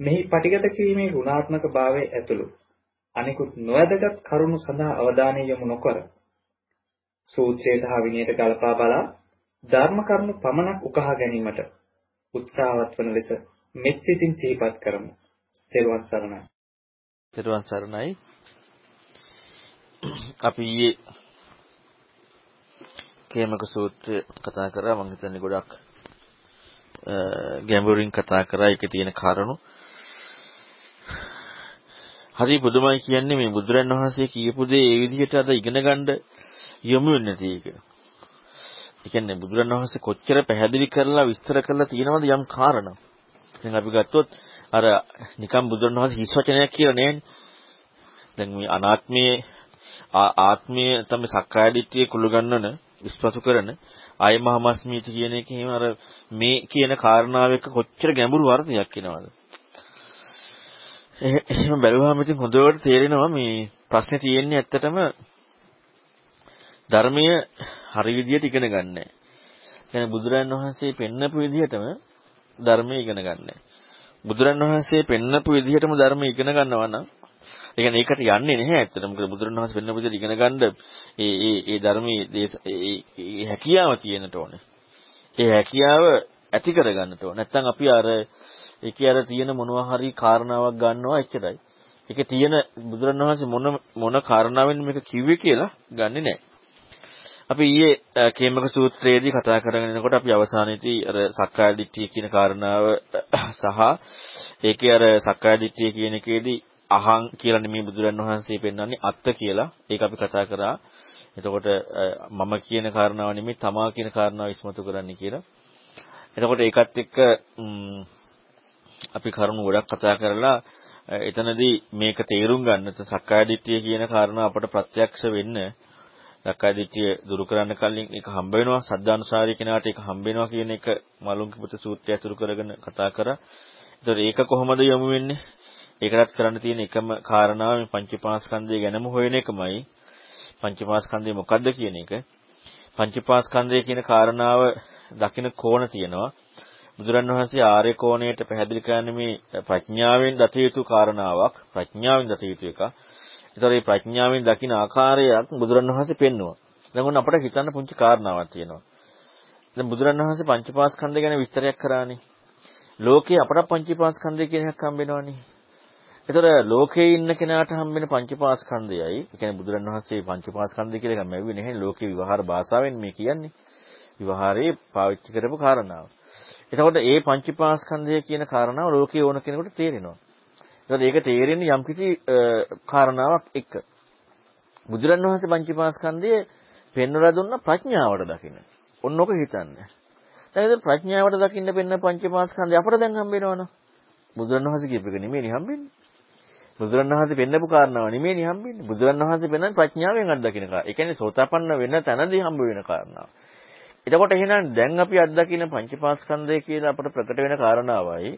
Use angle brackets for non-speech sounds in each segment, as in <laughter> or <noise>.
මෙහි පටිගත කිරීමේ ගුණාත්මක භාවය ඇතුළු අනිකුත් නොවැදගත් කරුණු සඳහා අවධානය යොමු නොකර සූත්‍රයට හා විනයට ගලපා බලා ධර්ම කරුණු පමණක් උකහා ගැනීමට උත්සාහවත් වන ලෙස මෙත් සිතින් සිහිපත් කරමු. තෙරුවන් සරණයි. තෙරුවන් සරණයි. අපි ඊයේ කේමක සූත්‍රය කතා කරා මම හිතන්නේ ගොඩක් ගැඹුරින් කතා කරා ඒකේ තියෙන කාරණු හරි පුදුමයි කියන්නේ මේ බුදුරන් වහන්සේ කියපු දේ ඒ විදිහට අද ඉගෙන ගන්න යොමු වෙන්නේ නැති එක. ඒ කියන්නේ බුදුරන් වහන්සේ කොච්චර පැහැදිලි කරලා විස්තර කරලා තියෙනවද යම් කාරණා. දැන් අපි ගත්තොත් අර නිකම් බුදුරන් වහන්සේ හිස් වචනයක් කියලා නෑනේ. දැන් මේ අනාත්මයේ ආත්මයේ තමයි සක්කාය දිට්ඨිය කුළු ගන්නන විශ්වාස කරන ආය මහමස්මීති කියන එකේම අර මේ කියන කාරණාව එක්ක කොච්චර ගැඹුරු අර්ථයක් එනවද? එහෙම බැලුවාම ඉතින් හොඳට තේරෙනවා මේ ප්‍රශ්නේ තියෙන්නේ ඇත්තටම ධර්මයේ හරි විදියට ඉගෙන ගන්න නැහැ. يعني බුදුරන් වහන්සේ පෙන්නපු විදිහටම ධර්මයේ ඉගෙන ගන්න නැහැ. බුදුරන් වහන්සේ පෙන්නපු විදිහටම ධර්මයේ ඉගෙන ගන්නවා නම් ඒ කියන්නේ ඒකට යන්නේ නැහැ ඇත්තටම. මොකද බුදුරන් වහන්සේ පෙන්නපු විදිහට ඉගෙන ගන්න ඒ ඒ ඒ ධර්මයේ ඒ හැකියාව තියෙන්නට ඕනේ. ඒ හැකියාව ඇති කර ගන්නට ඕනේ. නැත්නම් අපි අර ඒකේ අර තියෙන මොනවා හරි කාරණාවක් ගන්නවා එච්චරයි. ඒකේ තියෙන බුදුරණවහන්සේ මොන මොන කාරණාවෙන් මේක කිව්වේ කියලා ගන්නෙ නැහැ. අපි ඊයේ කේමක සූත්‍රයේදී කතා කරගෙන යනකොට අපි අවසානයේදී අර සක්කාය දිට්ඨිය කියන කාරණාව සහ ඒකේ අර සක්කාය දිට්ඨිය කියන එකේදී අහං කියලා නෙමෙයි බුදුරණවහන්සේ පෙන්වන්නේ අත්ත කියලා. ඒක අපි කතා කරා. එතකොට මම කියන කාරණාව නෙමෙයි තමා කියන කාරණාව ඉස්මතු කරන්න කියලා. එතකොට ඒකත් එක්ක අපි කරුණු ගොඩක් කතා කරලා එතනදී මේක තේරුම් ගන්න සක්කාය දිට්ඨිය කියන කාරණා අපට ප්‍රත්‍යක්ෂ වෙන්න සක්කාය දිට්ඨිය දුරු කරන්න කලින් ඒක හම්බ වෙනවා සද්ධානුසාරී කෙනාට ඒක හම්බ වෙනවා කියන එක මලුන්කිපුත සූත්‍රය අතුරු කරගෙන කතා කරා. ඒතකොට ඒක කොහොමද යොමු වෙන්නේ? ඒකටත් කරන්න තියෙන එකම කාරණාව මේ පංචපාස්කන්ධය ගැනම හොයන එකමයි. පංචපාස්කන්ධය මොකද්ද කියන එක. පංචපාස්කන්ධය කියන කාරණාව දකින කෝණ තියෙනවා. බුදුරන් වහන්සේ ආර්ය කෝණයට පැහැදිලි කරන්නේ මේ ප්‍රඥාවෙන් දත යුතු කාරණාවක් ප්‍රඥාවෙන් දත යුතු එක. ඒතර මේ ප්‍රඥාවෙන් දකින ආකාරයක් බුදුරන් වහන්සේ පෙන්වුවා. දැන් ඔන්න අපිට හිතන්න පුංචි කාරණාවක් තියෙනවා. දැන් බුදුරන් වහන්සේ පංචපාස්කන්ධය ගැන විස්තරයක් කරානේ. ලෝකේ අපට පංචපාස්කන්ධය කියන එකක් හම්බෙනවනේ. ඒතර ලෝකේ ඉන්න කෙනාට හම්බෙන පංචපාස්කන්ධයයි, ඒ කියන්නේ බුදුරන් වහන්සේ පංචපාස්කන්ධය කියලා එකක් මැව්වේ නැහැ. ලෝකේ විවහාර භාෂාවෙන් මේ කියන්නේ. විවහාරේ පාවිච්චි කරපු කාරණාව. එතකොට ඒ පංචීපාස්කන්ධය කියන කාරණාව ලෝකයේ ඕන කෙනෙකුට තේරෙනවා. ඒකද ඒක තේරෙන්නේ යම්කිසි කාරණාවක් එක්ක. බුදුරණවහන්සේ පංචීපාස්කන්ධය පෙන්වලා දුන්න ප්‍රඥාවට දකින්න. ඔන්න ඔක හිතන්න. දැන් ප්‍රඥාවට දකින්න පෙන්න පංචීපාස්කන්ධය අපට දැන් හම්බ වෙනවනේ. බුදුරණවහන්සේ කියපු එක නෙමෙයි හම්බෙන්නේ. බුදුරණවහන්සේ පෙන්නපු කාරණාව නෙමෙයි හම්බෙන්නේ. බුදුරණවහන්සේ පෙන්නන්නේ ප්‍රඥාවෙන් අත්දකින්න කාරණා. ඒ කියන්නේ සෝතාපන්න වෙන තැනදී හම්බ වෙන කාරණාව. එතකොට එහෙනම් දැන් අපි අත්දකින පංචපාස්කන්ධය කියලා අපට ප්‍රකට වෙන කාරණාවයි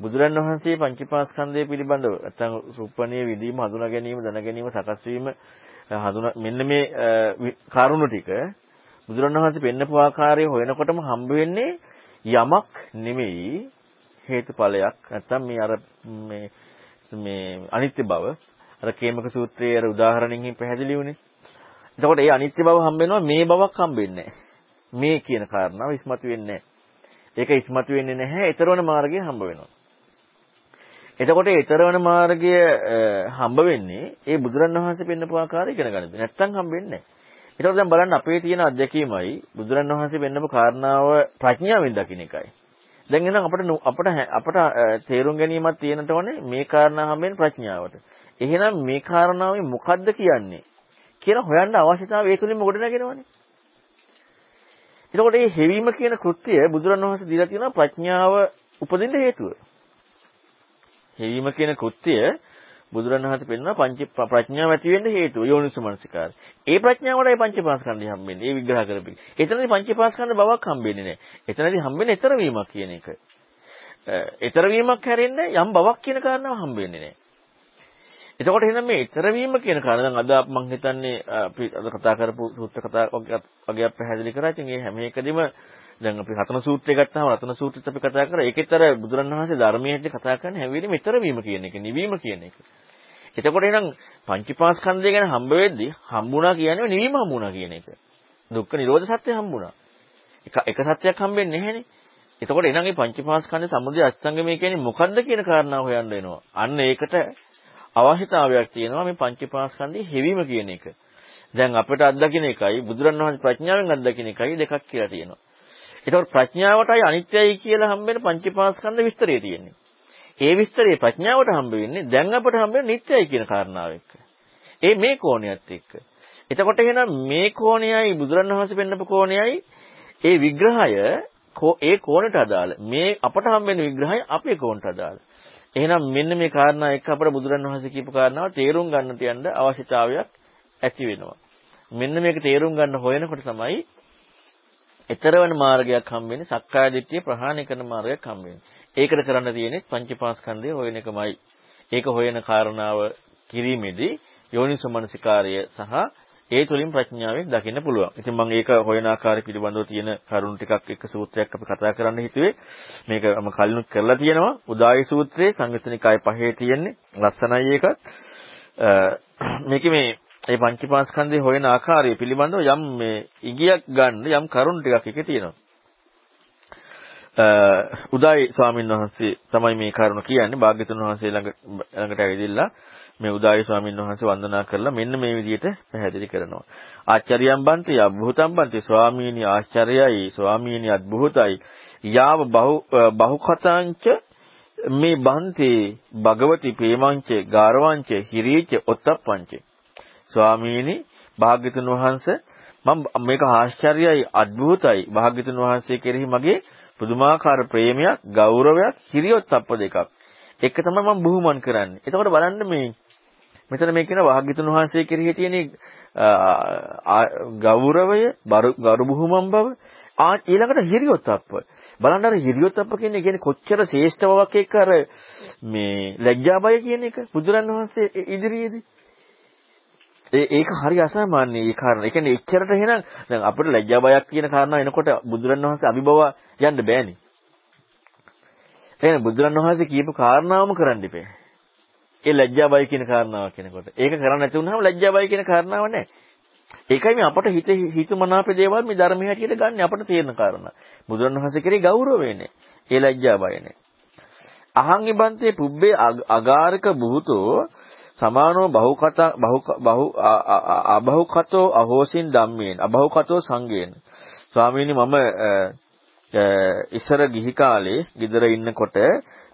බුදුරන් වහන්සේ පංචපාස්කන්ධය පිළිබඳව නැත්නම් සුප්පණීය විදීම හඳුනා ගැනීම දැන ගැනීම සකස් වීම හඳුනා මෙන්න මේ කරුණු ටික බුදුරන් වහන්සේ පෙන්නපු ආකාරය හොයනකොටම හම්බ වෙන්නේ යමක් නෙමෙයි හේතුඵලයක් නැත්නම් මේ අර මේ මේ අනිත්‍ය බව අර කේමක සූත්‍රයේ අර උදාහරණකින් පැහැදිලි වුණේ. එතකොට ඒ අනිත්‍ය බව හම්බ වෙනවා මේ බවක් හම්බෙන්නේ නැහැ. මේ කියන කාරණාව ඉස්මතු වෙන්නේ ඒක ඉස්මතු වෙන්නේ නැහැ. ඊතරවන මාර්ගය හම්බ වෙනවා. එතකොට ඊතරවන මාර්ගය හම්බ වෙන්නේ ඒ බුදුරණවහන්සේ පෙන්නපු ආකාරය ඉගෙන ගන්න. නැත්තම් හම්බ වෙන්නේ නැහැ. ඒතකොට දැන් බලන්න අපේ තියෙන අත්දැකීමයි බුදුරණවහන්සේ පෙන්නපු කාරණාව ප්‍රඥාවෙන් දකින්න එකයි. දැන් එහෙනම් අපිට අපිට අපිට තේරුම් ගැනීමක් තියෙනට ඕනේ මේ කාරණා හැමෙන් ප්‍රඥාවට. එහෙනම් මේ කාරණාවේ මොකද්ද කියන්නේ කියලා හොයන්න අවශ්‍යතාවය ඒ තුලින්ම ගොඩනගෙනවනේ. එතකොට මේ හෙවීම කියන කෘත්‍යය බුදුරණවහන්සේ දීලා තියෙනවා ප්‍රඥාව උපදින්න හේතුව. හෙවීම කියන කෘත්‍යය බුදුරණවහන්සේ පෙන්වන පංච ප්‍රඥාව ඇති වෙන්න හේතුව යෝනිසමනසිකාරය. ඒ ප්‍රඥාවටයි පංචපාස්කන්ධය හම්බෙන්නේ. ඒ විග්‍රහ කරපි. එතනදී පංචපාස්කන්ධ බවක් හම්බෙන්නේ නැහැ. එතනදී හම්බෙන්නේ ඊතර වීමක් කියන එක. ඊතර වීමක් හැරෙන්නේ යම් බවක් කියන කාරණාව හම්බෙන්නේ නැහැ. එතකොට එහෙනම් මේ ඊතර වීම කියන කාරණා දැන් අද මම හිතන්නේ අපි අද කතා කරපු සූත්‍ර කතා වගේ පැහැදිලි කරා. ඉතින් මේ හැම එකදීම දැන් අපි රතන සූත්‍රය ගත්තාම රතන සූත්‍රෙත් අපි කතා කරා. ඒකෙත් අර බුදුරණවහන්සේ ධර්මයේ කතා කරන හැම වෙලෙම ඊතර වීම කියන එක, නිවීම කියන එක. එතකොට එහෙනම් පංචීපාස්කන්ධය ගැන හම්බ වෙද්දි හම්බුණා කියන්නේ නිවීම හම්බුණා කියන එක. දුක්ඛ නිරෝධ සත්‍ය හම්බුණා. එක එක සත්‍යයක් හම්බෙන්නේ නැහැනේ. එතකොට එහෙනම් මේ පංචීපාස්කන්ධ සමුදය අෂ්ටාංගමය කියන්නේ මොකද්ද කියන කාරණාව හොයන්න වෙනවා. අන්න ඒකට අවශ්‍යතාවයක් තියෙනවා මේ පංචීපාස්කන්ධයේ හෙවීම කියන එක. දැන් අපිට අත්දකින්න එකයි බුදුරණවහන්සේ ප්‍රඥාවෙන් අත්දකින්න එකයි දෙකක් කියලා තියෙනවා. ඒතකොට ප්‍රඥාවටයි අනිත්‍යයි කියලා හම්බෙන පංචීපාස්කන්ධ විස්තරය තියෙන්නේ. ඒ විස්තරේ ප්‍රඥාවට හම්බ වෙන්නේ දැන් අපට හම්බ වෙන නිත්‍යයි කියන කාරණාව එක්ක. ඒ මේ කෝණයත් එක්ක. එතකොට එහෙනම් මේ කෝණයයි බුදුරණවහන්සේ පෙන්නපු කෝණයයි ඒ විග්‍රහය ඒ කෝණයට අදාළ. මේ අපට හම්බ වෙන විග්‍රහය අපේ කෝණයට අදාළ. එහෙනම් මෙන්න මේ කාරණා එක්ක අපට බුදුරණවහන්සේ කියපු කාරණාව තේරුම් ගන්න තියන්න අවශ්‍යතාවයක් ඇති වෙනවා. මෙන්න මේක තේරුම් ගන්න හොයනකොට තමයි ඊතරවන මාර්ගයක් හම්බෙන්නේ සක්කාය දිට්ඨිය ප්‍රහාණය කරන මාර්ගයක් හම්බෙන්නේ. ඒකට කරන්න තියෙන්නේ පංචපාස්කන්ධය හොයන එකමයි. ඒක හොයන කාරණාව කිරීමේදී යෝනිසමනසිකාර්ය සහ ඒ තුලින් ප්‍රඥාවෙන් දකින්න පුළුවන්. ඉතින් මම ඒක හොයන ආකාරය පිළිබඳව තියෙන කරුණු ටිකක් එක්ක සූත්‍රයක් අපි කතා කරන්න හිතුවේ. මේක මම කලිනුත් කරලා තියෙනවා. උදායි සූත්‍රයේ සංයුතනිකාය පහේ තියෙන්නේ. ලස්සනයි ඒකත්. මේකේ මේ මේ පංචපාස්කන්ධය හොයන ආකාරය පිළිබඳව යම් මේ ඉගියක් ගන්න යම් කරුණු ටිකක් එකේ තියෙනවා. උදායි ස්වාමීන් වහන්සේ තමයි මේ කරුණ කියන්නේ භාග්‍යතුන් වහන්සේ ළඟ ළඟට ඇවිදilla මේ උදායි ස්වාමීන් වහන්සේ වන්දනා කරලා මෙන්න මේ විදිහට පැහැදිලි කරනවා. ආචාර්යයන් බන්ති අභූතම් බන්ති ස්වාමීනි ආචාර්යයි ස්වාමීනි අද්භූතයි යාව බහු බහුකතාංච මේ බන්ති භගවති ප්‍රේමංච ගාරවංච හිරීච ඔත්තප්පංච ස්වාමීනි භාග්‍යතුන් වහන්සේ මම මේක ආශ්චර්යයි අద్භූතයි භාග්‍යතුන් වහන්සේ කෙරෙහි මගේ පුදුමාකාර ප්‍රේමයක්, ගෞරවයක්, හිරියොත් අප්ප දෙකක්. එක තමයි මම බුහුමන් කරන්නේ. එතකොට බලන්න මේ මෙතන මේ කියන වාග්යතුන් වහන්සේ කෙරෙහි තියෙන ගෞරවය, ගරු බුහුමන් බව, ආ ඊළඟට හිරියොත් අප්ප. බලන්න අර හිරියොත් අප්ප කියන්නේ කියන්නේ කොච්චර ශ්‍රේෂ්ඨ බවක් එක්ක අර මේ ලැජ්ජා බය කියන එක බුදුරන් වහන්සේ ඉදිරියේදී ඒ ඒක හරි අසාමාන්‍යයි ඒ කාරණා. ඒ කියන්නේ එච්චරට එහෙනම් දැන් අපිට ලැජ්ජා බයක් කියන කාරණා එනකොට බුදුරණවහන්සේ අභිබව යන්න බෑනේ. එහෙනම් බුදුරණවහන්සේ කියපු කාරණාවම කරන්න ඉපේ. ඒ ලැජ්ජා බය කියන කාරණාව කියනකොට. ඒක කරන්න නැති වුනහම ලැජ්ජා බය කියන කාරණාව නැහැ. ඒකයි මේ අපට හිත හිතමනාපේ දේවල් මේ ධර්මයේ හැටියට ගන්න අපට තේරෙන කාරණා. බුදුරණවහන්සේ කරේ ගෞරවයනේ. ඒ ලැජ්ජා බයනේ. අහං ඉබන්තේ පුබ්බේ අගාරක බුහතෝ සමානෝ බහුකත බහු අබහුකතෝ අහෝසින් ධම්මේන අබහුකතෝ සංගේන ස්වාමීනි මම ඉස්සර ගිහි කාලේ ගෙදර ඉන්නකොට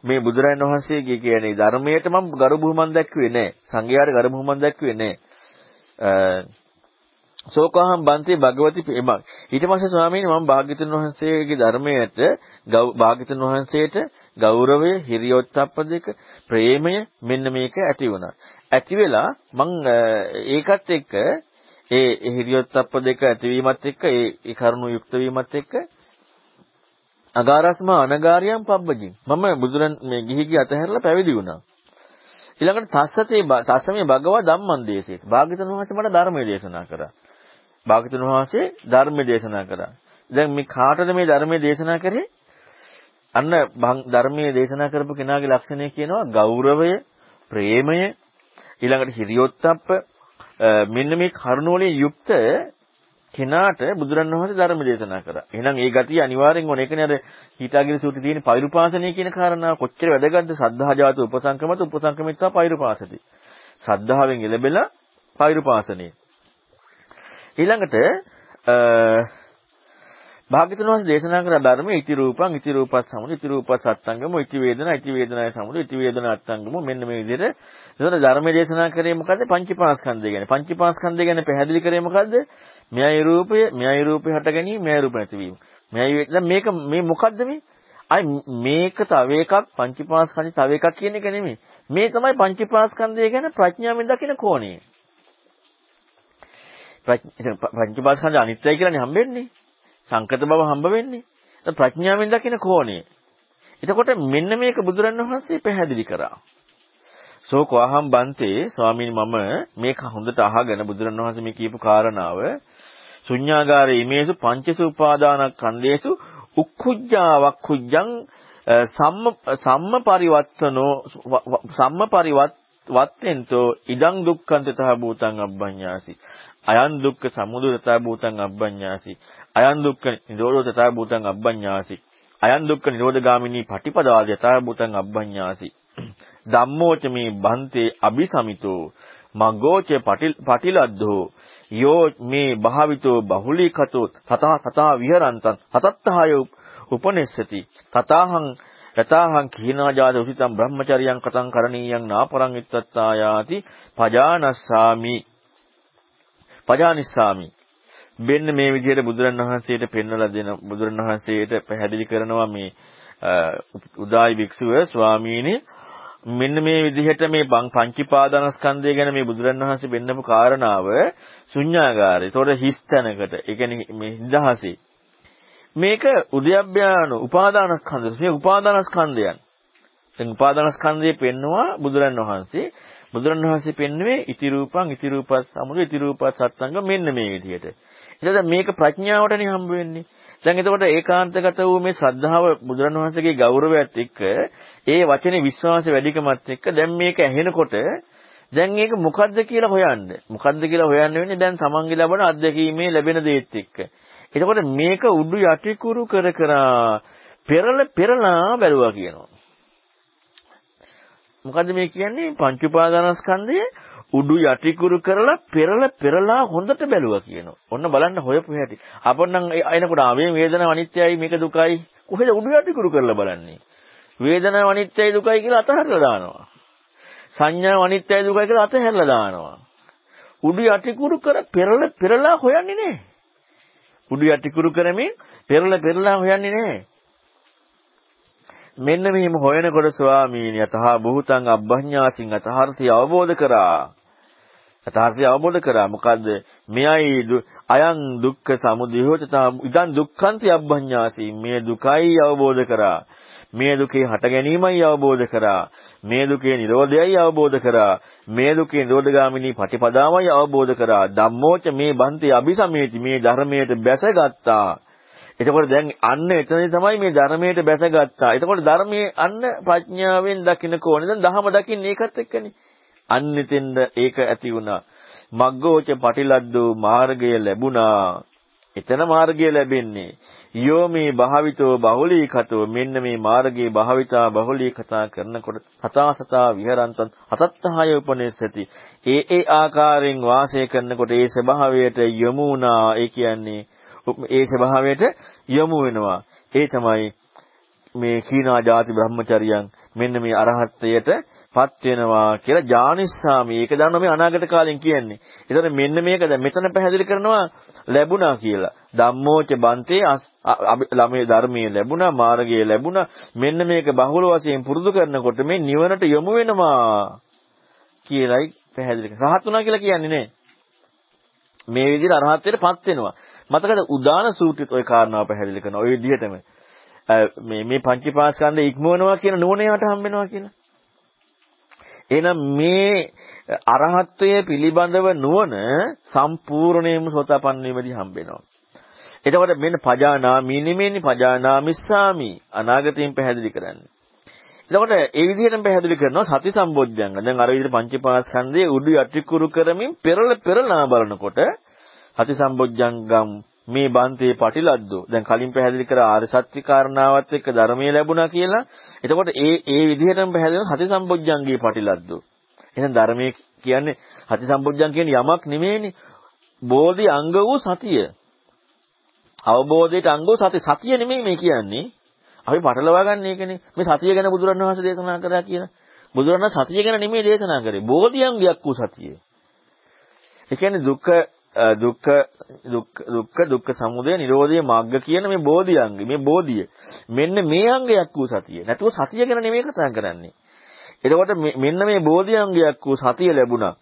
මේ බුදුරජාණන් වහන්සේගේ කියන්නේ ධර්මයට මම ගරු බුහුමන් දැක්ුවේ නැහැ සංඝයාට ගරු බුහුමන් දැක්ුවේ නැහැ සෝකහම් බන්ති භගවති එමක් ඊට පස්සේ ස්වාමීනි මම භාග්‍යතුන් වහන්සේගේ ධර්මයට භාග්‍යතුන් වහන්සේට ගෞරවය හිරියොත්ප්ප දෙක ප්‍රේමය මෙන්න මේක ඇති වුණා. ඇති වෙලා මං ඒකත් එක්ක ඒ හිරියොත්ප්ප දෙක ඇතිවීමත් එක්ක ඒ ඒ කරුණු යුක්ත වීමත් එක්ක අගාරස්ම අනගාරියම් පබ්බජින්. මම බුදුරන් මේ ගිහි ගිය අතහැරලා පැවිදි වුණා. ඊළඟට තස්සතේ තස්සමේ භගවා ධම්මං දේශේත භාග්‍යතුන් වහන්සේ මට ධර්මයේ දේශනා කරා. භාග්‍යතුන් වහන්සේ ධර්මයේ දේශනා කරා. දැන් මේ කාටද මේ ධර්මයේ දේශනා කරේ? අන්න ධර්මයේ දේශනා කරපු කෙනාගේ ලක්ෂණය කියනවා ගෞරවය ප්‍රේමය ඊළඟට හිරියොත්ප්ප මෙන්න මේ කරුණ වලින් යුක්ත කෙනාට බුදුරණවහන්සේ ධර්ම දේශනා කරා. එහෙනම් ඒ ගතිය අනිවාර්යෙන් ඕන. ඒකනේ අර හිතාගිරි සූත්‍රයේ තියෙන පෛරුපාසනය කියන කාරණාව කොච්චර වැදගත්ද? සද්ධා ජාත උපසංකමත උපසංකමිත්වා පෛරුපාසති. සද්ධාවෙන් එළබෙලා පෛරුපාසනය. ඊළඟට භාග්‍යතුන් වහන්සේ දේශනා කරන ධර්මයේ ඉති රූපං ඉති රූපස් සමුදය ඉති රූපස් අත්ංගම ඉති වේදනා ඉති වේදනාය සමුදය ඉති වේදනා අත්ංගම මෙන්න මේ විදිහට ඒතකොට ධර්මයේ දේශනා කරේ මොකද්ද පංචීපාස්කන්ධය ගැන පංචීපාස්කන්ධය ගැන පැහැදිලි කරේ මොකද්ද මෙයයි රූපය මෙයයි රූපේ හට ගැනීම මෙයයි රූප නැතිවීම මෙයයි දැන් මේක මේ මොකද්ද මේ අයි මේක තව එකක් පංචපාස්කන්ධය තව එකක් කියන එක නෙමෙයි. මේ තමයි පංචපාස්කන්ධය ගැන ප්‍රඥාවෙන් දකින කෝණය. පංචපාස්කන්ධය අනිත්‍යයි කියලානේ හම්බෙන්නේ. සංකත බව හම්බ වෙන්නේ. ප්‍රඥාවෙන් දකින කෝණය. එතකොට මෙන්න මේක බුදුරණවහන්සේ පැහැදිලි කරා. සෝකෝ අහම් බන්තේ ස්වාමීනි මම මේක හොඳට අහගෙන බුදුරණවහන්සේ මේ කියපු කාරණාව ශුඤ්ඤාගාරේ ඉමේසු පංචසු උපාදානස්කන්ධේසු උක්ඛුජ්ජා වක්ඛුජ්ජං සම්ම සම්ම පරිවත්තනෝ සම්ම පරිවත් වත්තෙන්තෝ ඉදං දුක්ඛං තථ භූතං අබ්බඤ්ඤාසි. අයං දුක්ඛ සමුදය තථ භූතං අබ්බඤ්ඤාසි. අයං දුක්ඛ නිරෝධෝ තථ භූතං අබ්බඤ්ඤාසි. අයං දුක්ඛ නිරෝධගාමිනී පටිපදාද යථ භූතං අබ්බඤ්ඤාසි. ධම්මෝච මේ බන්තේ අபிසමිතෝ මග්ගෝච පටිලද්දෝ යෝ මේ භාවිතෝ බහුලීකතෝ තතහ තතහ විහරන්තං තතත්තහය උපනෙස්සති. තතාහං යතාහං කීනාජාත උසිතං බ්‍රහ්මචරියං කතං කරණීයං නාපරං ඉත්තත්තායාති පජානස්සාමි. පජානිස්සාමි. මෙන්න මේ විදිහට බුදුරණවහන්සේට පෙන්වලා දෙන බුදුරණවහන්සේට පැහැදිලි කරනවා මේ උදායි භික්ෂුව ස්වාමීනි මෙන්න මේ විදිහට මේ පංචීපාදානස්කන්ධය ගැන මේ බුදුරණවහන්සේ පෙන්නපු කාරණාව ශුන්‍යාගාරය. ඒතකොට හිස් තැනකට. ඒ කියන්නේ මේ නිදහසේ. මේක උද්‍යප්පයාන උපාදානස්කන්ධය. මේ උපාදානස්කන්ධයන්. දැන් උපාදානස්කන්ධය පෙන්නවා බුදුරණවහන්සේ. බුදුරණවහන්සේ පෙන්වුවේ ඉති රූපං ඉති රූපස් සමුදය ඉති රූපස් සත්ංග මෙන්න මේ විදිහට. එතකොට මේක ප්‍රඥාවටනේ හම්බ වෙන්නේ. දැන් එතකොට ඒකාන්තගත වූ මේ ශ්‍රද්ධාව බුදුරණවහන්සේගේ ගෞරවයත් එක්ක ඒ වචනේ විශ්වාසය වැඩිකමත් එක්ක දැන් මේක ඇහෙනකොට දැන් මේක මොකද්ද කියලා හොයන්න. මොකද්ද කියලා හොයන්න වෙන්නේ දැන් තමන්ගේ ලබන අත්දැකීමේ ලැබෙන දේත් එක්ක. එතකොට මේක උඩු යටිකුරු කර කර පෙරල පෙරලා බැලුවා කියනවා. මොකද්ද මේ කියන්නේ? පංච උපාදානස්කන්ධයේ උඩු යටිකුරු කරලා පෙරල පෙරලා හොඳට බැලුවා කියනවා. ඔන්න බලන්න හොයපු හැටි. අපොන්නම් එනකොට ආවේ වේදනාව අනිත්‍යයි මේක දුකයි. කොහෙද උඩු යටිකුරු කරලා බලන්නේ? වේදනාව අනිත්‍යයි දුකයි කියලා අතහැරලා දානවා. සංඥාව අනිත්‍යයි දුකයි කියලා අතහැරලා දානවා. උඩු යටිකුරු කර පෙරල පෙරලා හොයන්නේ නැහැ. උඩු යටිකුරු කරමින් පෙරල පෙරලා හොයන්නේ නැහැ. මෙන්න මෙහිම හොයනකොට ස්වාමීනි යතහ බුතං අබ්බඤ්ඤාසින් අතහර්ථය අවබෝධ කරා. යථාර්ථය අවබෝධ කරා. මොකද්ද? මෙයයි අයං දුක්ඛ සමුදයෝ තථා ඉදං දුක්ඛන්ති අබ්බඤ්ඤාසි. මේ දුකයි අවබෝධ කරා. මේ දුකේ හට ගැනීමයි අවබෝධ කරා. මේ දුකේ නිරෝධයයි අවබෝධ කරා. මේ දුකේ නිරෝධගාමිනී පටිපදාවයි අවබෝධ කරා. ධම්මෝච මේ බන්ති අபிසමේති මේ ධර්මයට බැසගත්තා. එතකොට දැන් අන්න එතනදී තමයි මේ ධර්මයට බැසගත්තා. එතකොට ධර්මයේ අන්න ප්‍රඥාවෙන් දකින්න කෝනේ. දැන් දහම දකින්නේ ඒකත් එක්කනේ. අන්නෙතෙන්ද ඒක ඇති වුණා. මග්ගෝච පටිලද්දෝ මාර්ගය ලැබුණා. එතන මාර්ගය ලැබෙන්නේ. යෝ මේ භාවිතෝ බහුලීකතෝ මෙන්න මේ මාර්ගයේ භාවිතා බහුලී කතා කරනකොට සතා සතා විහරන්තං අසත්තහය උපනේසති. ඒ ඒ ආකාරයෙන් වාසය කරනකොට ඒ ස්වභාවයට යොමු වුණා. ඒ කියන්නේ ඒ ස්වභාවයට යොමු වෙනවා. ඒ තමයි මේ කීනා ಜಾති බ්‍රහ්මචරියන් මෙන්න මේ අරහත්ත්වයට පත් වෙනවා කියලා ජානිස්සාමි. ඒක දන්නවා මේ අනාගත කාලෙන් කියන්නේ. ඒතර මෙන්න මේක දැන් මෙතන පැහැදිලි කරනවා ලැබුණා කියලා. ධම්මෝච බන්තේ ළමේ ධර්මයේ ලැබුණා, මාර්ගයේ ලැබුණා. මෙන්න මේක බහුල වශයෙන් පුරුදු කරනකොට මේ නිවනට යොමු වෙනවා කියලයි පැහැදිලි කරනවා. රහත් වුණා කියලා කියන්නේ නේ. මේ විදිහට අරහත්ත්වයට පත් වෙනවා. මතකද උදාන සූත්‍රයත් ওই කාරණාව පැහැදිලි කරනවා. ওই විදිහටම මේ මේ පංචපාස්කන්ධ ඉක්මවනවා කියන නෝනයට හම්බ වෙනවා කියලා. එහෙනම් මේ අරහත්ත්වය පිළිබඳව නුවණ සම්පූර්ණයෙන්ම සෝතාපන්න වීමදී හම්බ වෙනවා. එතකොට මෙන්න පජානාමි නෙමෙයිනේ පජානාමිස්සාමි අනාගතයෙන් පැහැදිලි කරන්නේ. එතකොට ඒ විදිහටම පැහැදිලි කරනවා සති සම්බොජ්ජංග. දැන් අර විදිහට පංචපාස්කන්ධයේ උඩු යටිකුරු කරමින් පෙරල පෙරලා බලනකොට සති සම්බොජ්ජංගම් මේ බන්තේ පටිලද්දෝ. දැන් කලින් පැහැදිලි කර ආර්ය සත්‍ය කාරණාවත් එක්ක ධර්මයේ ලැබුණා කියලා. එතකොට ඒ ඒ විදිහටම පැහැදිලි සති සම්බොජ්ජංගේ පටිලද්දෝ. එහෙනම් ධර්මයේ කියන්නේ සති සම්බොජ්ජං කියන්නේ යමක් නෙමෙයිනේ. බෝධි අංග වූ සතිය. අවබෝධයට අංග වූ සතිය. සතිය නෙමෙයි මේ කියන්නේ. අපි පටලවා ගන්න එකනේ. මේ සතිය ගැන බුදුරණවහන්සේ දේශනා කරා කියන. බුදුරණන් සතිය ගැන නෙමෙයි දේශනා කරේ. බෝධි අංගයක් වූ සතිය. ඒ කියන්නේ දුක්ඛ දුක්ඛ දුක්ඛ දුක්ඛ දුක්ඛ සමුදය නිරෝධය මග්ග කියන මේ බෝධි අංගය මේ බෝධිය මෙන්න මේ අංගයක් වූ සතිය. නැතුව සතිය ගැන නෙමෙයි කතා කරන්නේ. එතකොට මෙන්න මේ බෝධි අංගයක් වූ සතිය ලැබුණා.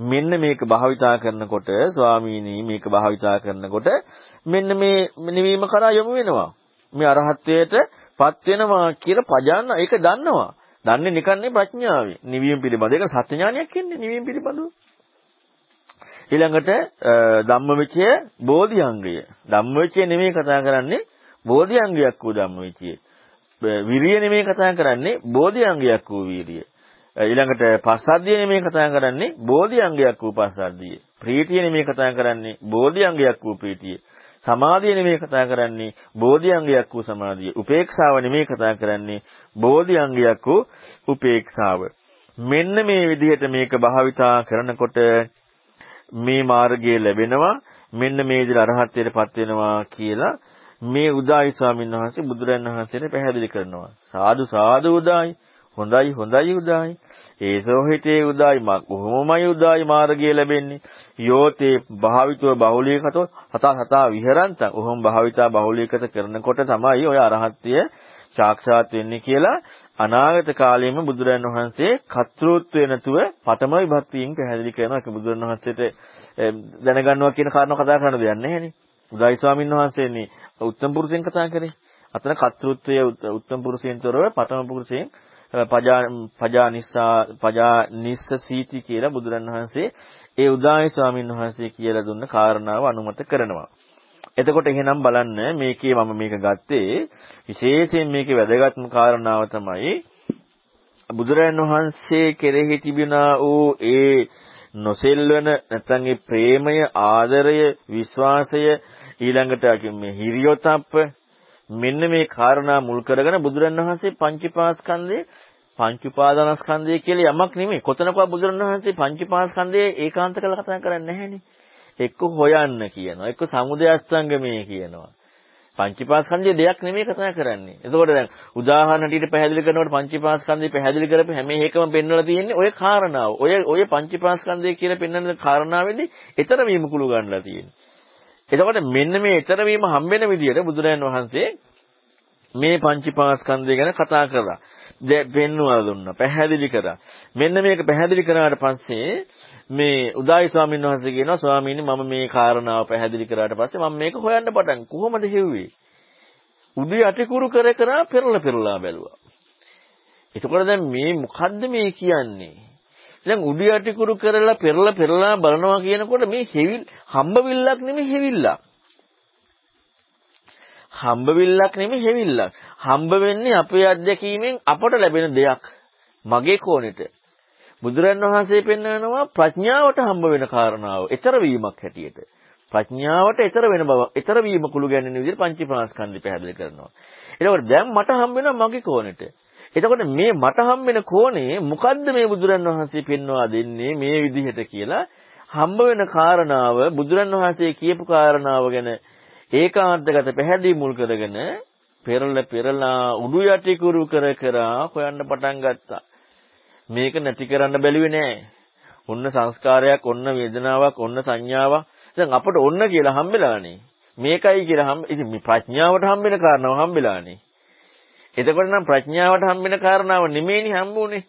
මෙන්න මේක භාවිතා කරනකොට ස්වාමීනි මේක භාවිතා කරනකොට මෙන්න මේ නිවීම කරා යොමු වෙනවා. මේ අරහත්ත්වයට පත් වෙනවා කියලා පජාන්න ඒක දන්නවා. දන්නේ නිකන්නේ ප්‍රඥාවෙන්. නිවීම පිළිබඳ ඒක සත්‍ය ඥානයක් කියන්නේ නිවීම පිළිබඳව. ඊළඟට ධම්මවිචය බෝධිඅංගය. ධම්මවිචය නෙමෙයි කතා කරන්නේ බෝධිඅංගයක් වූ ධම්මවිචය. විරිය නෙමෙයි කතා කරන්නේ බෝධිඅංගයක් වූ වීරිය. ඊළඟට පස්සද්ධිය නෙමෙයි කතා කරන්නේ බෝධිඅංගයක් වූ පස්සද්ධිය. ප්‍රීතිය නෙමෙයි කතා කරන්නේ බෝධිඅංගයක් වූ ප්‍රීතිය. සමාධිය නෙමෙයි කතා කරන්නේ බෝධිඅංගයක් වූ සමාධිය. උපේක්ෂාව නෙමෙයි කතා කරන්නේ බෝධිඅංගයක් වූ උපේක්ෂාව. මෙන්න මේ විදිහට මේක භාවිතා කරනකොට මේ මාර්ගය ලැබෙනවා. මෙන්න මේ විදිහට අරහත්ත්වයටපත් වෙනවා කියලා මේ උදායි ස්වාමීන් වහන්සේ බුදුරන් වහන්සේට පැහැදිලි කරනවා. සාදු සාදු උදායි. හොඳයි හොඳයි උදායි. ඒසෝ හිතේ උදායි මා කොහොමමයි උදායි මාර්ගය ලැබෙන්නේ යෝතේ භාවිතව බහුලීකතෝ හතා හතා විහරන්ත ඔහොම භාවිතා බහුලීකත කරනකොට තමයි ඔය අරහත්ත්වය සාක්ෂාත් වෙන්නේ කියලා අනාගත කාලයේම බුදුරන් වහන්සේ කර්තෘත්වය නැතුව පඨම විභක්තියෙන් පැහැදිලි කරනවා. ඒක බුදුරන් වහන්සේට දැනගන්නවා කියන කාරණා කතා කරන්න දෙයක් නැහැනේ උදායි ස්වාමීන් වහන්සේනේ. උත්තම පුරුෂයන් කතා කරේ. අතන කර්තෘත්වය උත්තම පුරුෂයන් තොරව පඨම පුරුෂයන් පජා පජා නිස්සා පජා නිස්ස සීති කියලා බුදුරණවහන්සේ ඒ උදායි ස්වාමීන් වහන්සේ කියලා දුන්න කාරණාව අනුමත කරනවා. එතකොට එහෙනම් බලන්න මේකේ මම මේක ගත්තේ විශේෂයෙන් මේකේ වැදගත්ම කාරණාව තමයි බුදුරජාණන් වහන්සේ කෙරෙහි තිබුණා වූ ඒ නොසෙල්වන නැත්නම් ඒ ප්‍රේමය ආදරය විශ්වාසය ඊළඟට මේ හිරියොතප්ප මෙන්න මේ කාරණා මුල් කරගෙන බුදුරණවහන්සේ පංචපාස්කන්ධේ පංච උපාදානස්කන්ධය කියලා යමක් නෙමෙයි. කොතනකවත් බුදුරණවහන්සේ පංච උපාදානස්කන්ධයේ ඒකාන්ත කරලා කතා කරන්නේ නැහැනේ. එක්ක හොයන්න කියනවා. එක්ක සමුදය අස්තංගමයේ කියනවා. පංචපාස්කන්ධයේ දෙයක් නෙමෙයි කතා කරන්නේ. එතකොට දැන් උදාහරණටිට පැහැදිලි කරනකොට පංචපාස්කන්ධය පැහැදිලි කරපු හැම එකම පෙන්වලා තියෙන්නේ ඔය කාරණාව. ඔය ඔය පංචපාස්කන්ධය කියලා පෙන්වන කාරණාවෙදී ඊතර වීම කුළු ගන්නලා තියෙන්නේ. එතකොට මෙන්න මේ ඊතර වීම හම්බෙන විදිහට බුදුරජාන් වහන්සේ මේ පංචපාස්කන්ධය ගැන කතා කරා. පෙන්වලා දුන්නා. පැහැදිලි කරා. මෙන්න මේක පැහැදිලි කරාට පස්සේ මේ උදායි ස්වාමීන් වහන්සේ කියනවා ස්වාමීනි මම මේ කාරණාව පැහැදිලි කරාට පස්සේ මම මේක හොයන්න පටන් කොහොමද හෙව්වේ? උඩු යටිකුරු කර කර පෙරල පෙරලා බැලුවා. එතකොට දැන් මේ මොකද්ද මේ කියන්නේ? දැන් උඩු යටිකුරු කරලා පෙරලා පෙරලා බලනවා කියනකොට මේ හෙවිල් හම්බවිල්ලක් නෙමෙයි හෙවිල්ලක්. හම්බවිල්ලක් නෙමෙයි හෙවිල්ලක්. හම්බ වෙන්නේ අපේ අත්දැකීමෙන් අපට ලැබෙන දෙයක්. මගේ කෝණෙට. බුදුරන් වහන්සේ පෙන්වනවා ප්‍රඥාවට හම්බ වෙන කාරණාව. ඊතර වීමක් හැටියට. ප්‍රඥාවට ඊතර වෙන බව, ඊතර වීම කුළු ගැන්වෙන විදිහට පංචීපාස්කන්ධය පැහැදිලි කරනවා. එතකොට දැන් මට හම්බ වෙනවා මගේ කෝණෙට. එතකොට මේ මට හම්බෙන කෝණේ මොකද්ද මේ බුදුරන් වහන්සේ පෙන්වා දෙන්නේ මේ විදිහට කියලා හම්බ වෙන කාරණාව බුදුරන් වහන්සේ කියපු කාරණාව ගැන ඒකාන්තගත පැහැදිලි මුල් කරගෙන පෙරල පෙරලා උඩු යටි කුරු කර කර හොයන්න පටන් ගත්තා. මේක නැති කරන්න බැලුවේ නෑ. ඔන්න සංස්කාරයක්, ඔන්න වේදනාවක්, ඔන්න සංඥාවක්. දැන් අපට ඔන්න කියලා හම්බෙලානේ. මේකයි කියලා හම්බ ඉතින් මේ ප්‍රඥාවට හම්බෙන කාරණාව හම්බෙලානේ. එතකොට නම් ප්‍රඥාවට හම්බෙන කාරණාව නෙමෙයිනි හම්බුනේ.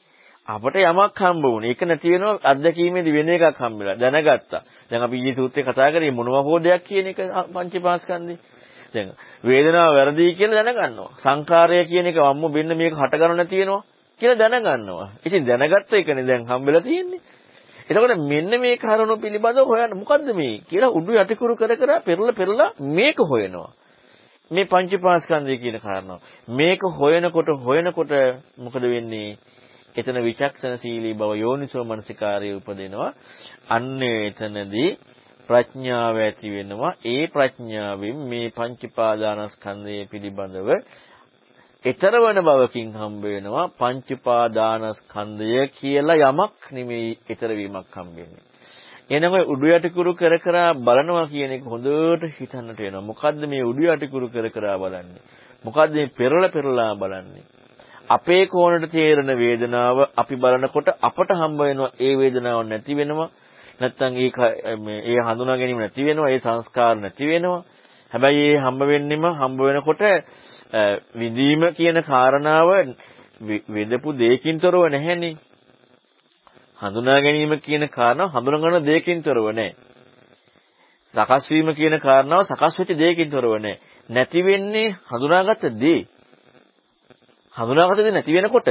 අපට යමක් හම්බ වුණේ. ඒක නැති වෙනවා අත්දැකීමේදී වෙන එකක් හම්බෙලා දැනගත්තා. දැන් අපි ඊයේ සූත්‍රයේ කතා කරේ මොනවා හෝ දෙයක් කියන එක පංචපාස්කන්ධේ. දැන් වේදනාව වැරදි කියලා දැනගන්නවා. සංකාරය කියන එක වම්ම බින්න මේක හටගනු නැති වෙනවා කියලා දැනගන්නවා. ඉතින් දැනගත්ත එකනේ දැන් හම්බෙලා තියෙන්නේ. එතකොට මෙන්න මේ කරුණු පිළිබඳව හොයන්න මොකද්ද මේ කියලා උඩු යටිකුරු කර කර පෙරලා පෙරලා මේක හොයනවා. මේ පංචපාස්කන්ධය කියන කාරණාව. මේක හොයනකොට හොයනකොට මොකද වෙන්නේ? එතන විචක්ෂණශීලී බව යෝනිසෝ මනසිකාරය උපදිනවා. අන්න එතනදී ප්‍රඥාව ඇති වෙනවා. ඒ ප්‍රඥාවෙන් මේ පංචපාදානස්කන්ධය පිළිබඳව ඊතරවන බවකින් හම්බ වෙනවා පංචපාදානස්කන්ධය කියලා යමක් නෙමෙයි ඊතර වීමක් හම්බ වෙන්නේ. එනම උඩු යටිකුරු කර කර බලනවා කියන එක හොඳට හිතන්නට වෙනවා. මොකද්ද මේ උඩු යටිකුරු කර කර බලන්නේ? මොකද්ද මේ පෙරල පෙරලා බලන්නේ? අපේ කෝණයට තේරෙන වේදනාව අපි බලනකොට අපට හම්බ වෙනවා ඒ වේදනාව නැති වෙනවා. නැත්තම් ඒ මේ ඒ හඳුනා ගැනීම නැති වෙනවා. ඒ සංස්කාර නැති වෙනවා. හැබැයි ඒ හම්බ වෙන්නෙම හම්බ වෙනකොට විඳීම කියන කාරණාව වෙදපු දෙයකින් තොරව නැහැනේ. හඳුනා ගැනීම කියන කාරණාව හඳුනා ගන්න දෙයකින් තොරව නැහැ. සකස් වීම කියන කාරණාව සකස් වෙච්ච දෙයකින් තොරව නැහැ. නැති වෙන්නේ හඳුනාගත්ත දේ. හඳුනාගත්ත දේ නැති වෙනකොට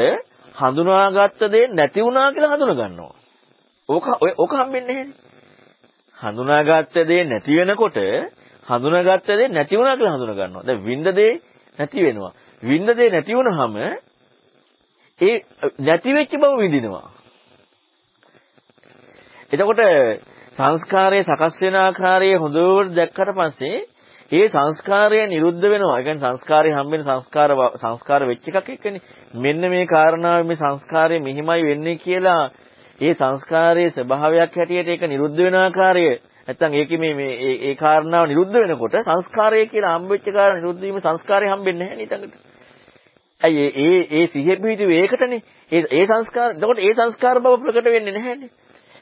හඳුනාගත්ත දේ නැති වුණා කියලා හඳුනා ගන්නවා. ඕක ඕක හම්බෙන්නේ නැහැනේ. හඳුනාගත්ත දේ නැති වෙනකොට හඳුනාගත්ත දේ නැති වුණා කියලා හඳුනා ගන්නවා. දැන් විඳ දේ නැති වෙනවා. විඳ දේ නැති වුණාම ඒ නැති වෙච්ච බව විඳිනවා. එතකොට සංස්කාරයේ සකස් වෙන ආකාරය හොඳට දැක්කට පස්සේ ඒ සංස්කාරය නිරුද්ධ වෙනවා. ඒ කියන්නේ සංස්කාරය හම්බෙන සංස්කාර සංස්කාර වෙච්ච එකක් එක්කනේ. මෙන්න මේ කාරණාව මේ සංස්කාරය මෙහිමයි වෙන්නේ කියලා ඒ සංස්කාරයේ ස්වභාවයක් හැටියට ඒක නිරුද්ධ වෙන ආකාරය නැත්තම් ඒකේ මේ මේ ඒ කාරණාව නිරුද්ධ වෙනකොට සංස්කාරය කියලා හම්බෙච්ච කාරණා නිරුද්ධ වීම සංස්කාරය හම්බෙන්නේ නැහැ නේද ඊටඟට. ඇයි ඒ ඒ සිහිය පිහිටුවේ ඒකටනේ. ඒ ඒ සංස්කාර එතකොට ඒ සංස්කාර බව ප්‍රකට වෙන්නේ නැහැනේ.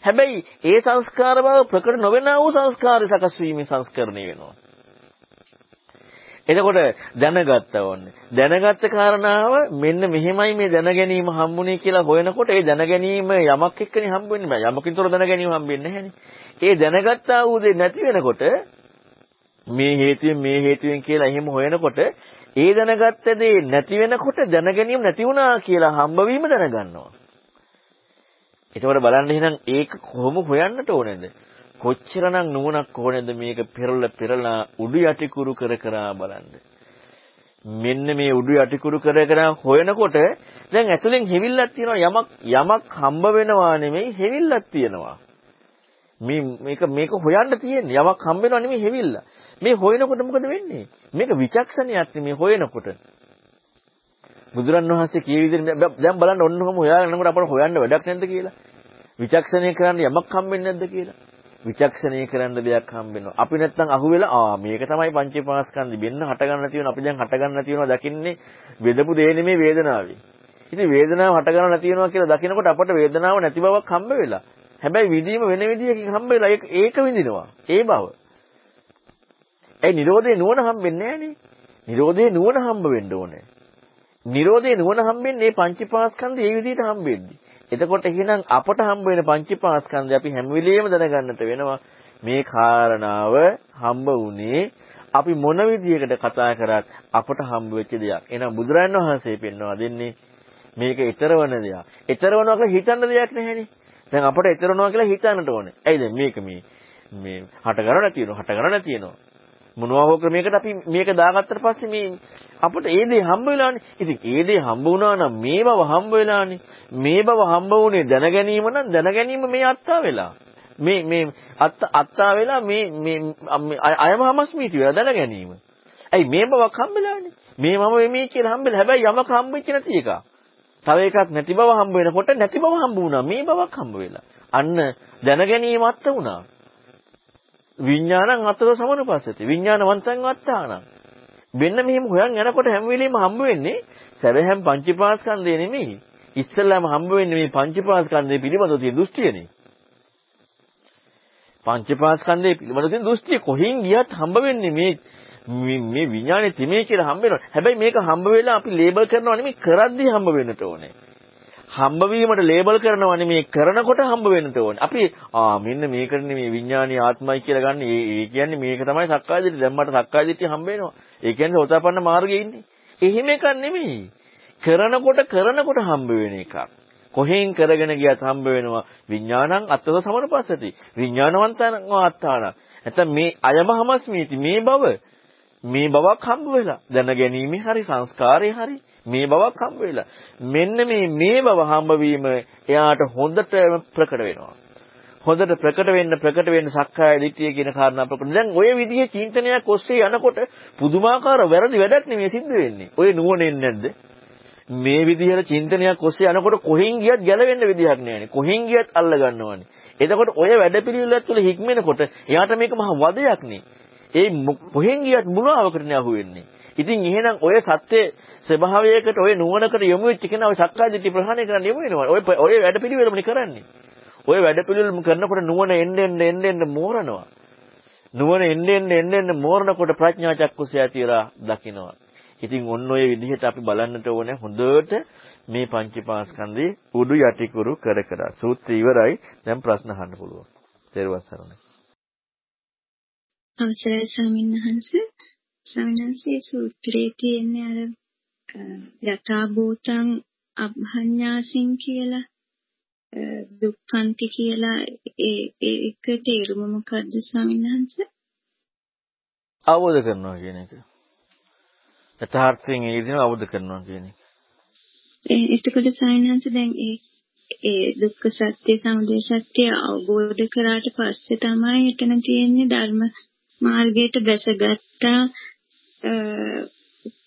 හැබැයි ඒ සංස්කාර බව ප්‍රකට නොවන වූ සංස්කාර සකස් වීමේ සංස්කරණය වෙනවා. එතකොට දැනගත්තා ඕනේ. දැනගත්ත කාරණාව මෙන්න මෙහෙමයි මේ දැන ගැනීම හම්බුනේ කියලා හොයනකොට ඒ දැන ගැනීම යමක් එක්කනේ හම්බෙන්නේ බෑ. යමකින්තර දැන ගැනීම හම්බෙන්නේ නැහැනේ. ඒ දැනගත්තා වූ දේ නැති වෙනකොට මේ හේතුවෙන් මේ හේතුවෙන් කියලා එහෙම හොයනකොට ඒ දැනගත්ත දේ නැති වෙනකොට දැන ගැනීම නැති වුණා කියලා හම්බවීම දැනගන්නවා. එතකොට බලන්න එහෙනම් ඒක කොහොම හොයන්නට ඕනේද? කොච්චරනම් නුවණක් ඕනේද මේක පෙරල පෙරලා උඩු යටි කුරු කර කර බලන්න. මෙන්න මේ උඩු යටි කුරු කර කර හොයනකොට දැන් ඇතුලෙන් හෙවිල්ලක් තියෙනවා යමක් යමක් හම්බ වෙනවා නෙමෙයි හෙවිල්ලක් තියෙනවා. මේ මේක මේක හොයන්න තියෙන්නේ යමක් හම්බ වෙනවා නෙමෙයි හෙවිල්ල. මේ හොයනකොට මොකද වෙන්නේ? මේක විචක්ෂණයක් මේ හොයනකොට. බුදුරන් වහන්සේ කිය විදිහට දැන් බලන්න ඔන්නෝම හොයාගෙන යනකොට අපට හොයන්න වැඩක් නැද්ද කියලා. විචක්ෂණය කරන්න යමක් හම්බෙන්නේ නැද්ද කියලා. විචක්ෂණය කරන්න දෙයක් හම්බෙනවා. අපි නැත්තම් අහුවෙලා ආ මේක තමයි පංචේපාස්කන්ධි වෙන්න හට ගන්න තියෙන අපි දැන් හට ගන්න තියෙනවා දකින්නේ වෙදපු දේ නෙමේ වේදනාවේ. ඉතින් වේදනාව හට ගන්න නැති වෙනවා කියලා දකිනකොට අපට වේදනාව නැති බවක් හම්බ වෙලා. හැබැයි විදීම වෙන විදියකින් හම්බ වෙලා ඒක විඳිනවා. ඒ බව. ඒ Nirodhe නුවණ හම්බෙන්නේ නැහනේ. Nirodhe නුවණ හම්බ වෙන්න ඕනේ. Nirodhe නුවණ හම්බෙන්නේ මේ පංචපාස්කන්ධය ඒ විදිහට හම්බෙන්නේ. එතකොට එහෙනම් අපට හම්බ වෙන පංචපාස්කන්ධය අපි හැම වෙලෙම දැනගන්නට වෙනවා මේ කාරණාව හම්බ වුණේ අපි මොන විදියකට කතා කරත් අපට හම්බ වෙච්ච දෙයක්. එහෙනම් බුදුරජාණන් වහන්සේ පෙන්වා දෙන්නේ මේක ඊතරවන දෙයක්. ඊතරවනවා කියලා හිතන්න දෙයක් නැහැනේ. දැන් අපට ඊතරවනවා කියලා හිතන්නට ඕනේ. ඇයිද මේක මේ මේ හට ගන්න තියෙනවා හට ගන්න තියෙනවා. මොනවා හෝ ක්‍රමයකට අපි මේක දාගත්තට පස්සේ මේ අපිට ඒ දේ හම්බ වෙලානේ. ඉතින් ඒ දේ හම්බ වුණා නම් මේ බව හම්බ වෙලානේ. මේ බව හම්බ වුණේ දැන ගැනීම නම් දැන ගැනීම මේ අත්තා වෙලා. මේ මේ අත්ත අත්තා වෙලා මේ මේ අයම හමස්මීති වෙලා දැන ගැනීම. ඇයි මේ බවක් හම්බෙලානේ. මේ මම මේ කියලා හම්බෙලා. හැබැයි යමක හම්බෙච්ච නැති එක. තව එකක් නැති බව හම්බ වෙනකොට නැති බව හම්බ වුණා. මේ බවක් හම්බ වෙලා. අන්න දැන ගැනීම අත්ත වුණා. විඥානං අතව සමනුපස්සති. විඥානවන්තං වත්තානං. මෙන්න මෙහෙම හොයන් යනකොට හැම වෙලෙම හම්බ වෙන්නේ සැබෑම පංචපාස්කන්ධය නෙමෙයි. ඉස්සෙල්ලාම හම්බ වෙන්නේ මේ පංචපාස්කන්ධය පිළිබඳව තියෙන දෘෂ්ටියනේ. පංචපාස්කන්ධය පිළිබඳව තියෙන දෘෂ්ටිය කොහෙන් ගියත් හම්බ වෙන්නේ මේ මේ විඥානේ තිමේ කියලා හම්බ වෙනවා. හැබැයි මේක හම්බ වෙලා අපි ලේබල් කරනවා නෙමෙයි කරද්දී හම්බ වෙන්නට ඕනේ. හම්බ වීමට ලේබල් කරනවා නෙමෙයි කරනකොට හම්බ වෙන්නට ඕනේ. අපි ආ මෙන්න මේකනේ මේ විඥානීය ආත්මයි කියලා ගන්න. ඒ ඒ කියන්නේ මේක තමයි සක්කාය දිට්ඨිය. දැන් මට සක්කාය දිට්ඨිය හම්බ වෙනවා. ඒ කියන්නේ සෝතාපන්න මාර්ගයේ ඉන්නේ. එහෙම එකක් නෙමෙයි. කරනකොට කරනකොට හම්බ වෙන එකක්. කොහෙන් කරගෙන ගියත් හම්බ වෙනවා විඥානං අත්තව සමනපස්සති. විඥානවන්තං ආත්තාන. නැත්නම් මේ අයමහමස්මීති මේ බව මේ බවක් හම්බ වෙලා දැනගැනීමේ හරි සංස්කාරේ හරි මේ බවක් හම්බ වෙලා. මෙන්න මේ මේ බව හම්බ වීම එයාට හොඳට ප්‍රකට වෙනවා. හොඳට ප්‍රකට වෙන්න ප්‍රකට වෙන්න සක්කාය දිට්ඨිය කියන කාරණා ප්‍රකට දැන් ඔය විදිහේ චින්තනයක් ඔස්සේ යනකොට පුදුමාකාර වැරදි වැඩක් නෙමෙයි සිද්ධ වෙන්නේ. ඔය නුවණෙන් නැද්ද? මේ විදිහට චින්තනයක් ඔස්සේ යනකොට කොහෙන් ගියත් ගැලවෙන්න විදිහක් නෑනේ. කොහෙන් ගියත් අල්ල ගන්නවනේ එතකොට ඔය වැඩපිළිවෙල තුළ හික්මෙනකොට එයාට මේක මහ වදයක් නේ. ඒ කොහෙන් ගියත් මුලාවකටනේ අහුවෙන්නේ. ඉතින් එහෙනම් ඔය සත්‍ය ස්වභාවයකට ඔය නුවණකට යොමු වෙච්ච කෙනා ඔය සක්කාය දිට්ඨි ප්‍රහාණය කරන්න යොමු වෙනවා. ඔය ඔය වැඩ පිළිවෙලමනේ කරන්නේ. ওই වැඩපිළිවෙලම කරනකොට නුවණ එන්න එන්න එන්න එන්න මෝරනවා. නුවණ එන්න එන්න එන්න එන්න මෝරනකොට ප්‍රඥා චක්කුසය ඇතිලා දකිනවා. ඉතින් ඔන්න ඔය විදිහට අපි බලන්නට ඕනේ හොඳට මේ පංචපාස්කන්ධේ උඩු යටිකුරු කර කර. සූත්‍රය ඉවරයි. දැන් ප්‍රශ්න අහන්න පුළුවන්. තේරුවන් සරණයි. අවසරයි ස්වාමීන් වහන්සේ. ස්වාමීන් වහන්සේ සූත්‍රයේ තියෙන්නේ අර යථා භූතං අභඤ්ඤාසින් කියලා දුක්ඛන්ති කියලා ඒ ඒක තේරුම මොකද්ද ස්වාමීන්? අවබෝධ කරනවා කියන එක. යථාර්ථයෙන් ඒ විදිහම අවබෝධ කරනවා කියන එක. එතකොට වහන්සේ දැන් ඒ ඒ දුක්ඛ සත්‍ය සමුදය සත්‍ය අවබෝධ කරාට පස්සේ තමයි එතන තියෙන්නේ ධර්ම මාර්ගයට බැසගත්තා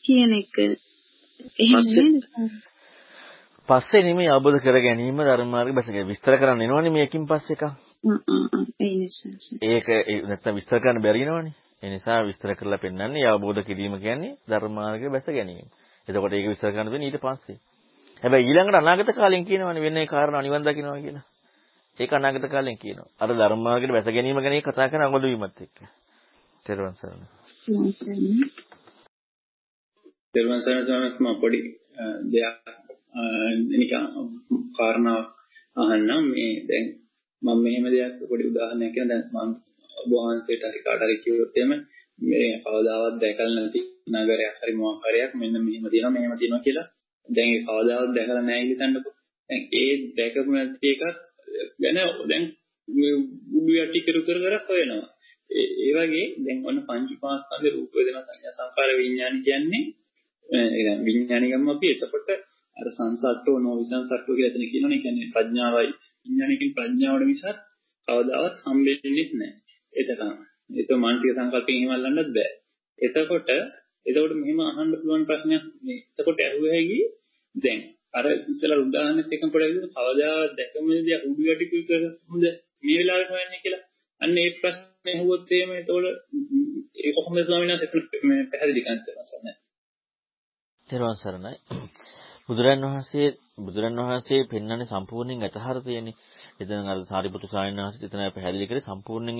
කියන එක. එහෙම? පස්සේ නෙමෙයි අවබෝධ කර ගැනීම ධර්ම මාර්ගය බැසගෙන විස්තර කරන්න එනවනේ මේකින් පස්සේ එක. ඒක නැත්තම් විස්තර කරන්න බැරි නවනේ. ඒ නිසා විස්තර කරලා පෙන්නන්නේ අවබෝධ කිරීම කියන්නේ ධර්ම මාර්ගය බැස ගැනීම. එතකොට ඒක විස්තර කරන්න වෙන්නේ ඊට පස්සේ. හැබැයි ඊළඟට අනාගත කාලෙන් කියනවනේ වෙන ඒ කාරණා නිවන් දකින්නවා කියලා. ඒක අනාගත කාලෙන් කියනවා. අර ධර්ම මාර්ගයට බැස ගැනීම ගැන කතා කරන අඟොඩ වීමත් එක්ක. තෙරුවන් සරණයි. තෙරුවන් සරණයි තමයි පොඩි දෙයක් නිකන් කාරණා අහන්නම් මේ දැන් මම මෙහෙම දෙයක් පොඩි උදාහරණයක් කියන දැන් මම ඔබ වහන්සේට හරි කාට හරි කිව්වොත් එහෙම මේ කවදාවත් දැකලා නැති නගරයක් හරි මොකක් හරියක් මෙන්න මෙහෙම තියෙනවා මෙහෙම තියෙනවා කියලා. දැන් ඒ කවදාවත් දැකලා නැහැ හිතන්නකෝ. දැන් ඒ දැකපු නැති එකක් ගැන දැන් බුදු යටි කර කර කර හොයනවා. ඒ වගේ දැන් ඔන්න පංච පාස්කන්ධ රූප වේදනා සංඥා සංකාර විඥාන කියන්නේ ඒ විඥානිකම අපි එතකොට අර සංසට්ඨෝ නොවිසංසට්ඨෝ කියලා එතන කියනවනේ. ඒ කියන්නේ ප්‍රඥාවයි විඥානයකින් ප්‍රඥාවට මිසක් කවදාවත් හම්බෙන්නේ නැහැ. එතකම. ඒක මානසික සංකල්පයෙන් එහෙම අල්ලන්නත් බෑ. එතකොට එතකොට මෙහෙම අහන්න පුළුවන් ප්‍රශ්නයක් මේ. එතකොට ඇහුවේ හැකි දැන් අර ඉස්සලා උදාහරණෙත් එකම පොඩ්ඩක් විදිහට කවදාවත් දැකමදී උඩු යටි කුයික හොඳ මේ වෙලාවට හොයන්නේ කියලා. අන්න ඒ ප්‍රශ්නේ ඇහුවොත් එහෙම එතකොට ඒ කොහොමද ස්වාමීන් වහන්සේ පැහැදිලි කරන්න තෙරුවන් සරණයි. බුදුරන් වහන්සේ බුදුරන් වහන්සේ පෙන්වන්නේ සම්පූර්ණයෙන් යථාර්ථයනේ. එතන අර සාරිපුත්තු සායන වහන්සේ එතන පැහැදිලි කරේ සම්පූර්ණයෙන්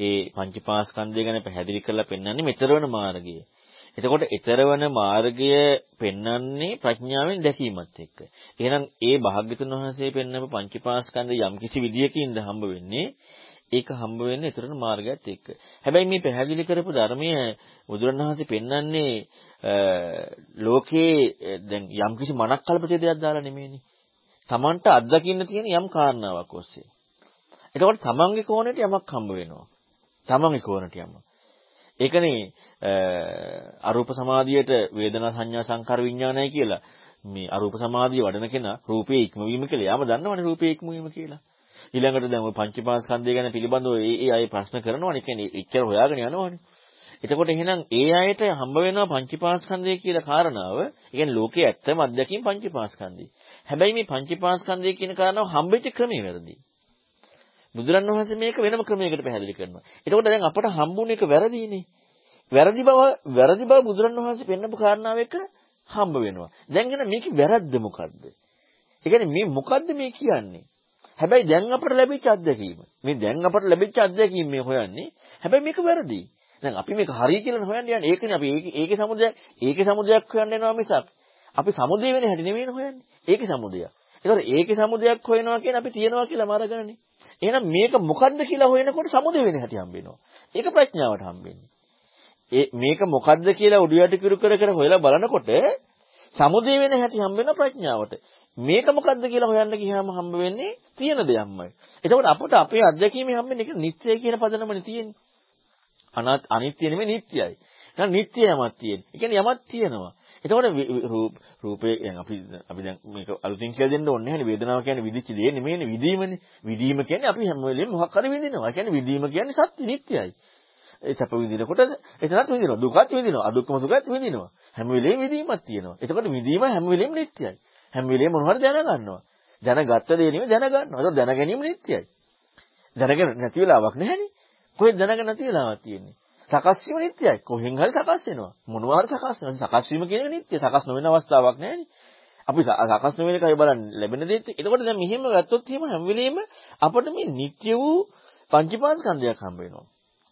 ඒ පංචපාස්කන්ධය ගැන පැහැදිලි කරලා පෙන්වන්නේ මෙතරවන මාර්ගය. එතකොට ඊතරවන මාර්ගය පෙන්වන්නේ ප්‍රඥාවෙන් දැකීමත් එක්ක. එහෙනම් ඒ භාග්‍යතුන් වහන්සේ පෙන්වපු පංචපාස්කන්ධය යම් කිසි විදියකින්ද හම්බ වෙන්නේ ඒක හම්බ වෙන්නේ ඊතරන මාර්ගයත් එක්ක. හැබැයි මේ පැහැදිලි කරපු ධර්මයේ බුදුරණවහන්සේ පෙන්වන්නේ ලෝකේ දැන් යම්කිසි මනක් කල්පිතයක් දාලා නෙමෙයිනේ. Tamanට අත්දකින්න තියෙන යම් කාරණාවක් ඔස්සේ. එතකොට තමන්ගේ කෝණයට යමක් හම්බ වෙනවා. තමන්ගේ කෝණයට යමක්. ඒකනේ අරූප සමාධියට වේදනා සංඥා සංකාර විඥානයි කියලා. මේ අරූප සමාධිය වඩන කෙනා රූපේ ඉක්මවීම කියලා. යාම දන්නවනේ රූපේ ඉක්මවීම කියලා. ඊළඟට දැන් ওই පංචපාස්කන්ධය ගැන පිළිබඳව ඒ ඒ අය ප්‍රශ්න කරනවනේ. ඒ කියන්නේ එච්චර හොයාගෙන යනවනේ. එතකොට එහෙනම් ඒ අයට හම්බ වෙනවා පංචපාස්කන්ධය කියලා කාරණාව. ඒ කියන්නේ ලෝකයේ ඇත්තම අත්දැකීම් පංචපාස්කන්ධය. හැබැයි මේ පංචපාස්කන්ධය කියන කාරණාව හම්බෙච්ච ක්‍රමය වැරදි. බුදුරණවහන්සේ මේක වෙනම ක්‍රමයකට පැහැදිලි කරනවා. එතකොට දැන් අපට හම්බුන එක වැරදිනේ. වැරදි බව වැරදි බව බුදුරණවහන්සේ පෙන්නපු කාරණාව එක හම්බ වෙනවා. දැන් එහෙනම් මේකේ වැරද්ද මොකද්ද? ඒ කියන්නේ මේ මොකද්ද මේ කියන්නේ? හැබැයි දැන් අපට ලැබිච්ච අත්දැකීම. මේ දැන් අපට ලැබිච්ච අත්දැකීම මේ හොයන්නේ. හැබැයි මේක වැරදි. දැන් අපි මේක හරිය කියලා හොයන්නේ යන්නේ. ඒකනේ අපි ඒකේ සමුදයක් ඒකේ සමුදයක් හොයන්න යනවා මිසක් අපි සමුදේ වෙන හැටි නෙමෙයි හොයන්නේ. ඒකේ සමුදයක්. ඒතකොට ඒකේ සමුදයක් හොයනවා කියන්නේ අපි තියනවා කියලා මාරගන්නේ. එහෙනම් මේක මොකද්ද කියලා හොයනකොට සමුදේ වෙන හැටි හම්බෙනවා. ඒක ප්‍රඥාවට හම්බෙන්නේ. ඒ මේක මොකද්ද කියලා උඩු යටි කිරු කර කර හොයලා බලනකොට සමුදේ වෙන හැටි හම්බෙන ප්‍රඥාවට. මේක මොකද්ද කියලා හොයන්න ගියාම හම්බ වෙන්නේ තියෙන දෙයක්මයි. එතකොට අපට අපේ අත්දැකීමේ හම්බෙන්නේ ඒක නිත්‍යයි කියන පදනමනේ තියෙන්නේ. අනත් අනිත්‍ය නෙමෙයි නිට්ටයයි. එහෙනම් නිට්ටය යමක් තියෙන. ඒ කියන්නේ යමක් තියෙනවා. එතකොට රූපේ දැන් අපි අපි දැන් මේක අලුතින් කියලා දෙන්න ඕනේ නැහැ වේදනාව කියන්නේ විදිච්ච දේ නෙමෙයිනේ විදීමනේ. විදීම කියන්නේ අපි හැම වෙලෙම මොකක් හරි විඳිනවා. ඒ කියන්නේ විදීම කියන්නේ සත්‍ය නිට්ටයයි. ඒ සැප විඳිනකොට එතනත් විඳිනවා. දුකත් විඳිනවා. අදුක්කම දුකත් විඳිනවා. හැම වෙලෙම විදීමක් තියෙනවා. එතකොට විදීම හැම වෙලෙම නිට්ටයයි. හැම වෙලෙම මොනවද දැනගන්නවා. දැනගත්ත දේ නෙමෙයි දැනගන්නවා. ඒක දැන ගැනීම නිට්ටයයි. දැනගෙන නැති වෙලාවක් නැහැනේ. කොහෙද දැනගෙන නැති වෙලාවක් තියෙන්නේ. සකස් වීම නිට්ටයයි. කොහෙන් හරි සකස් වෙනවා. මොනවා හරි සකස් වෙනවා. සකස් වීම කියන එක නිට්ටය. සකස් නොවන අවස්ථාවක් නැහැනේ. අපි සකස් නොවන එකයි බලන්නේ ලැබෙන දේත්. එතකොට දැන් මෙහෙම ගත්තොත් එහෙම හැම වෙලෙම අපිට මේ නිත්‍ය වූ පංචපාස්කන්ධයක් හම්බ වෙනවා.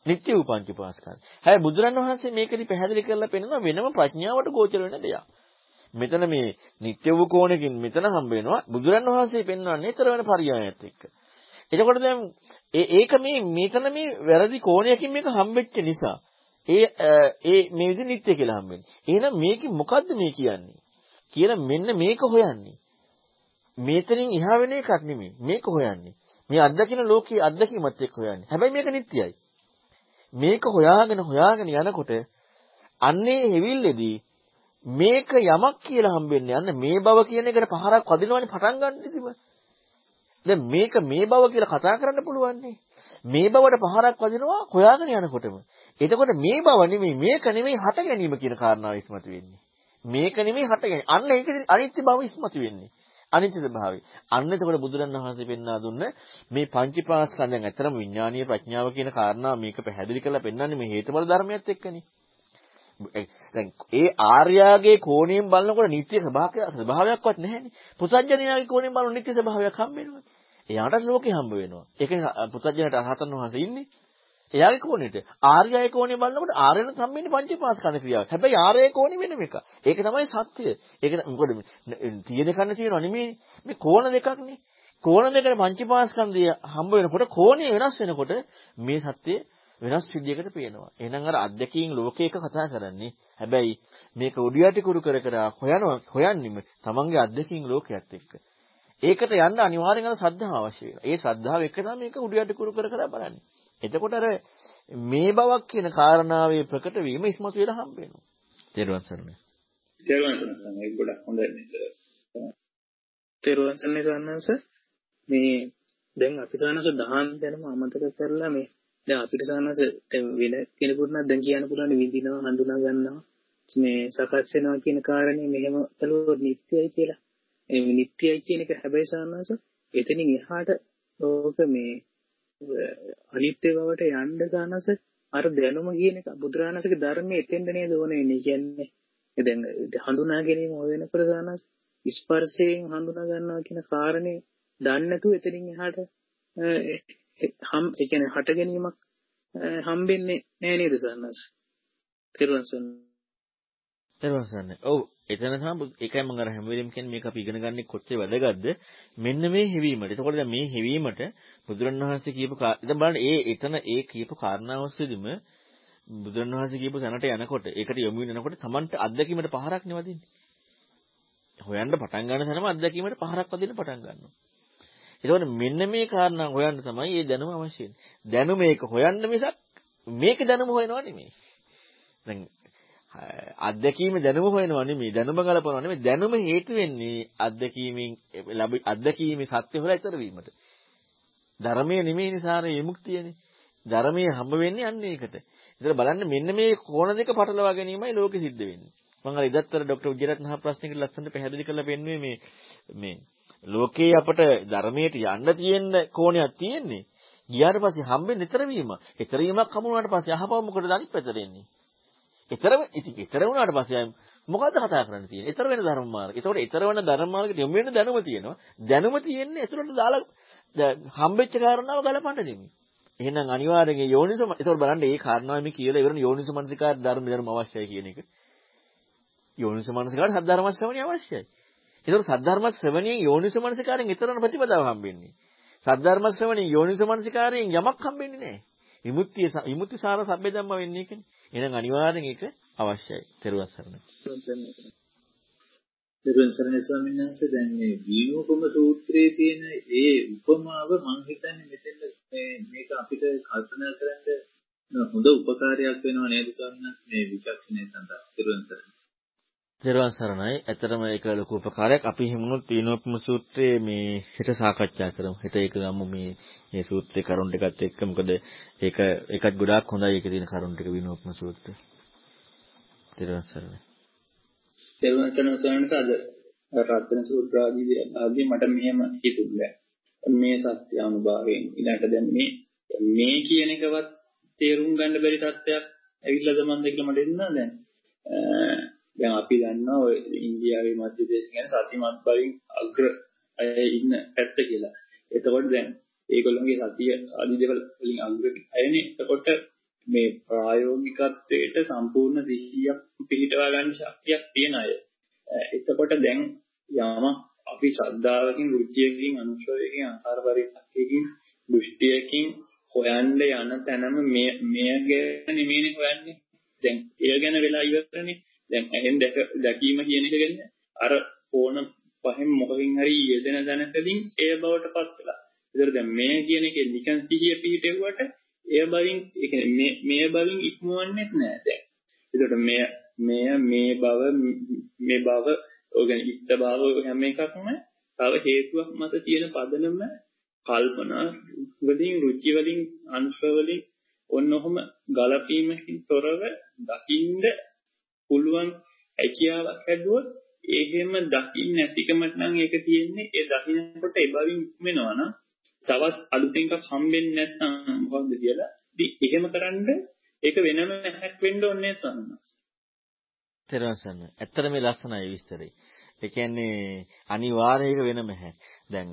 නිත්‍ය වූ පංචපාස්කන්ධ. හැබැයි බුදුරන් වහන්සේ මේකෙදි පැහැදිලි කරලා පෙන්නන වෙනම ප්‍රඥාවට ගෝචර වෙන දෙයක්. මෙතන මේ නිත්‍ය වූ කෝණකින් මෙතන හම්බ වෙනවා. බුදුරන් වහන්සේ පෙන්වන්නේ ඊතර වෙන පරියායත් එක්ක. එතකොට දැන් ඒක මේ මෙතන මේ වැරදි කෝණයකින් මේක හම්බෙච්ච නිසා ඒ ඒ මේ විදිහ නිත්‍ය කියලා හම්බෙන්නේ. එහෙනම් මේක මොකද්ද මේ කියන්නේ? කියලා මෙන්න මේක හොයන්නේ. මේතරින් එහා වෙන එකක් නෙමෙයි. මේක හොයන්නේ. මේ අත්දකින්න ලෝකයේ අත්දැකීමත් එක්ක හොයන්නේ. හැබැයි මේක නිට්ටයයි. මේක හොයාගෙන හොයාගෙන යනකොට අන්නේ හෙවිල්ලේදී මේක යමක් කියලා හම්බෙන්නේ යන්න මේ බව කියන එකට පහරක් වදිනවනේ පටන් ගන්න ඉතිම. දැන් මේක මේ බව කියලා කතා කරන්න පුළුවන් මේ බවට පහරක් වදිනවා හොයාගෙන යනකොටම. එතකොට මේ බව නෙමෙයි මේක නෙමෙයි හට ගැනීම කියන කාරණාව ඉස්මතු වෙන්නේ. මේක නෙමෙයි හට ගැනීම. අන්න ඒක අනිත්‍ය බව ඉස්මතු වෙන්නේ. අනිත්‍ය ස්වභාවය. අන්න එතකොට බුදුරණවහන්සේ පෙන්වා දුන්න මේ පංචපාස්කන්ධයන් ඇතරම විඥානීය ප්‍රඥාව කියන කාරණා මේක පැහැදිලි කරලා පෙන්වන්නේ මේ හේතුඵල ධර්මයත් එක්කනේ. දැන් ඒ ආර්යාගේ කෝණයෙන් බලනකොට නිත්‍ය ස්වභාවයක්වත් නැහැනේ. පුසජ්ජනයාගේ කෝණයෙන් බලන නිත්‍ය ස්වභාවයක් හම්බ වෙනවා. එයාට ලෝකේ හම්බ වෙනවා. ඒකනේ පුසජ්ජනයට අරහතන් වහන්සේ ඉන්නේ. එයාගේ කෝණෙට ආර්යය කෝණය බලනකොට ආර්යන සම්මින්නේ පංචපාස්කන්ධ ක්‍රියාවක්. හැබැයි ආර්යය කෝණෙ වෙනම එක. ඒක තමයි සත්‍යය. ඒක මොකද තියෙන කන්න තියෙනවා නෙමෙයි. මේ කෝණ දෙකක්නේ. කෝණ දෙකට පංචපාස්කන්ධය හම්බ වෙනකොට කෝණය වෙනස් වෙනකොට මේ සත්‍යය වෙනස් විදියකට පේනවා. එහෙනම් අර අධ්‍යක්ීන් ලෝකයක කතා කරන්නේ. හැබැයි මේක උඩියටි කුරු කර කර හොයනවා හොයන්නෙම තමන්ගේ අධ්‍යක්ීන් ලෝකයක් එක්ක. ඒකට යන්න අනිවාර්යෙන් අර ශ්‍රද්ධාව අවශ්‍ය වෙනවා. ඒ ශ්‍රද්ධාව එක තමයි මේක උඩියටි කුරු කර කර බලන්නේ. එතකොට අර මේ බවක් කියන කාරණාවේ ප්‍රකට වීම ඉස්මතු වෙලා හම්බ වෙනවා. තේරුවන් සරණයි. තේරුවන් සරණයි. ඒක ගොඩක් හොඳයි නේද? තේරුවන් සරණයි සන්නස මේ දැන් අපි සන්නස දහන් දැනම අමතක කරලා මේ දැන් අපිට සන්නස දැන් වෙන කෙනෙකුට නම් දැන් කියන්න පුළුවන් විඳිනවා හඳුනා ගන්නවා මේ සකස් වෙනවා කියන කාරණේ මෙහෙම කළොත් නිත්‍යයි කියලා. ඒ නිත්‍යයි කියන එක හැබැයි සන්නස එතනින් එහාට ඕක මේ අනිත්‍ය බවට යන්න සානස අර දැනුම කියන එක බුදුරාණන්සේගේ ධර්මයේ එතෙන්ද නේද ඕනේ ඉන්නේ කියන්නේ දැන් හඳුනා ගැනීම ඔය වෙනකොට සානස ස්පර්ශයෙන් හඳුනා ගන්නවා කියන කාරණේ දන්නේ නැතුව එතනින් එහාට හම් ඒ කියන්නේ හට ගැනීමක් හම්බෙන්නේ නෑ නේද සානස තෙරුවන් තෙරුවන් සරණයි. ඔව් එතන තමයි ඒකයි මම අර හැම වෙලෙම කියන්නේ මේක අපි ඉගෙන ගන්න කොච්චර වැදගත්ද මෙන්න මේ හැවීමට. එතකොට දැන් මේ හැවීමට බුදුරණවහන්සේ කියපු දැන් බලන්න ඒ එතන ඒ කියපු කාරණාවස්සෙදිම බුදුරණවහන්සේ කියපු තැනට යනකොට ඒකට යොමු වෙනකොට Tamanට අත්දැකීමට පහරක් නෙවදින්නේ. හොයන්න පටන් ගන්න තැනම අත්දැකීමට පහරක් වදින්න පටන් ගන්නවා. එතකොට මෙන්න මේ කාරණා හොයන්න තමයි මේ දැනුම අවශ්‍ය වෙන්නේ. දැනුම මේක හොයන්න මිසක් මේක දැනුම හොයනවා නෙමෙයි. දැන් අත්දැකීම දැනුම හොයනවා නෙමෙයි දැනුම ගලපනවා නෙමෙයි දැනුම හේතු වෙන්නේ අත්දැකීමෙන් ලැබි අත්දැකීමේ සත්‍ය හොයලා ඉතර වීමට ධර්මයේ නෙමෙයිනේ සාරේ විමුක්තියනේ ධර්මයේ හම්බ වෙන්නේ අන්න ඒකට ඉතින් බලන්න මෙන්න මේ කෝණ දෙක පටලවා ගැනීමයි ලෝකෙ සිද්ධ වෙන්නේ මම අර ඉදත්තර ડોક્ટર විජයරත්න මහ ප්‍රශ්නෙකට ලස්සනට පැහැදිලි කරලා පෙන්නුවේ මේ මේ ලෝකේ අපට ධර්මයට යන්න තියෙන කෝණයක් තියෙන්නේ ගියාට පස්සේ හම්බෙන්නේ ඊතර වීම. ඊතර වීමක් හමු වුණාට පස්සේ අහපව මොකටද අනිත් පැත්තට එන්නේ? ඊතර ඉතින් ඊතර වුණාට පස්සේ මොකද්ද කතා කරන්න තියෙන්නේ? ඊතර වෙන ධර්ම මාර්ගය. ඒතකොට ඊතර වෙන ධර්ම මාර්ගයට යොමු වෙන දැනුම තියෙනවා. දැනුම තියෙන්නේ ඒතරට දාලා හම්බෙච්ච කාරණාව ගලපන්න නෙමෙයි. එහෙනම් අනිවාර්යෙන් යෝනිසම ඒතකොට බලන්න මේ කාරණාව මේ කියලා ඉවරන යෝනිසම මනසිකාර ධර්ම ධර්ම අවශ්‍යයි කියන එක. යෝනිසම මනසිකාර සද්ධර්ම ශ්‍රවණිය අවශ්‍යයි. ඒතකොට සද්ධර්ම ශ්‍රවණියෙන් යෝනිසම මනසිකාරයෙන් ඊතරන ප්‍රතිපදාව හම්බෙන්නේ. සද්ධර්ම ශ්‍රවණියෙන් යෝනිසම මනසිකාරයෙන් යමක් හම්බෙන්නේ නැහැ. විමුක්තිය විමුක්ති සාර සම්බේ ධම්ම වෙන්නේ ඒකනේ. එහෙනම් අනිවාර්යෙන් ඒක අවශ්‍යයි. තෙරුවන් සරණයි. තෙරුවන් සරණයි ස්වාමීන් වහන්සේ දැන් මේ දීනෝපම සූත්‍රයේ තියෙන ඒ උපමාව මම හිතන්නේ මෙතෙන් මේ මේක අපිට කල්පනා කරන්න හොඳ උපකාරයක් වෙනව නේද ස්වාමීන් වහන්සේ මේ විචක්ෂණය සඳහා. තෙරුවන් සරණයි. තෙරුවන් සරණයි. ඇත්තටම ඒක ලොකු උපකාරයක්. අපි හිමුණු තීනෝපම සූත්‍රයේ මේ හෙට සාකච්ඡා කරමු. හෙට ඒක ගමු මේ මේ සූත්‍රේ කරුණ ටිකත් එක්ක. මොකද ඒක ඒකත් ගොඩාක් හොඳයි ඒකේ තියෙන කරුණ ටික විනෝපම සූත්‍රය. තෙරුවන් සරණයි. තෙරුවන් සරණයි අද රත්න සූත්‍ර ආදී ආදී මට මෙහෙම හිතුණා. මේ සත්‍ය අනුභවයෙන් ඊළඟට දැන් මේ මේ කියන එකවත් තේරුම් ගන්න බැරි තත්ත්වයක් ඇවිල්ලාද මන්ද කියලා මට එන්නා දැන් දැන් අපි දන්නවා ඔය ඉන්දියාවේ මධ්‍ය දේශ ගැන සතිමත් බවින් අග්‍ර අය ඉන්න පැත්ත කියලා. එතකොට දැන් ඒගොල්ලන්ගේ සතිය ආදි දේවල් වලින් අග්‍ර අයනේ. එතකොට මේ ප්‍රායෝගිකත්වයට සම්පූර්ණ සිහියක් පිළිටවා ගන්න ශක්තියක් තියෙන අය. එතකොට දැන් යම අපි ශ්‍රද්ධාවකින්, රුචියකින්, අනුශෝයකින්, ආකාර පරිසක්කයකින්, දෘෂ්ටියකින් හොයන්න යන තැනම මේ මෙය ගැන නෙමෙයිනේ හොයන්නේ. දැන් එය ගැන වෙලා ඉවරනේ. දැන් ඇහෙන් දැක දැකීම කියන එක ගැන අර ඕන පහෙන් මොකකින් හරි යෙදෙන දැනකලින් එය බවට පත් වෙලා. ඒතර දැන් මේ කියන එකේ නිකන් සිහිය පිහිටෙව්වට එය බලින් ඒ කියන්නේ මේ මේ බලින් ඉක්මවන්නේ නැහැ දැන්. ඒතකොට මේ මෙය මේ බව මේ බව ඔයගෙන ඉත්ත බව හැම එකක්ම තව හේතුවක් මත තියෙන පදනම කල්පනා වලින් රුචි වලින් අංශ වලින් ඔන්නෝම ගලපීමකින් තොරව දකින්න පුළුවන් හැකියාවක් හැදුවොත් එහෙම දකින්න නැතිකමට නම් ඒක තියෙන්නේ ඒ දකින්නකොට ඒ බවින් වෙනවා නම් තවත් අලුතෙන් එකක් හම්බෙන්නේ නැත්නම් මොකද්ද කියලා ඉතින් එහෙම කරන්න ඒක වෙනම හැක් වෙන්න ඕනේ සම්මස්. තෙරවසන්න. ඇත්තට මේ ලස්සනයි විස්තරේ. ඒ කියන්නේ අනිවාර්යයෙන් වෙනම හැක්. දැන්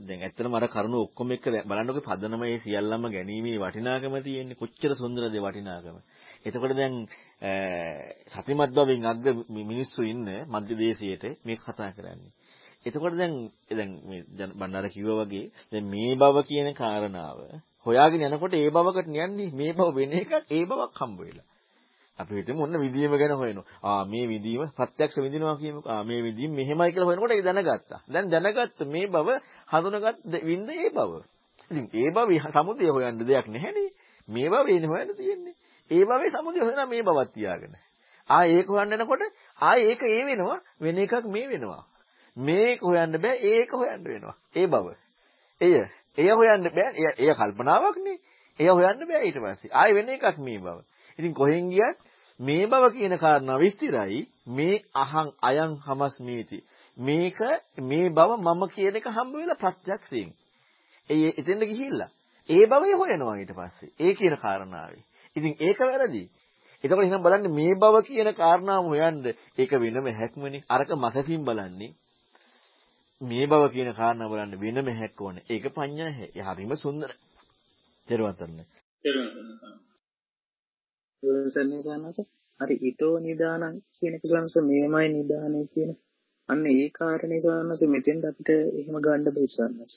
දැන් ඇත්තටම අර කරුණු ඔක්කොම එක්ක බලන්නකො පදනම මේ සියල්ලම ගැනීමේ වටිනාකම තියෙන්නේ කොච්චර සුන්දරද වටිනාකම. එතකොට දැන් සතිමත් බවින් අග්ග මිනිස්සු ඉන්න මධ්‍ය දේශයේට මේක කතා කරන්නේ. එතකොට දැන් දැන් මේ බණ්ඩාර කිව්වා වගේ දැන් මේ බව කියන කාරණාව හොයාගෙන යනකොට ඒ බවකට යන්නේ මේ බව වෙන එකක් ඒ බවක් හම්බ වෙලා. අපි හිතමු ඔන්න විදීම ගැන හොයනවා. ආ මේ විදීම ප්‍රත්‍යක්ෂ විදිනවා කියමුකෝ. ආ මේ විදීම මෙහෙමයි කියලා හොයනකොට ඒක දැනගත්තා. දැන් දැනගත්ත මේ බව හඳුනගත් වින්ද ඒ බව. ඉතින් ඒ බව සමුදය හොයන්න දෙයක් නැහැනේ. මේ බව එන්නේ හොයන්න තියෙන්නේ. ඒ බවේ සමුදය හොයනවා මේ බවක් තියාගෙන. ආ ඒක හොයන්න යනකොට ආ ඒක ඒ වෙනවා වෙන එකක් මේ වෙනවා. මේක හොයන්න බෑ ඒක හොයන්න වෙනවා. ඒ බව. එය එය හොයන්න බෑ. එය කල්පනාවක්නේ. එය හොයන්න බෑ ඊට පස්සේ. ආයෙ වෙන එකක් මේ බව. ඉතින් කොහෙන් ගියත් මේ බව කියන කාරණා විස්තරයි මේ අහං අයං හමස්මීති. මේක මේ බව මම කියන එක හම්බ වෙලා ප්‍රත්‍යක්ෂයෙන්. ඒ එතෙන්ද ගිහිල්ලා ඒ බවයි හොයනවා ඊට පස්සේ. ඒ කියන කාරණාවේ. ඉතින් ඒක වැරදි. එතකොට එහෙනම් බලන්න මේ බව කියන කාරණාව හොයන්න ඒක වෙනම හැක්මනේ. අරක මසසින් බලන්නේ. මේ බව කියන කාරණාව බලන්න වෙනම හැක් ඕනේ. ඒක පඤ්ඤා හැ. ඒ හරිම සුන්දරයි. තේරුවන් ගන්න. තේරුවන් සන්නේ සන්නස හරි ඊතෝ නිදානං කියන එක සන්නස මේමයි නිදානය කියන අන්න ඒ කාරණේ සන්නස මෙතෙන්ද අපිට එහෙම ගන්න බෑ සන්නස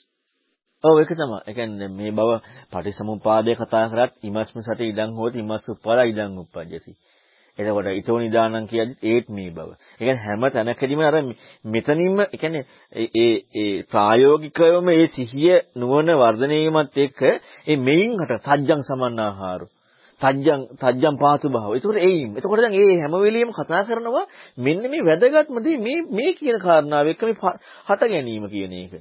ඔව් ඒක තමයි. ඒ කියන්නේ මේ බව පටිසමුපාදය කතා කරත් ඉමස්ම සති ඉදන් හොත ඉමස් උප්පාදා ඉදන් උප්පජ්ජති. එතකොට ඊතෝ නිදානං කියද්දිත් ඒත් මේ බව. ඒ කියන්නේ හැම තැනකදීම අර මෙතනින්ම ඒ කියන්නේ ඒ ඒ ප්‍රායෝගිකවම මේ සිහිය නුවණ වර්ධනය වීමත් එක්ක ඒ මෙයින් හට සත්‍යං සමන්නාහාරු තජ්ජං තජ්ජං පාතු භාව. ඒකෝට ඒයින්. ඒකෝට දැන් ඒ හැම වෙලෙම කතා කරනවා මෙන්න මේ වැදගත්ම දේ මේ මේ කියන කාරණාව එක්ක මේ හට ගැනීම කියන එක.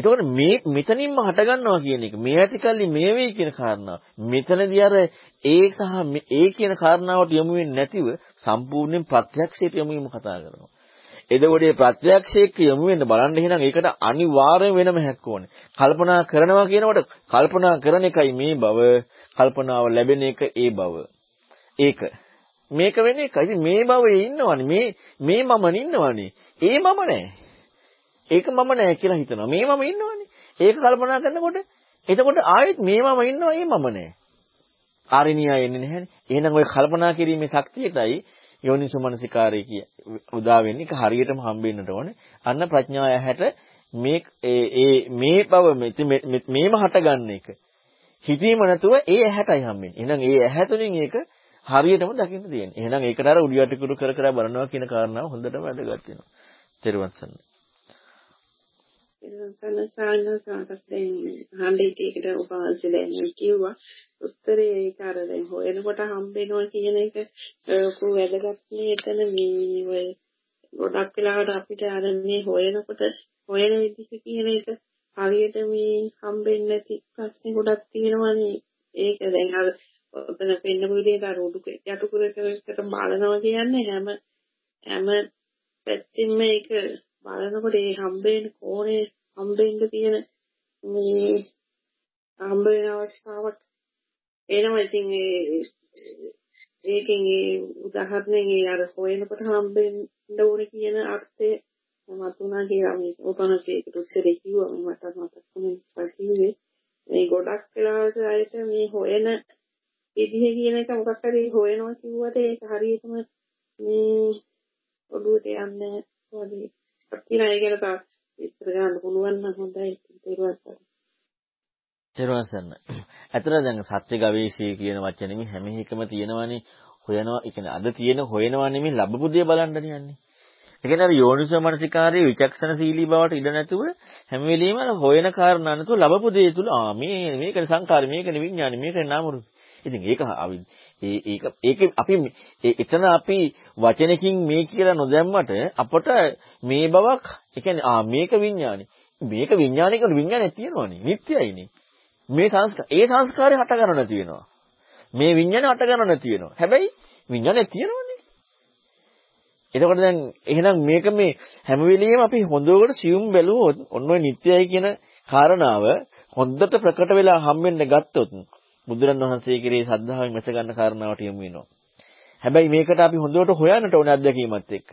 ඒකෝට මේ මෙතනින්ම හට ගන්නවා කියන එක. මේ ඇතිකල්ලි මේ වෙයි කියන කාරණාව. මෙතනදී අර ඒ සහ ඒ කියන කාරණාවට යොමු වෙන්නේ නැතිව සම්පූර්ණයෙන් ප්‍රත්‍යක්ෂයට යොමු වීම කතා කරනවා. එතකොට මේ ප්‍රත්‍යක්ෂයක යොමු වෙන්න බලන්න එහෙනම් ඒකට අනිවාර්යෙන් වෙනම හැක් ඕනේ. කල්පනා කරනවා කියනකොට කල්පනා කරන එකයි මේ බව කල්පනාව ලැබෙන එක ඒ බව. ඒක. මේක වෙන එක. ඉතින් මේ භවයේ ඉන්නවනේ මේ මේ මම ඉන්නවනේ. ඒ මම නෑ. ඒක මම නෑ කියලා හිතනවා. මේ මම ඉන්නවනේ. ඒක කල්පනා කරනකොට එතකොට ආයෙත් මේ මම ඉන්නවා ඒ මම නෑ. ආරිනියා එන්නේ නැහැනේ. එහෙනම් ඔය කල්පනා කිරීමේ ශක්තියටයි යෝනිසෝමනසිකාරය කිය උදා වෙන්නේ. ඒක හරියටම හම්බෙන්නට ඕනේ. අන්න ප්‍රඥාව ඇහැට මේ ඒ මේ බව මේම හටගන්න එක. හිතීම නැතුව ඒ ඇහැටයි හම්බෙන්නේ. එහෙනම් ඒ ඇහැ තුලින් ඒක හරියටම දකින්න තියෙන්නේ. එහෙනම් ඒකට අර උඩු යටි කුරු කර කර බලනවා කියන කාරණාව හොඳටම වැදගත් වෙනවා. තෙරුවන් සරණයි. එතන සාන්නසාකයෙන් හාන්ඩේටීකට උපවාසය දැන් කිව්වා උත්තරේ ඒක අර දැන් හොයනකොට හම්බෙනවා කියන එක කු වැදගත් නේ එතන මේ ඔය ගොඩක් වෙලාවට අපිට අර මේ හොයනකොට හොයන විදිහ කියන එක හරියට මේ හම්බෙන්නේ නැති ප්‍රශ්න ගොඩක් තියෙනවානේ. ඒක දැන් අර ඔතන පෙන්නපු විදිහට අර උඩු යටු කුරකට බලනවා කියන්නේ හැම හැම පැත්තෙම ඒක බලනකොට ඒ හම්බෙන්න කෝණේ හම්බෙන්න තියෙන මේ හම්බ වෙන අවස්ථාවක් එනවා. ඉතින් ඒ ඒකෙන් ඒ උදාහරණයෙන් ඒ අර හොයනකොට හම්බෙන්න ඕනේ කියන අර්ථය මතුණා කියලා මේ උපනසේකට උත්තරේ කිව්වා මට මතක් වුණේ කිව්වේ මේ ගොඩක් වෙලාවට අයට මේ හොයන විදිහ කියන එක මොකක් හරි හොයනවා කිව්වට ඒක හරියටම මේ ඔළුවට යන්නේ වගේ අපිට ඒක ගැන තව විස්තර ගන්න පුළුවන් නම් හොඳයි තේරුවත් තේරුවන් සන්න. ඇතර දැන් සත්‍ය ගවේෂී කියන වචනේ හැම එකම තියෙනවනේ හොයනවා. ඒ කියන්නේ අද තියෙන හොයනවා නෙමෙයි ලැබපු දේ බලන්න යන්නේ. ඒ කියන්නේ අර යෝනිසෝ මනසිකාරයේ විචක්ෂණශීලී බවට ඉඩ නැතුව හැම වෙලෙම හොයන කාරණා නැතුව ලැබපු දේ තුල ආ මේ මේකනේ සංකාර මේකනේ විඥාන මේකනේ නාම රූප. ඉතින් ඒක ඒක ඒක අපි එතන අපි වචනකින් මේ කියලා නොදැම්මට අපට මේ බවක් ඒ කියන්නේ ආ මේක විඥානේ. මේක විඥානේ කියන විඥානේ තියෙනවනේ. නිට්ටයයිනේ. මේ සංස්කාර ඒ සංස්කාරය හට ගන්න නැති වෙනවා. මේ විඥානේ හට ගන්න නැති වෙනවා. හැබැයි විඥානේ තියෙනවනේ. එතකොට දැන් එහෙනම් මේක මේ හැම වෙලෙම අපි හොඳවට සියුම් බැලුවොත් ඔන්න ඔය නිට්ටයයි කියන කාරණාව හොඳට ප්‍රකට වෙලා හම්බෙන්න ගත්තොත් බුදුරන් වහන්සේ කෙරේ සද්ධාවෙන් මෙස ගන්න කාරණාවට යමු වෙනවා. හැබැයි මේකට අපි හොඳට හොයන්නට ඕනේ අත්දැකීමත් එක්ක.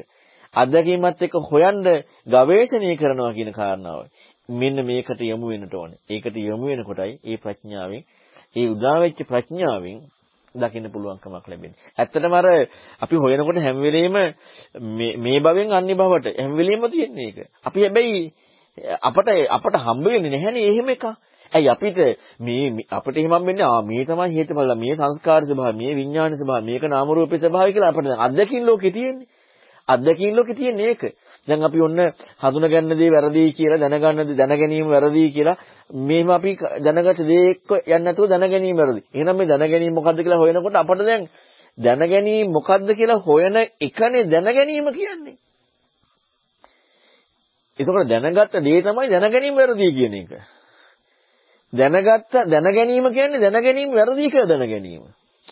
අත්දැකීමත් එක්ක හොයන්න ගවේෂණය කරනවා කියන කාරණාව. මෙන්න මේකට යමු වෙන්නට ඕනේ. ඒකට යමු වෙනකොටයි ඒ ප්‍රඥාවෙන් ඒ උදා වෙච්ච ප්‍රඥාවෙන් දකින්න පුළුවන්කමක් ලැබෙන්නේ. ඇත්තටම අර අපි හොයනකොට හැම වෙලෙම මේ මේ භවෙන් අන්‍ය භවට හැම වෙලෙම තියෙන්නේ ඒක. අපි හැබැයි අපට අපට හම්බ වෙන්නේ නැහැනේ එහෙම එකක්. ඇයි අපිට මේ අපිට එහෙම වෙන්නේ? ආ මේ තමයි හේතුඵල මේ සංස්කාර ස්වභාවය මේ විඥාන ස්වභාවය මේක නාම රූපේ ස්වභාවය කියලා අපිට අත්දැකීම් ලෝකේ තියෙන්නේ. අත්දැකීම් ලෝකේ තියෙන්නේ ඒක. දැන් අපි ඔන්න හඳුන ගන්න දේ වැරදි කියලා දැනගන්න දේ දැන ගැනීම වැරදි කියලා මේව අපි දැනගත දේ එක්ක යන්නේ නැතුව දැන ගැනීම වැරදි. එහෙනම් මේ දැන ගැනීම මොකද්ද කියලා හොයනකොට අපිට දැන් දැන ගැනීම මොකද්ද කියලා හොයන එකනේ දැන ගැනීම කියන්නේ. එතකොට දැනගත්ත දේ තමයි දැන ගැනීම වැරදි කියන එක. දැනගත්ත දැන ගැනීම කියන්නේ දැන ගැනීම වැරදි කියලා දැන ගැනීම.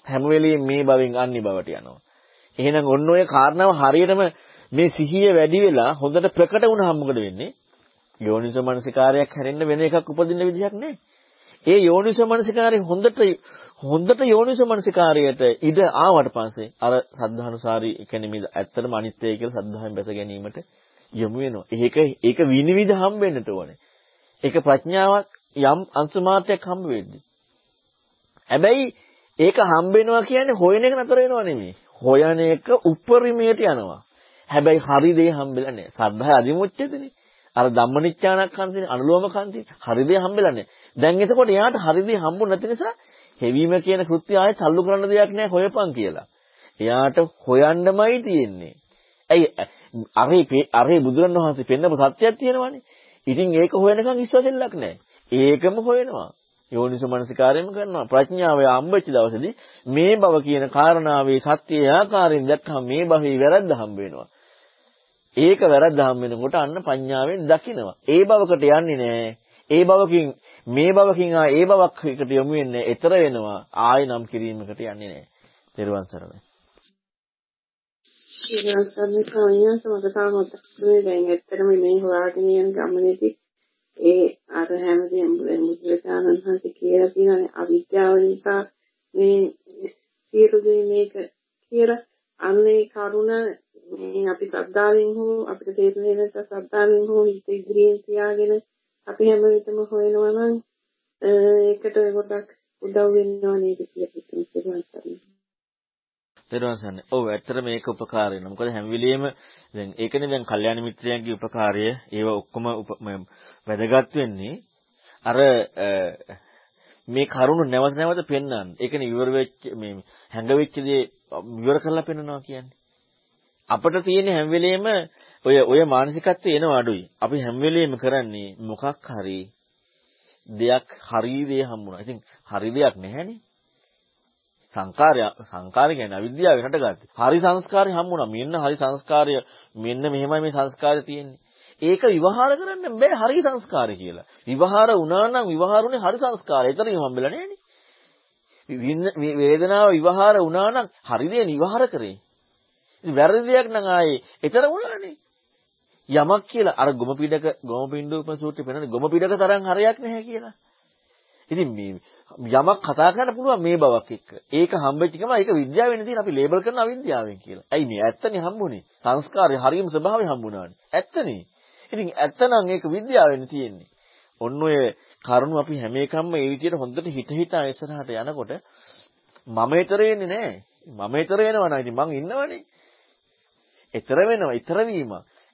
හැම වෙලෙම මේ භවෙන් අන්‍ය භවට යනවා. එහෙනම් ඔන්න ඔය කාරණාව හරියටම මේ සිහිය වැඩි වෙලා හොඳට ප්‍රකට වුණාම මොකද වෙන්නේ? යෝනිසෝ මනසිකාරයක් හැරෙන්න වෙන එකක් උපදින්න විදිහක් නැහැ. ඒ යෝනිසෝ මනසිකාරය හොඳට හොඳට යෝනිසෝ මනසිකාරයට ඉඩ ආවට පස්සේ අර සද්ධානුසාරී කියන්නේ මේ ඇත්තටම අනිත්‍යයි කියලා සද්ධායෙන් බැස ගැනීමට යොමු වෙනවා. ඒක ඒක විනිවිද හම්බෙන්නට ඕනේ. ඒක ප්‍රඥාවක් යම් අංශ මාත්‍රයක් හම්බ වෙද්දි. හැබැයි ඒක හම්බ වෙනවා කියන්නේ හොයන එක නතර වෙනව නෙමෙයි. හොයන එක උපරිමයට යනවා. හැබැයි හරි දේ හම්බෙලා නැහැ. සද්ධා අදිමුච්චේදනේ. අර ධම්මනිච්ඡානක්ඛන්තේ අනුලෝමකන්තේ හරි දේ හම්බෙලා නැහැ. දැන් එතකොට එයාට හරි දේ හම්බුනේ නැති නිසා හෙවීම කියන කෘත්‍ය ආයේ තල්ලු කරන්න දෙයක් නැහැ හොයපන් කියලා. එයාට හොයන්නමයි තියෙන්නේ. ඇයි අරේ අරේ බුදුරණවහන්සේ පෙන්නපු සත්‍යයක් තියෙනවනේ. ඉතින් ඒක හොයනකම් ඉස්සෙල්ලක් නැහැ. ඒකම හොයනවා. යෝනිසෝ මනසිකාරයෙන්ම කරනවා. ප්‍රඥාවේ අම්බච්ච දවසේදී මේ බව කියන කාරණාවේ සත්‍යය ආකාරයෙන් දැක්කම මේ භවයේ වැරද්ද හම්බ වෙනවා. ඒක වැරද්ද හම්බ වෙනකොට අන්න පඤ්ඤාවෙන් දකිනවා. ඒ බවකට යන්නේ නැහැ. ඒ බවකින් මේ බවකින් ආ ඒ බවක් එකට යොමු වෙන්නේ ඊතර වෙනවා. ආය නම් කිරීමකට යන්නේ නැහැ. ත්‍රිවන් සරණයි. ඊළඟ සම්මත කවියන් සමගතාව මතක් දැන් ඇත්තටම මේ හොයාගෙන යන ගමනේදී ඒ අර හැමදේම බුදුරජාණන් වහන්සේ කියලා තියෙනනේ අවිද්‍යාව නිසා මේ සියලු දේ මේක කියලා. අන්නේ කරුණ මේ අපි ශ්‍රද්ධාවෙන් හෝ අපිට තේරෙන්නේ නැත්නම් ශ්‍රද්ධාවෙන් හෝ හිත ඉදිරියෙන් තියාගෙන අපි හැම විටම හොයනවා නම් ඒකට ගොඩක් උදව් වෙනවා නේද කියලා හිතනවා තේරුවන් සන්නේ. ඔව් ඇත්තට මේක උපකාර වෙනවා. මොකද හැම වෙලෙම දැන් ඒකනේ දැන් කල්යාණ මිත්‍රයන්ගේ උපකාරය ඒව ඔක්කොම වැදගත් වෙන්නේ අර මේ කරුණ නැවත නැවත පෙන්වන්න. ඒකනේ ඉවර වෙච්ච මේ හැඟවෙච්ච දේ ඉවර කරලා පෙන්වනවා කියන්නේ. අපිට තියෙන හැම වෙලෙම ඔය ඔය මානසිකත්වය එනවා අඩුයි. අපි හැම වෙලෙම කරන්නේ මොකක් හරි දෙයක් හරි දේ හම්බුණා. ඉතින් හරි දෙයක් නැහැනේ. සංකාරය සංකාරය කියන්නේ අවිද්‍යාව හටගත්තේ. හරි සංස්කාරය හම්බුණා. මෙන්න හරි සංස්කාරය මෙන්න මෙහෙමයි මේ සංස්කාරය තියෙන්නේ. ඒක විවහාර කරන්න බෑ හරි සංස්කාරය කියලා. විවහාර වුණා නම් විවහාරුනේ හරි සංස්කාරය. ඒතරින් හම්බෙලා නෑනේ. වේදනාව විවහාර වුණා නම් හරි දේ විවහාර කරේ. වැරදි දෙයක් නම් ආයේ ඒතර වුණානේ. යමක් කියලා අර ගොම පිටක ගොම පින්ඩූප සූත්‍රය පෙන්නන ගොම පිටක තරම් හරයක් නැහැ කියලා. ඉතින් මේ යමක් කතා කරන්න පුළුවන් මේ බවක් එක්ක. ඒක හම්බෙච්ච ගම ඒක විද්‍යාවෙන් තියෙන අපි ලේබල් කරන අවිද්‍යාවෙන් කියලා. ඇයි මේ ඇත්තනේ හම්බුනේ? සංස්කාරය හරියම ස්වභාවය හම්බුණානේ. ඇත්තනේ. ඉතින් ඇත්තනම් ඒක විද්‍යාවෙන් තියෙන්නේ. ඔන්න ඔය කරුණු අපි හැම එකක්ම ඒ විදිහට හොඳට හිත හිතා ඉස්සරහට යනකොට මම ඊතර වෙන්නේ නැහැ. මම ඊතර වෙනවා නම් ඉතින් මං ඉන්නවනේ. ඊතර වෙනවා, ඊතර වීම.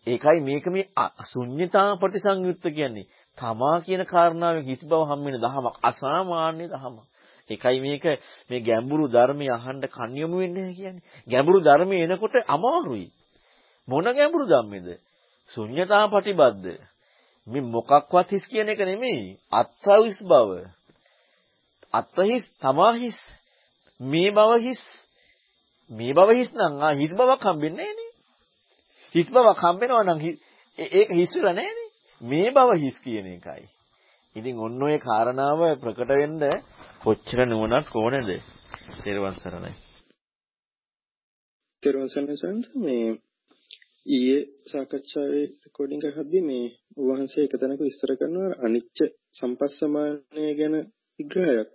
ඒකයි මේක මේ ශුන්්‍යතා ප්‍රතිසංයුක්ත කියන්නේ. තමා කියන කාරණාවෙන් හිස් බව හම්බෙන දහමක් අසාමාන්‍ය දහමක්. ඒකයි මේක මේ ගැඹුරු ධර්මය අහන්න කන් යොමු වෙන්නේ කියන්නේ. ගැඹුරු ධර්මය එනකොට අමාරුයි. මොන ගැඹුරු ධම්මේද? ශුන්්‍යතා ප්‍රතිබද්ධ. මේ මොකක්වත් හිස් කියන එක නෙමෙයි. අත්හිස් බව. අත්හිස් තමා හිස්. මේ බව හිස්. මේ බව හිස් නම් ආ හිස් බවක් හම්බෙන්නේ නෑනේ. හිස් බවක් හම්බෙනවා නම් ඒක හිස් වෙලා නෑනේ. මේ බව හිස් කියන එකයි. ඉතින් ඔන්න ඔය කාරණාව ප්‍රකට වෙන්න කොච්චර නුවණක් ඕනේද? තෙරුවන් සරණයි. තෙරුවන් සරණයි මේ ඊයේ සාකච්ඡාවේ රෙකෝඩින්ග් එක හද්දී මේ වහන්සේ එක තැනක විස්තර කරනවා අනිච්ච සම්පස්සමානය ගැන විග්‍රහයක්.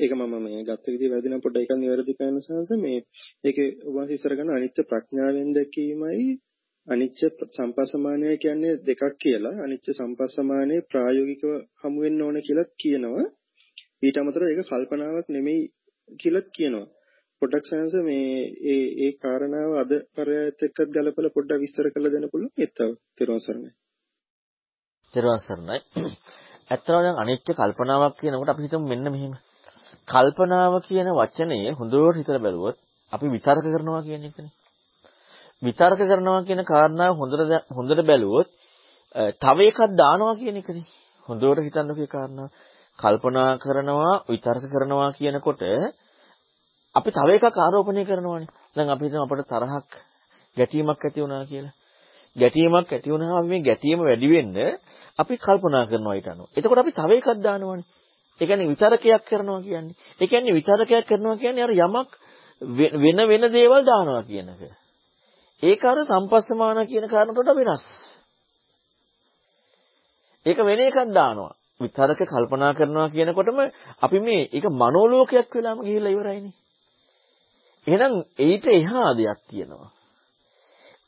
ඒක මම මේ ගත්ත විදිහ වැරදි නම් පොඩ්ඩක් එකක් නිවැරදි කරන්න සාංශ මේ ඒකේ වහන්සේ ඉස්සර ගන්න අනිත්‍ය ප්‍රඥාවෙන් දැකීමයි අනිච්ච සම්පස්සමානය කියන්නේ දෙකක් කියලා. අනිච්ච සම්පස්සමානය ප්‍රායෝගිකව හමු වෙන්න ඕන කියලා කියනවා. ඊට අමතරව ඒක කල්පනාවක් නෙමෙයි කියලා කියනවා. පොඩ්ඩක් සයන්ස මේ ඒ ඒ කාරණාව අද පරයත් එක්කත් ගලපලා පොඩ්ඩක් විස්තර කරලා දෙන්න පුළුවන්. ඒත්තව තෙරුවන් සරණයි. තෙරුවන් සරණයි. ඇත්තටම දැන් අනිත්‍ය කල්පනාවක් කියනකොට අපි හිතමු මෙන්න මෙහෙම. කල්පනාව කියන වචනය හොඳට හිතලා බැලුවොත් අපි විතර්ක කරනවා කියන එකනේ විතර්ක කරනවා කියන කාරණාව හොඳට හොඳට බැලුවොත් තව එකක් දානවා කියන එකනේ. හොඳට හිතන්නකෝ ඒ කාරණාව. කල්පනා කරනවා විතර්ක කරනවා කියනකොට අපි තව එකක් ආරෝපණය කරනවානේ. දැන් අපි හිතමු අපට තරහක් ගැටීමක් ඇති වුණා කියලා. ගැටීමක් ඇති වුණාම අපි මේ ගැටීම වැඩි වෙන්න අපි කල්පනා කරනවා ඊට අනුව. එතකොට අපි තව එකක් දානවානේ. ඒ කියන්නේ විතරකයක් කරනවා කියන්නේ. ඒ කියන්නේ විතරකයක් කරනවා කියන්නේ අර යමක් වෙන වෙන දේවල් දානවා කියන එක. ඒක අර සම්පස්සමාන කියන කාරණට වෙනස්. ඒක වෙන එකක් දානවා. විතරක කල්පනා කරනවා කියනකොටම අපි මේ ඒක මනෝලෝකයක් වෙලාම ගිහිල්ලා ඉවරයිනේ. එහෙනම් ඊට එහා දෙයක් තියෙනවා.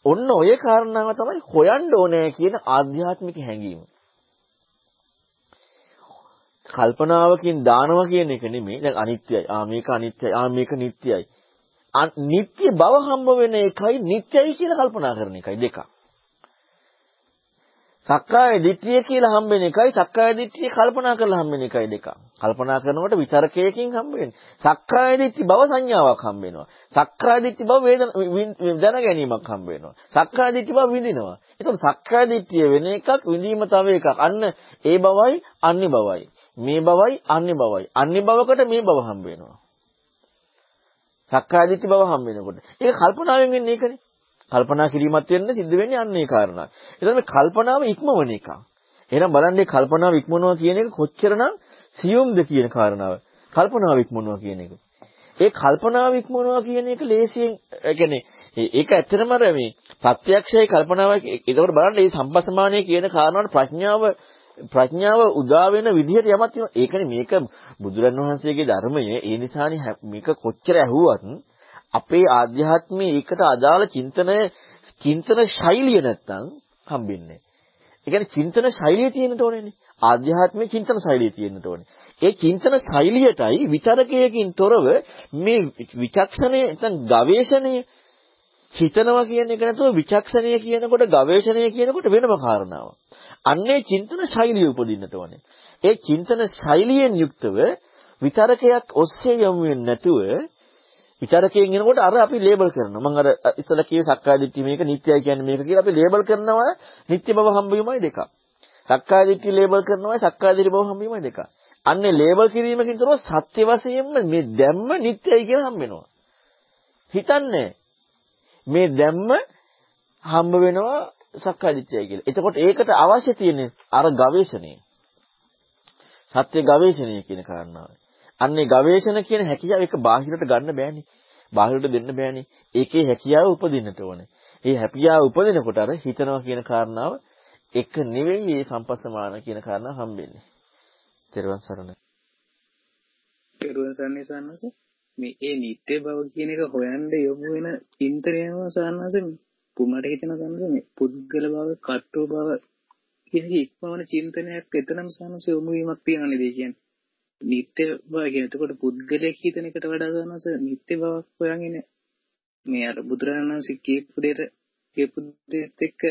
ඔන්න ඔය කාරණාව තමයි හොයන්න ඕනේ කියන ආධ්‍යාත්මික හැඟීම. කල්පනාවකින් දානවා කියන එක නෙමෙයි. දැන් අනිත්‍යයි. ආ මේක අනිත්‍යයි. ආ මේක නිට්ටයයි. නිත්‍ය බව හම්බ වෙන එකයි නිත්‍යයි කියලා කල්පනා කරන එකයි දෙකක්. සක්කාය දිට්ඨිය කියලා හම්බෙන එකයි සක්කාය දිට්ඨිය කල්පනා කරලා හම්බෙන එකයි දෙකක්. කල්පනා කරනකොට විතරකයකින් හම්බ වෙන්නේ. සක්කාය දිට්ඨි බව සංඥාවක් හම්බ වෙනවා. සක්කාය දිට්ඨි බව වේදන දැන ගැනීමක් හම්බ වෙනවා. සක්කාය දිට්ඨි බව විඳිනවා. එතකොට සක්කාය දිට්ඨිය වෙන එකක් විඳීම තව එකක්. අන්න ඒ බවයි අන්නේ බවයි. මේ බවයි අන්නේ බවයි. අන්නේ බවකට මේ බව හම්බ වෙනවා. සක්කාය දිට්ඨි බව හම් වෙනකොට. ඒක කල්පනාවෙන් වෙන්නේ ඒකනේ. කල්පනා කිරීමත් වෙන්න සිද්ධ වෙන්නේ අන්න ඒ කාරණා. එතකොට මේ කල්පනාව ඉක්මවන එක. එහෙනම් බලන්න මේ කල්පනාව ඉක්මවනවා කියන එක කොච්චරනම් සියුම්ද කියන කාරණාව. කල්පනාව ඉක්මවනවා කියන එක. ඒ කල්පනාව ඉක්මවනවා කියන එක ලේසියෙන් ඒ කියන්නේ ඒක ඇත්තටම අර මේ ප්‍රත්‍යක්ෂයේ කල්පනාව ඒකට බලන්න මේ සම්පස්සමානයේ කියන කාරණාවට ප්‍රඥාව ප්‍රඥාව උදා වෙන විදිහට යමක් තියෙනවා. ඒකනේ මේක බුදුරන් වහන්සේගේ ධර්මයේ ඒ නිසානේ මේක කොච්චර ඇහුවත් අපේ ආධ්‍යාත්මයේ ඒකට අදාළ චින්තනය චින්තන ශෛලිය නැත්තම් හම්බෙන්නේ. ඒ කියන්නේ චින්තන ශෛලිය තියෙන්න ඕනේනේ. ආධ්‍යාත්මික චින්තන ශෛලිය තියෙන්න ඕනේ. ඒ චින්තන ශෛලියටයි විතරකයකින් තොරව මේ විචක්ෂණය නැත්නම් ගවේෂණය හිතනවා කියන එක නැතුව විචක්ෂණය කියනකොට ගවේෂණය කියනකොට වෙනම කාරණාවක්. අන්නේ චින්තන ශෛලිය උපදින්නට ඕනේ. ඒ චින්තන ශෛලියෙන් යුක්තව විතරකයක් ඔස්සේ යමු වෙන්නේ නැතුව විතරකයෙන් එනකොට අර අපි ලේබල් කරනවා. මම අර ඉස්සලා කියේ සක්කාය දිට්ඨිය මේක නිත්‍යයි කියන්නේ මේක කියලා අපි ලේබල් කරනවා නිත්‍ය බව හම්බවීමයි දෙකක්. සක්කාය දිට්ඨිය ලේබල් කරනවා සක්කාය දිට්ඨිය බව හම්බවීමයි දෙකක්. අන්නේ ලේබල් කිරීමකින් තොරව සත්‍ය වශයෙන්ම මේ දැම්ම නිත්‍යයි කියලා හම්බ වෙනවා. හිතන්නේ මේ දැම්ම හම්බ වෙනවා සක්කාය දිට්ඨිය කියලා. එතකොට ඒකට අවශ්‍ය තියෙන්නේ අර ගවේෂණය. සත්‍ය ගවේෂණය කියන කාරණාව. අන්නේ ගවේෂණ කියන හැකියාව ඒක බාහිරට ගන්න බෑනේ. බාහිරට දෙන්න බෑනේ. ඒකේ හැකියාව උපදින්නට ඕනේ. ඒ හැකියාව උපදිනකොට අර හිතනවා කියන කාරණාව එක නෙවෙයි මේ සම්පස්සමාන කියන කාරණාව හම්බෙන්නේ. තෙරුවන් සරණයි. තෙරුවන් සරණේ සාන්නස මේ ඒ නිත්‍ය බව කියන එක හොයන්න යොමු වෙන චින්තනයම සාන්නස පුමට හිතන සාන්නස මේ පුද්ගල බව කට්ටෝ බව කියන ඉක්මවන චින්තනයක් එතනම සාන්නස යොමු වීමක් තියෙනනේ දෙය කියන්නේ. නිත්‍ය බව කියන එතකොට පුද්ගලයෙක් හිතන එකට වඩා සාන්නස නිත්‍ය බවක් හොයන්නේ මේ අර බුදුරජාණන් වහන්සේ කියපු දෙයට කියපු දෙයත් එක්ක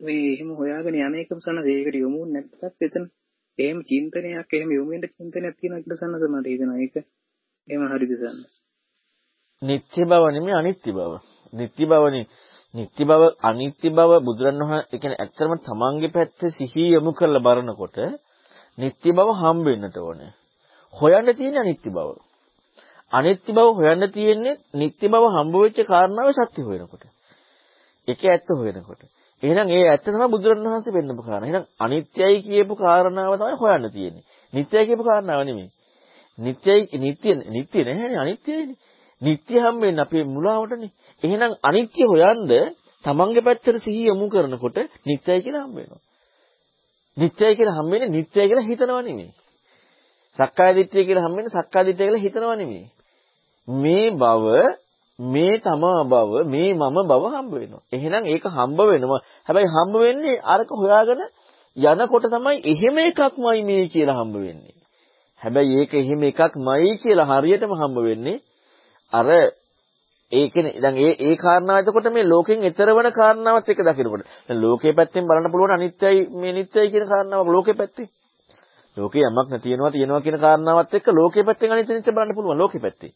මේ එහෙම හොයාගෙන යන එකම සාන්නස ඒකට යොමු නැත්නම් එතන එහෙම චින්තනයක් එහෙම යොමු වෙන්න චින්තනයක් තියෙනවා කියලා සන්නස මට හිතෙනවා. ඒක එහෙම හරිද සන්නස නිත්‍ය බව නෙමෙයි අනිත්‍ය බව. නිත්‍ය බවනේ නිත්‍ය බව අනිත්‍ය බව බුදුරණවහන්සේ කියන්නේ ඇත්තම තමන්ගේ පැත්තේ සිහිය යොමු කරලා බලනකොට නිත්‍ය බව හම්බ වෙන්නට ඕනේ හොයන්න තියෙන අනිත්‍ය බව අනිත්‍ය බව හොයන්න තියෙන්නේ නිත්‍ය බව හම්බ වෙච්ච කාරණාවේ සත්‍ය හොයනකොට ඒකේ ඇත්ත හොයනකොට එහෙනම් ඒ ඇත්ත තමයි බුදුරණවහන්සේ වෙන්නපු කාරණා. එහෙනම් අනිත්‍යයි කියපු කාරණාව තමයි හොයන්න තියෙන්නේ. නිට්ටයයි කියපු කාරණාව නෙමෙයි. නිට්ටයයි නිට්ටය නිට්ටය නැහැනේ අනිත්‍යයිනේ. නිට්ටය හම්බෙන්නේ අපේ මුලාවටනේ. එහෙනම් අනිත්‍ය හොයන්ද තමන්ගේ පැත්තට සිහිය යොමු කරනකොට නිට්ටයයි කියලා හම්බ වෙනවා. නිට්ටයයි කියලා හම්බෙන්නේ නිට්ටයයි කියලා හිතනවා නෙමෙයි. සක්කාය දිට්ඨිය කියලා හම්බෙන්නේ සක්කාය දිට්ඨිය කියලා හිතනවා නෙමෙයි. මේ බව මේ තමා බව මේ මම බව හම්බ වෙනවා. එහෙනම් ඒක හම්බ වෙනවා. හැබැයි හම්බ වෙන්නේ අරක හොයාගෙන යනකොට තමයි එහෙම එකක්මයි මේ කියලා හම්බ වෙන්නේ. හැබැයි ඒක එහෙම එකක්මයි කියලා හරියටම හම්බ වෙන්නේ අර ඒකනේ දැන් ඒ ඒ කාරණාව එතකොට මේ ලෝකෙන් ඈතර වෙන කාරණාවත් එක දකිනකොට දැන් ලෝකයේ පැත්තෙන් බලන්න පුළුවන් අනිත්‍යයි මේ නිට්ටයයි කියන කාරණාව ලෝකයේ පැත්තේ ලෝකේ යමක් නැතිනවා තියෙනවා කියන කාරණාවත් එක්ක ලෝකයේ පැත්තෙන් අනිත්‍ය නිට්ටය බලන්න පුළුවන් ලෝකයේ පැත්තේ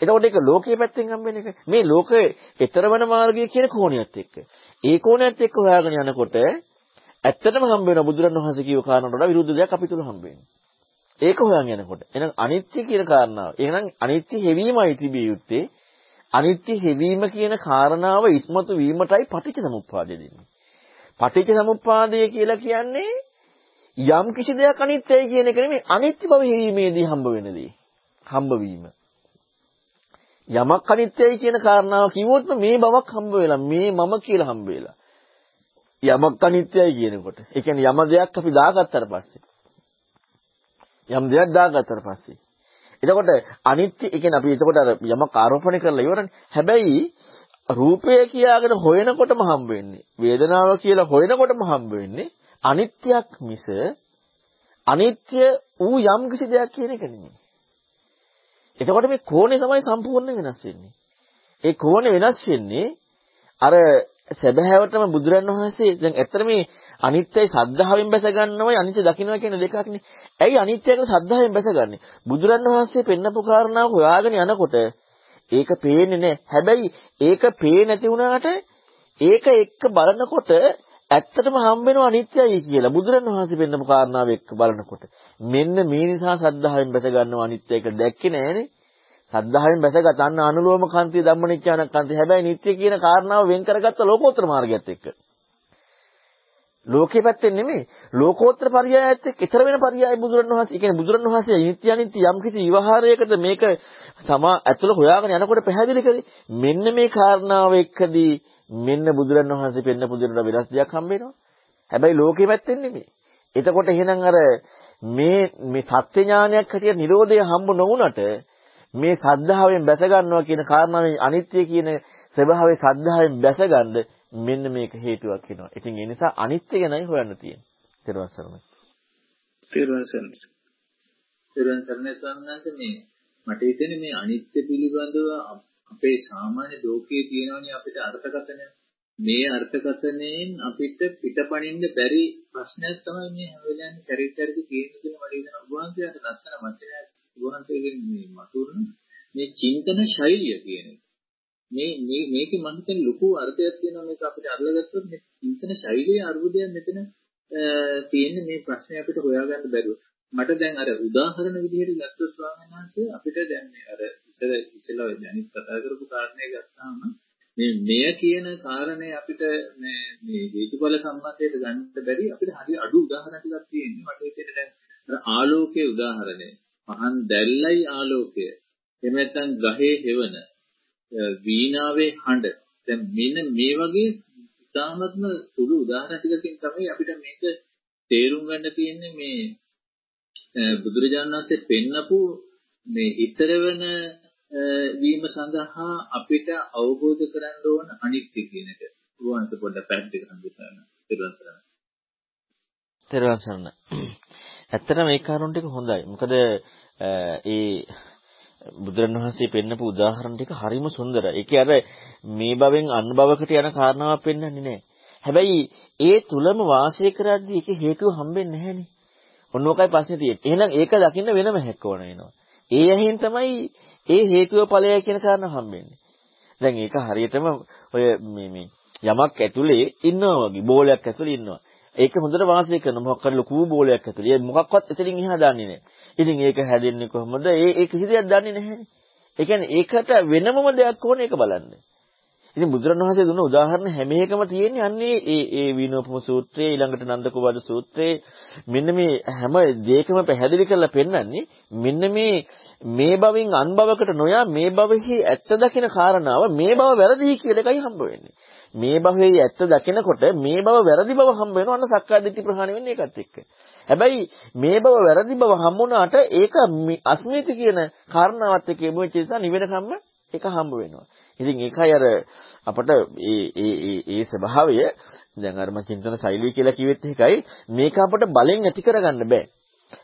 එතකොට ඒක ලෝකයේ පැත්තෙන් හම්බෙන එක. මේ ලෝකයේ ඊතරවන මාර්ගය කියන කෝණයත් එක්ක. ඒ කෝණයත් එක්ක හොයාගෙන යනකොට ඇත්තටම හම්බ වෙන බුදුරණවහන්සේ කියව කාරණාවට වඩා විරුද්ධ දෙයක් අපි තුල හම්බ වෙනවා. ඒක හොයන් යනකොට. එහෙනම් අනිත්‍ය කියන කාරණාව. එහෙනම් අනිත්‍ය හැවීමයි තිබිය යුත්තේ. අනිත්‍ය හැවීම කියන කාරණාව ඉස්මතු වීමටයි පටිච්චසමුප්පාදය දෙන්නේ. පටිච්චසමුප්පාදය කියලා කියන්නේ යම් කිසි දෙයක් අනිත්‍යයි කියන එක නෙමෙයි අනිත්‍ය බව හැවීමේදී හම්බ වෙන දේ. හම්බ වීම. යමක් අනිත්‍යයි කියන කාරණාව කිව්වොත් මේ බවක් හම්බ වෙලා මේ මම කියලා හම්බ වෙලා. යමක් අනිත්‍යයි කියනකොට. ඒ කියන්නේ යම දෙයක් අපි දාගත්තට පස්සේ. යම් දෙයක් දාගත්තට පස්සේ. එතකොට අනිත්‍ය ඒ කියන්නේ අපි එතකොට අර යමක් ආරෝපණය කරලා ඉවරනේ. හැබැයි රූපය කියාගෙන හොයනකොටම හම්බ වෙන්නේ. වේදනාව කියලා හොයනකොටම හම්බ වෙන්නේ අනිත්‍යක් මිස අනිත්‍ය ඌ යම් කිසි දෙයක් කියන එක නෙමෙයි. එතකොට මේ කෝණය තමයි සම්පූර්ණ වෙනස් වෙන්නේ. ඒ කෝණය වෙනස් වෙන්නේ අර සැබෑවටම බුදුරන් වහන්සේ දැන් ඇත්තට මේ අනිත්‍යයි සද්ධාවෙන් බැස ගන්නවයි අනිත්‍ය දකින්නවා කියන දෙකක්නේ. ඇයි අනිත්‍යයක සද්ධාවෙන් බැසගන්නේ? බුදුරන් වහන්සේ පෙන්නපු කාරණාව හොයාගෙන යනකොට ඒක පේන්නේ නැහැ. හැබැයි ඒක පේන්නේ නැති වුණාට ඒක එක්ක බලනකොට ඇත්තටම හම්බ වෙනවා අනිත්‍යයි කියලා බුදුරණවහන්සේ පෙන්නපු කාරණාව එක්ක බලනකොට මෙන්න මේ නිසා සද්ධායෙන් බැස ගන්නවා අනිත්‍ය එක දැක්කේ නෑනේ සද්ධායෙන් බැසගත් අන්න අනුලෝම කාන්තිය ධම්මනිච්ඡාන කාන්තිය හැබැයි නිත්‍ය කියන කාරණාව වෙන් කරගත්ත ලෝකෝත්තර මාර්ගයත් එක්ක ලෝකේ පැත්තෙන් නෙමෙයි ලෝකෝත්තර පරියායත් එක්ක ඊතර වෙන පරියාය බුදුරණවහන්සේ ඒ කියන්නේ බුදුරණවහන්සේ නිත්‍ය අනිත්‍ය යම් කිසි විවහාරයකට මේක තමා ඇතුළ හොයාගෙන යනකොට පැහැදිලි කරේ මෙන්න මේ කාරණාව එක්කදී මෙන්න බුදුරණවහන්සේ පෙන්නපු දෙයට වෙනස් දෙයක් හම්බ වෙනවා. හැබැයි ලෝකෙ පැත්තෙන් නෙමෙයි. එතකොට එහෙනම් අර මේ මේ සත්‍ය ඥානයක් හැටියට Nirodha හම්බ නොවුනට මේ සද්ධාවෙන් බැස ගන්නවා කියන කාරණාවේ අනිත්‍ය කියන ස්වභාවයේ සද්ධාවෙන් බැසගන්න මෙන්න මේක හේතුවක් වෙනවා. ඉතින් ඒ නිසා අනිත්‍ය ගැනයි හොයන්න තියෙන්නේ. ත්‍රිවන් සරණයි. ත්‍රිවන් සරණයි. ත්‍රිවන් සරණයි ස්වාමීන් මේ මට හිතෙන්නේ මේ අනිත්‍ය පිළිබඳව අපේ සාමාන්‍ය ලෝකයේ තියෙනවනේ අපිට අර්ථකථනය. මේ අර්ථකථනයෙන් අපිට පිටපණින්න බැරි ප්‍රශ්නයක් තමයි මේ හැම වෙලාවෙම පරිච්ඡේදක තියෙන කියලා මට හිතෙනවා. උභාන්තයට ලස්සන වචනයක් උභාන්තයෙන් මේ මතුන මේ චින්තන ශෛලිය කියන එක. මේ මේ මේකේ මම හිතන්නේ ලොකු අර්ථයක් තියෙනවා මේක අපිට අල්ලගත්තොත් මේ චින්තන ශෛලියේ අරුබුදයක් මෙතන තියෙන මේ ප්‍රශ්නේ අපිට හොයාගන්න බැරුව. මට දැන් අර උදාහරණ විදිහට ගත්තොත් ස්වාමීන් වහන්සේ අපිට දැන් මේ අර ඉතල ඉතලා දැනිත් කතා කරපු කාරණේ ගත්තාම මේ මෙය කියන කාරණේ අපිට මේ මේ හේතුඵල සම්බන්ධයට ගන්න බැරි අපිට හරි අඩු උදාහරණ ටිකක් තියෙනවා. මට හිතෙන්නේ දැන් අර ආලෝකයේ උදාහරණය පහන් දැල්ලයි ආලෝකය. එහෙම නැත්නම් ගහේ හෙවන වීණාවේ හඬ දැන් මෙන්න මේ වගේ ඉතාමත්ම සුළු උදාහරණ ටිකකින් තමයි අපිට මේක තේරුම් ගන්න තියෙන්නේ මේ බුදුරජාණන් වහන්සේ පෙන්නපු මේ ඊතර වෙන වීම සඳහා අපිට අවබෝධ කරගන්න ඕන අනිත්‍ය කියන එක. වහන්ස පොඩ්ඩක් පැහැදිලි කරන්න දෙන්න. ඊළඟට තෙරුවන් සරණ. <clears throat> ඇත්තටම මේ කාරණා ටික හොඳයි. මොකද ඒ බුදුරණවහන්සේ පෙන්නපු උදාහරණ ටික හරිම සුන්දරයි. ඒකේ අර මේ භවෙන් අන් භවකට යන කාරණාවක් පෙන්වන්නේ නැහැ. හැබැයි ඒ තුලම වාසය කරද්දී ඒක හේතුව හම්බෙන්නේ නැහැනේ. ඔන්න ඔකයි ප්‍රශ්නේ තියෙන්නේ. එහෙනම් ඒක දකින්න වෙනම හැක් ඕන වෙනවා. ඒ ඇහෙන් තමයි ඒ හේතුව ඵලය කියන කාරණා හම්බෙන්නේ. දැන් ඒක හරියටම ඔය මේ මේ යමක් ඇතුලේ ඉන්නවා වගේ බෝලයක් ඇතුලේ ඉන්නවා. ඒක හොඳට වාසය කරන මොකක් හරි ලොකු බෝලයක් ඇතුලේ. ඒ මොකක්වත් එතනින් එහා දන්නේ නැහැ. ඉතින් ඒක හැදෙන්නේ කොහොමද? ඒ ඒ කිසි දෙයක් දන්නේ නැහැනේ. ඒ කියන්නේ ඒකට වෙනමම දෙයක් ඕනේ ඒක බලන්න. ඉතින් බුදුරණවහන්සේ දුන්න උදාහරණ හැම එකම තියෙන්නේ අන්නේ ඒ ඒ විනෝපම සූත්‍රයේ ඊළඟට නන්දකෝවද සූත්‍රයේ මෙන්න මේ හැම දෙයකම පැහැදිලි කරලා පෙන්නන්නේ මෙන්න මේ මේ භවෙන් අන්භවකට නොයා මේ භවෙහි ඇත්ත දකින කාරණාව මේ භව වැරදි කියලා එකයි හම්බ වෙන්නේ. මේ භවයේ ඇත්ත දකිනකොට මේ භව වැරදි බව හම්බ වෙනවා අන්න සක්කාය දිට්ඨි ප්‍රහාණය වෙන්නේ ඒකත් එක්ක. හැබැයි මේ භව වැරදි බව හම්බුණාට ඒක අස්මිත කියන කාරණාවත් එක්ක එමුවෙච්ච නිසා නිවෙනකම්ම ඒක හම්බ වෙනවා. ඉතින් ඒකයි අර අපට ඒ ඒ ඒ ඒ ස්වභාවය දැන් අර මම චින්තන ශෛලිය කියලා කිව්වෙත් එකයි මේක අපට බලෙන් ඇති කරගන්න බෑ.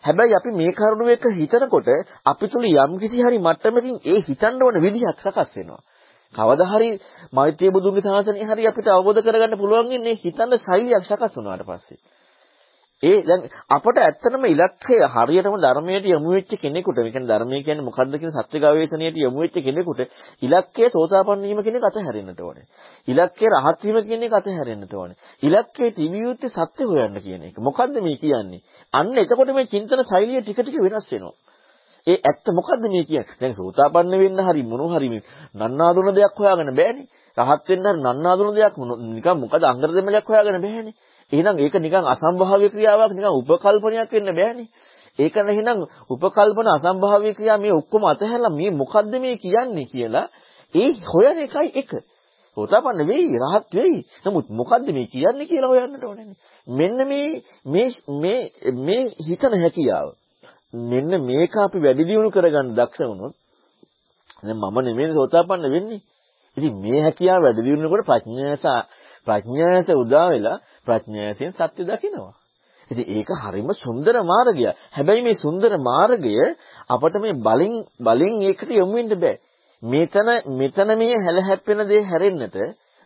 හැබැයි අපි මේ කරුණු එක හිතනකොට අපි තුල යම් කිසි හරි මට්ටමකින් ඒ හිතන්න ඕන විදිහක් සකස් වෙනවා. කවදා හරි මෛත්‍රී බුදුන්ගේ ශාසනය හරි අපිට අවබෝධ කරගන්න පුළුවන් ඉන්නේ හිතන්න ශෛලියක් සකස් වුණාට පස්සේ. ඒ දැන් අපට ඇත්තටම ඉලක්කය හරියටම ධර්මයට යොමු වෙච්ච කෙනෙකුට, මේ කියන්නේ ධර්මය කියන්නේ මොකද්ද කියන සත්‍ය ගවේෂණයට යොමු වෙච්ච කෙනෙකුට ඉලක්කය සෝතාපන්න වීම කියන එක අතහැරෙන්නට ඕනේ. ඉලක්කය රහත් වීම කියන එක අතහැරෙන්නට ඕනේ. ඉලක්කය තිබියුත්තේ සත්‍ය හොයන්න කියන එක. මොකද්ද මේ කියන්නේ? අන්න එතකොට මේ චින්තන ශෛලිය ටික ටික වෙනස් වෙනවා. ඒ ඇත්ත මොකද්ද මේ කියන්නේ? දැන් සෝතාපන්න වෙන්න හරි මොන හරි මේ නන්නාඳුන දෙයක් හොයාගන්න බෑනේ. රහත් වෙන්න හරි නන්නාඳුන දෙයක් නිකන් මොකද අංගර දෙමලයක් හොයාගන්න බෑනේ. එහෙනම් ඒක නිකන් අසම්භාව්‍ය ක්‍රියාවක් නිකන් උපකල්පනයක් වෙන්න බෑනේ. ඒක නැහිනම් උපකල්පන අසම්භාව්‍ය ක්‍රියා මේ ඔක්කොම අතහැරලා මේ මොකද්ද මේ කියන්නේ කියලා ඒ හොයන එකයි එක. සෝතාපන්න වෙයි රහත් වෙයි. නමුත් මොකද්ද මේ කියන්නේ කියලා හොයන්නට ඕනේ. මෙන්න මේ මේ මේ මේ හිතන හැකියාව. මෙන්න මේක අපි වැඩි දියුණු කරගන්න දක්ෂ වුණොත් දැන් මම නෙමෙයි සෝතාපන්න වෙන්නේ. ඉතින් මේ හැකියාව වැඩි දියුණුනකොට ප්‍රඥාස ප්‍රඥාස උදා වෙලා ප්‍රඥාවෙන් සත්‍ය දකිනවා. ඉතින් ඒක හරිම සුන්දර මාර්ගයක්. හැබැයි මේ සුන්දර මාර්ගය අපට මේ බලෙන් බලෙන් ඒකට යොමු වෙන්න බෑ. මෙතන මෙතන මේ හැල හැප්පෙන දේ හැරෙන්නට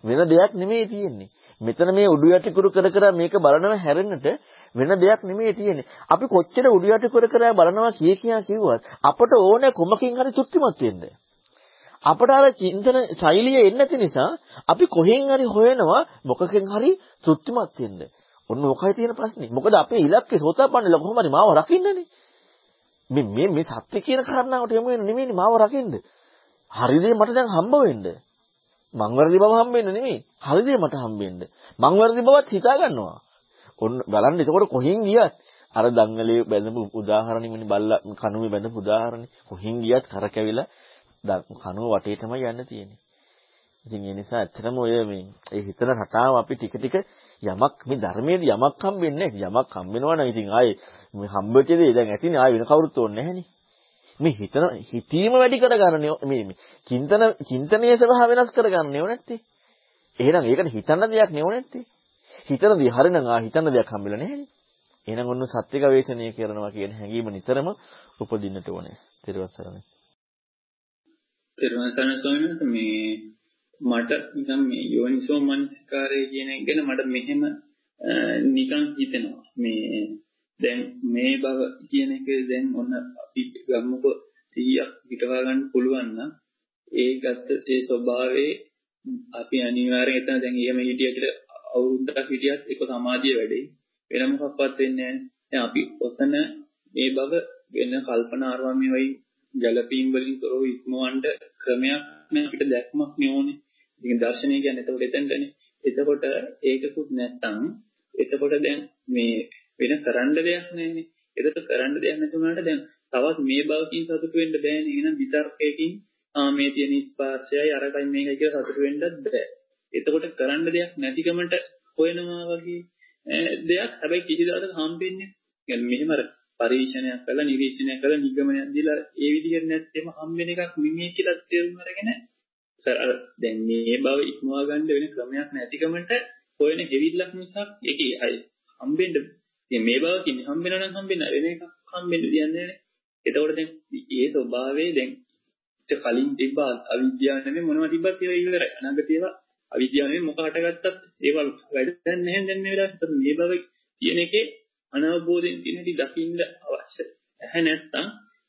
වෙන දෙයක් නෙමෙයි තියෙන්නේ. මෙතන මේ උඩු යටි කුරු කර කර මේක බලනව හැරෙන්නට වෙන දෙයක් නෙමෙයි තියෙන්නේ. අපි කොච්චර උඩු යටි කර කර බලනවා කිය කියා කිව්වත් අපට ඕනේ කොමකින් හරි තෘප්තිමත් වෙන්න. අපට අර චින්තන ශෛලිය එන්නේ නැති නිසා අපි කොහෙන් හරි හොයනවා මොකකින් හරි තෘප්තිමත් වෙන්න. ඔන්න ඔකයි තියෙන ප්‍රශ්නේ. මොකද අපේ ඉලක්කය සෝතාපන්න ල කොහොම හරි මාව රකින්නනේ. මේ මේ මේ සත්‍ය කියන කාරණාවට යමු වෙන නෙමෙයිනේ මාව රකින්න. හරි දේ මට දැන් හම්බ වෙන්න. මං වැරදි බව හම්බෙන්න නෙමෙයි. හරි දේ මට හම්බෙන්න. මං වැරදි බවත් හිතා ගන්නවා. ඔන්න බලන්න එතකොට කොහෙන් ගියත් අර දංගලේ බැඳපු උදාහරණෙමනේ බල්ලා කණුවේ බැඳපු උදාහරණේ කොහෙන් ගියත් කරකැවිලා කනුව වටේ තමයි යන්න තියෙන්නේ. ඉතින් ඒ නිසා ඇත්තටම ඔය මේ ඒ හිතන රටාව අපි ටික ටික යමක් මේ ධර්මයේදී යමක් හම්බෙන්නේ නැහැ. යමක් හම්බෙනවා නම් ඉතින් ආයේ මේ හම්බෙච්ච දේ දැන් ඇතිනේ ආයේ වෙන කවුරුත් ඕනේ නැහනේ. මේ හිතන හිතීම වැඩි කරගන්න මේ මේ චින්තන චින්තනීය ස්වභාව වෙනස් කරගන්න නෙව නැත්තේ. එහෙනම් ඒකට හිතන්න දෙයක් නෙව නැත්තේ. හිතන දේ හරිනම් ආ හිතන්න දෙයක් හම්බෙලා නැහැනේ. එහෙනම් ඔන්න සත්‍ය ගවේෂණය කරනවා කියන හැඟීම නිතරම උපදින්නට ඕනේ. ත්‍රිවත් සරණයි. තෙරුවන් සරණ ස්වාමීන් වහන්සේ මේ මට නිකන් මේ යෝනිසෝ මනසිකාරය කියන එක ගැන මට මෙහෙම නිකන් හිතෙනවා. මේ දැන් මේ බව කියන එක දැන් ඔන්න අපි ගමුකෝ 100ක් පිටවා ගන්න පුළුවන් නම් ඒ ගත්ත ඒ ස්වභාවයේ අපි අනිවාර්යෙන් එතන දැන් එහෙම හිටිය කියලා අවුරුද්දක් හිටියත් ඒක සමාධිය වැඩි. වෙන මොකක්වත් වෙන්නේ නැහැ. දැන් අපි ඔතන මේ බව වෙන කල්පනා ආරවමේ වයි ගැළපීම් වලින් තොරව ඉක්මවන්න ක්‍රමයක් නෑ අපිට දැක්මක් නෙෝනේ. ඉතින් දර්ශනය කියන්නේ එතකොට එතනටනේ. එතකොට ඒකකුත් නැත්තම් එතකොට දැන් මේ වෙන කරන්න දෙයක් නෑනේ. එතකොට කරන්න දෙයක් නැතුණාට දැන් තවත් මේ බවකින් සතුටු වෙන්න බෑනේ. එහෙනම් විතර්කයකින් ආ මේ තියෙන ස්පර්ශයයි අරකයි මේකයි කියලා සතුටු වෙන්නත් බෑ. එතකොට කරන්න දෙයක් නැතිකමට හොයනවා වගේ දෙයක් හැබැයි කිසි දවසක හම්බෙන්නේ. يعني මෙහෙම අර පරීක්ෂණයක් කරලා නිරීක්ෂණයක් කරලා නිගමනයක් දීලා ඒ විදිහට නැත්නම් හම්බෙන එකක් නෙමෙයි කියලා තේරුම් අරගෙන අර දැන් මේ බව ඉක්මවා ගන්න වෙන ක්‍රමයක් නැතිකමට හොයන හෙවිල්ලක් මිසක් ඒකේ අය හම්බෙන්න ඉතින් මේ බව කියන්නේ හම්බෙනා නම් හම්බෙන්න වෙන එකක් හම්බෙන්න දෙන්නේ නැහැ. එතකොට දැන් ඒ ස්වභාවයේ දැන් ඊට කලින් තිබ්බ අවිද්‍යාව නෙමෙයි මොනවද තිබ්බත් ඒවා ඉවරයි. අනාගත ඒවා අවිද්‍යාව නෙමෙයි මොක හටගත්තත් ඒවා වැඩ නැහැ දැන් මේ වෙලාවට. ඒතකොට මේ බව කියන එකේ අනවබෝධයෙන් තියෙන දි දකින්න අවශ්‍ය. ඇහැ නැත්තම්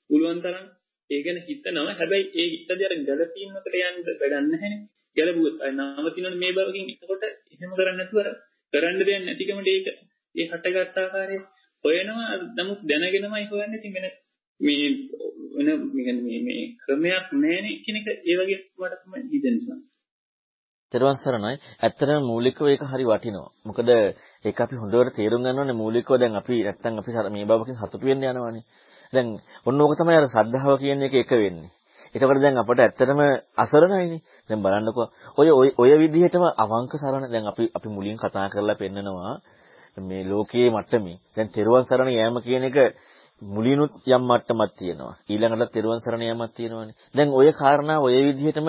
පුළුවන් තරම් ඒ ගැන හිතනවා. හැබැයි ඒ හිතදී අර ගැළපීමකට යන්න වැඩක් නැහැනේ. ගැළපුවොත් අය නවතිනවනේ මේ බවකින්. එතකොට එහෙම කරන්නේ නැතුව කරන්න දෙයක් නැතිකමට ඒක ඒ හටගත් ආකාරය හොයනවා. නමුත් දැනගෙනමයි හොයන්නේ. ඉතින් වෙන මේ වෙන මේ මේ ක්‍රමයක් නැහැනේ කියන එක ඒ වගේ වට තමයි හිතෙන්නේ. තෙරුවන් සරණයි. ඇත්තටම මූලිකව ඒක හරි වටිනවා. මොකද ඒක අපි හොඳට තේරුම් ගන්න ඕනේ මූලිකව දැන් අපි නැත්තම් අපි මේ බවකින් සතුටු වෙන්න යනවානේ. දැන් ඔන්න ඕක තමයි අර සද්ධාව කියන එක එක වෙන්නේ. එතකොට දැන් අපට ඇත්තටම අසරණයිනේ. දැන් බලන්නකෝ ඔය ඔය විදිහටම අවංක සරණ දැන් අපි අපි මුලින් කතා කරලා පෙන්නනවා මේ ලෝකයේ මට්ටමේ දැන් තෙරුවන් සරණ යෑම කියන එක මුලිනුත් යම් මට්ටමක් තියෙනවා. ඊළඟට තෙරුවන් සරණ යෑමක් තියෙනවානේ. දැන් ඔය කාරණා ඔය විදිහටම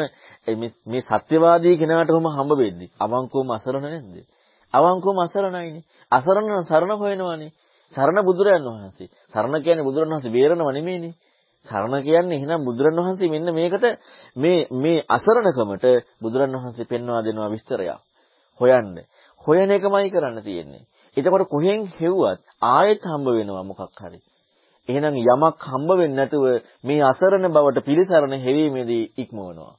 මේ සත්‍යවාදී කෙනාටම හම්බ වෙද්දි අවංකවම අසරණ නැද්ද? අවංකවම අසරණයිනේ. අසරණ සරණ හොයනවානේ. සරණ බුදුරයන් වහන්සේ. සරණ කියන්නේ බුදුරන් වහන්සේ බේරනව නෙමෙයිනේ. සරණ කියන්නේ එහෙනම් බුදුරන් වහන්සේ මෙන්න මේකට මේ මේ අසරණකමට බුදුරන් වහන්සේ පෙන්වා දෙනවා විස්තරයක්. හොයන්න. හොයන එකමයි කරන්න තියෙන්නේ. එතකොට කොහෙන් හෙව්වත් ආයෙත් හම්බ වෙනවා මොකක් හරි. එහෙනම් යමක් හම්බ වෙන්නේ නැතුව මේ අසරණ බවට පිළිසරණ හැවීමේදී ඉක්මවනවා.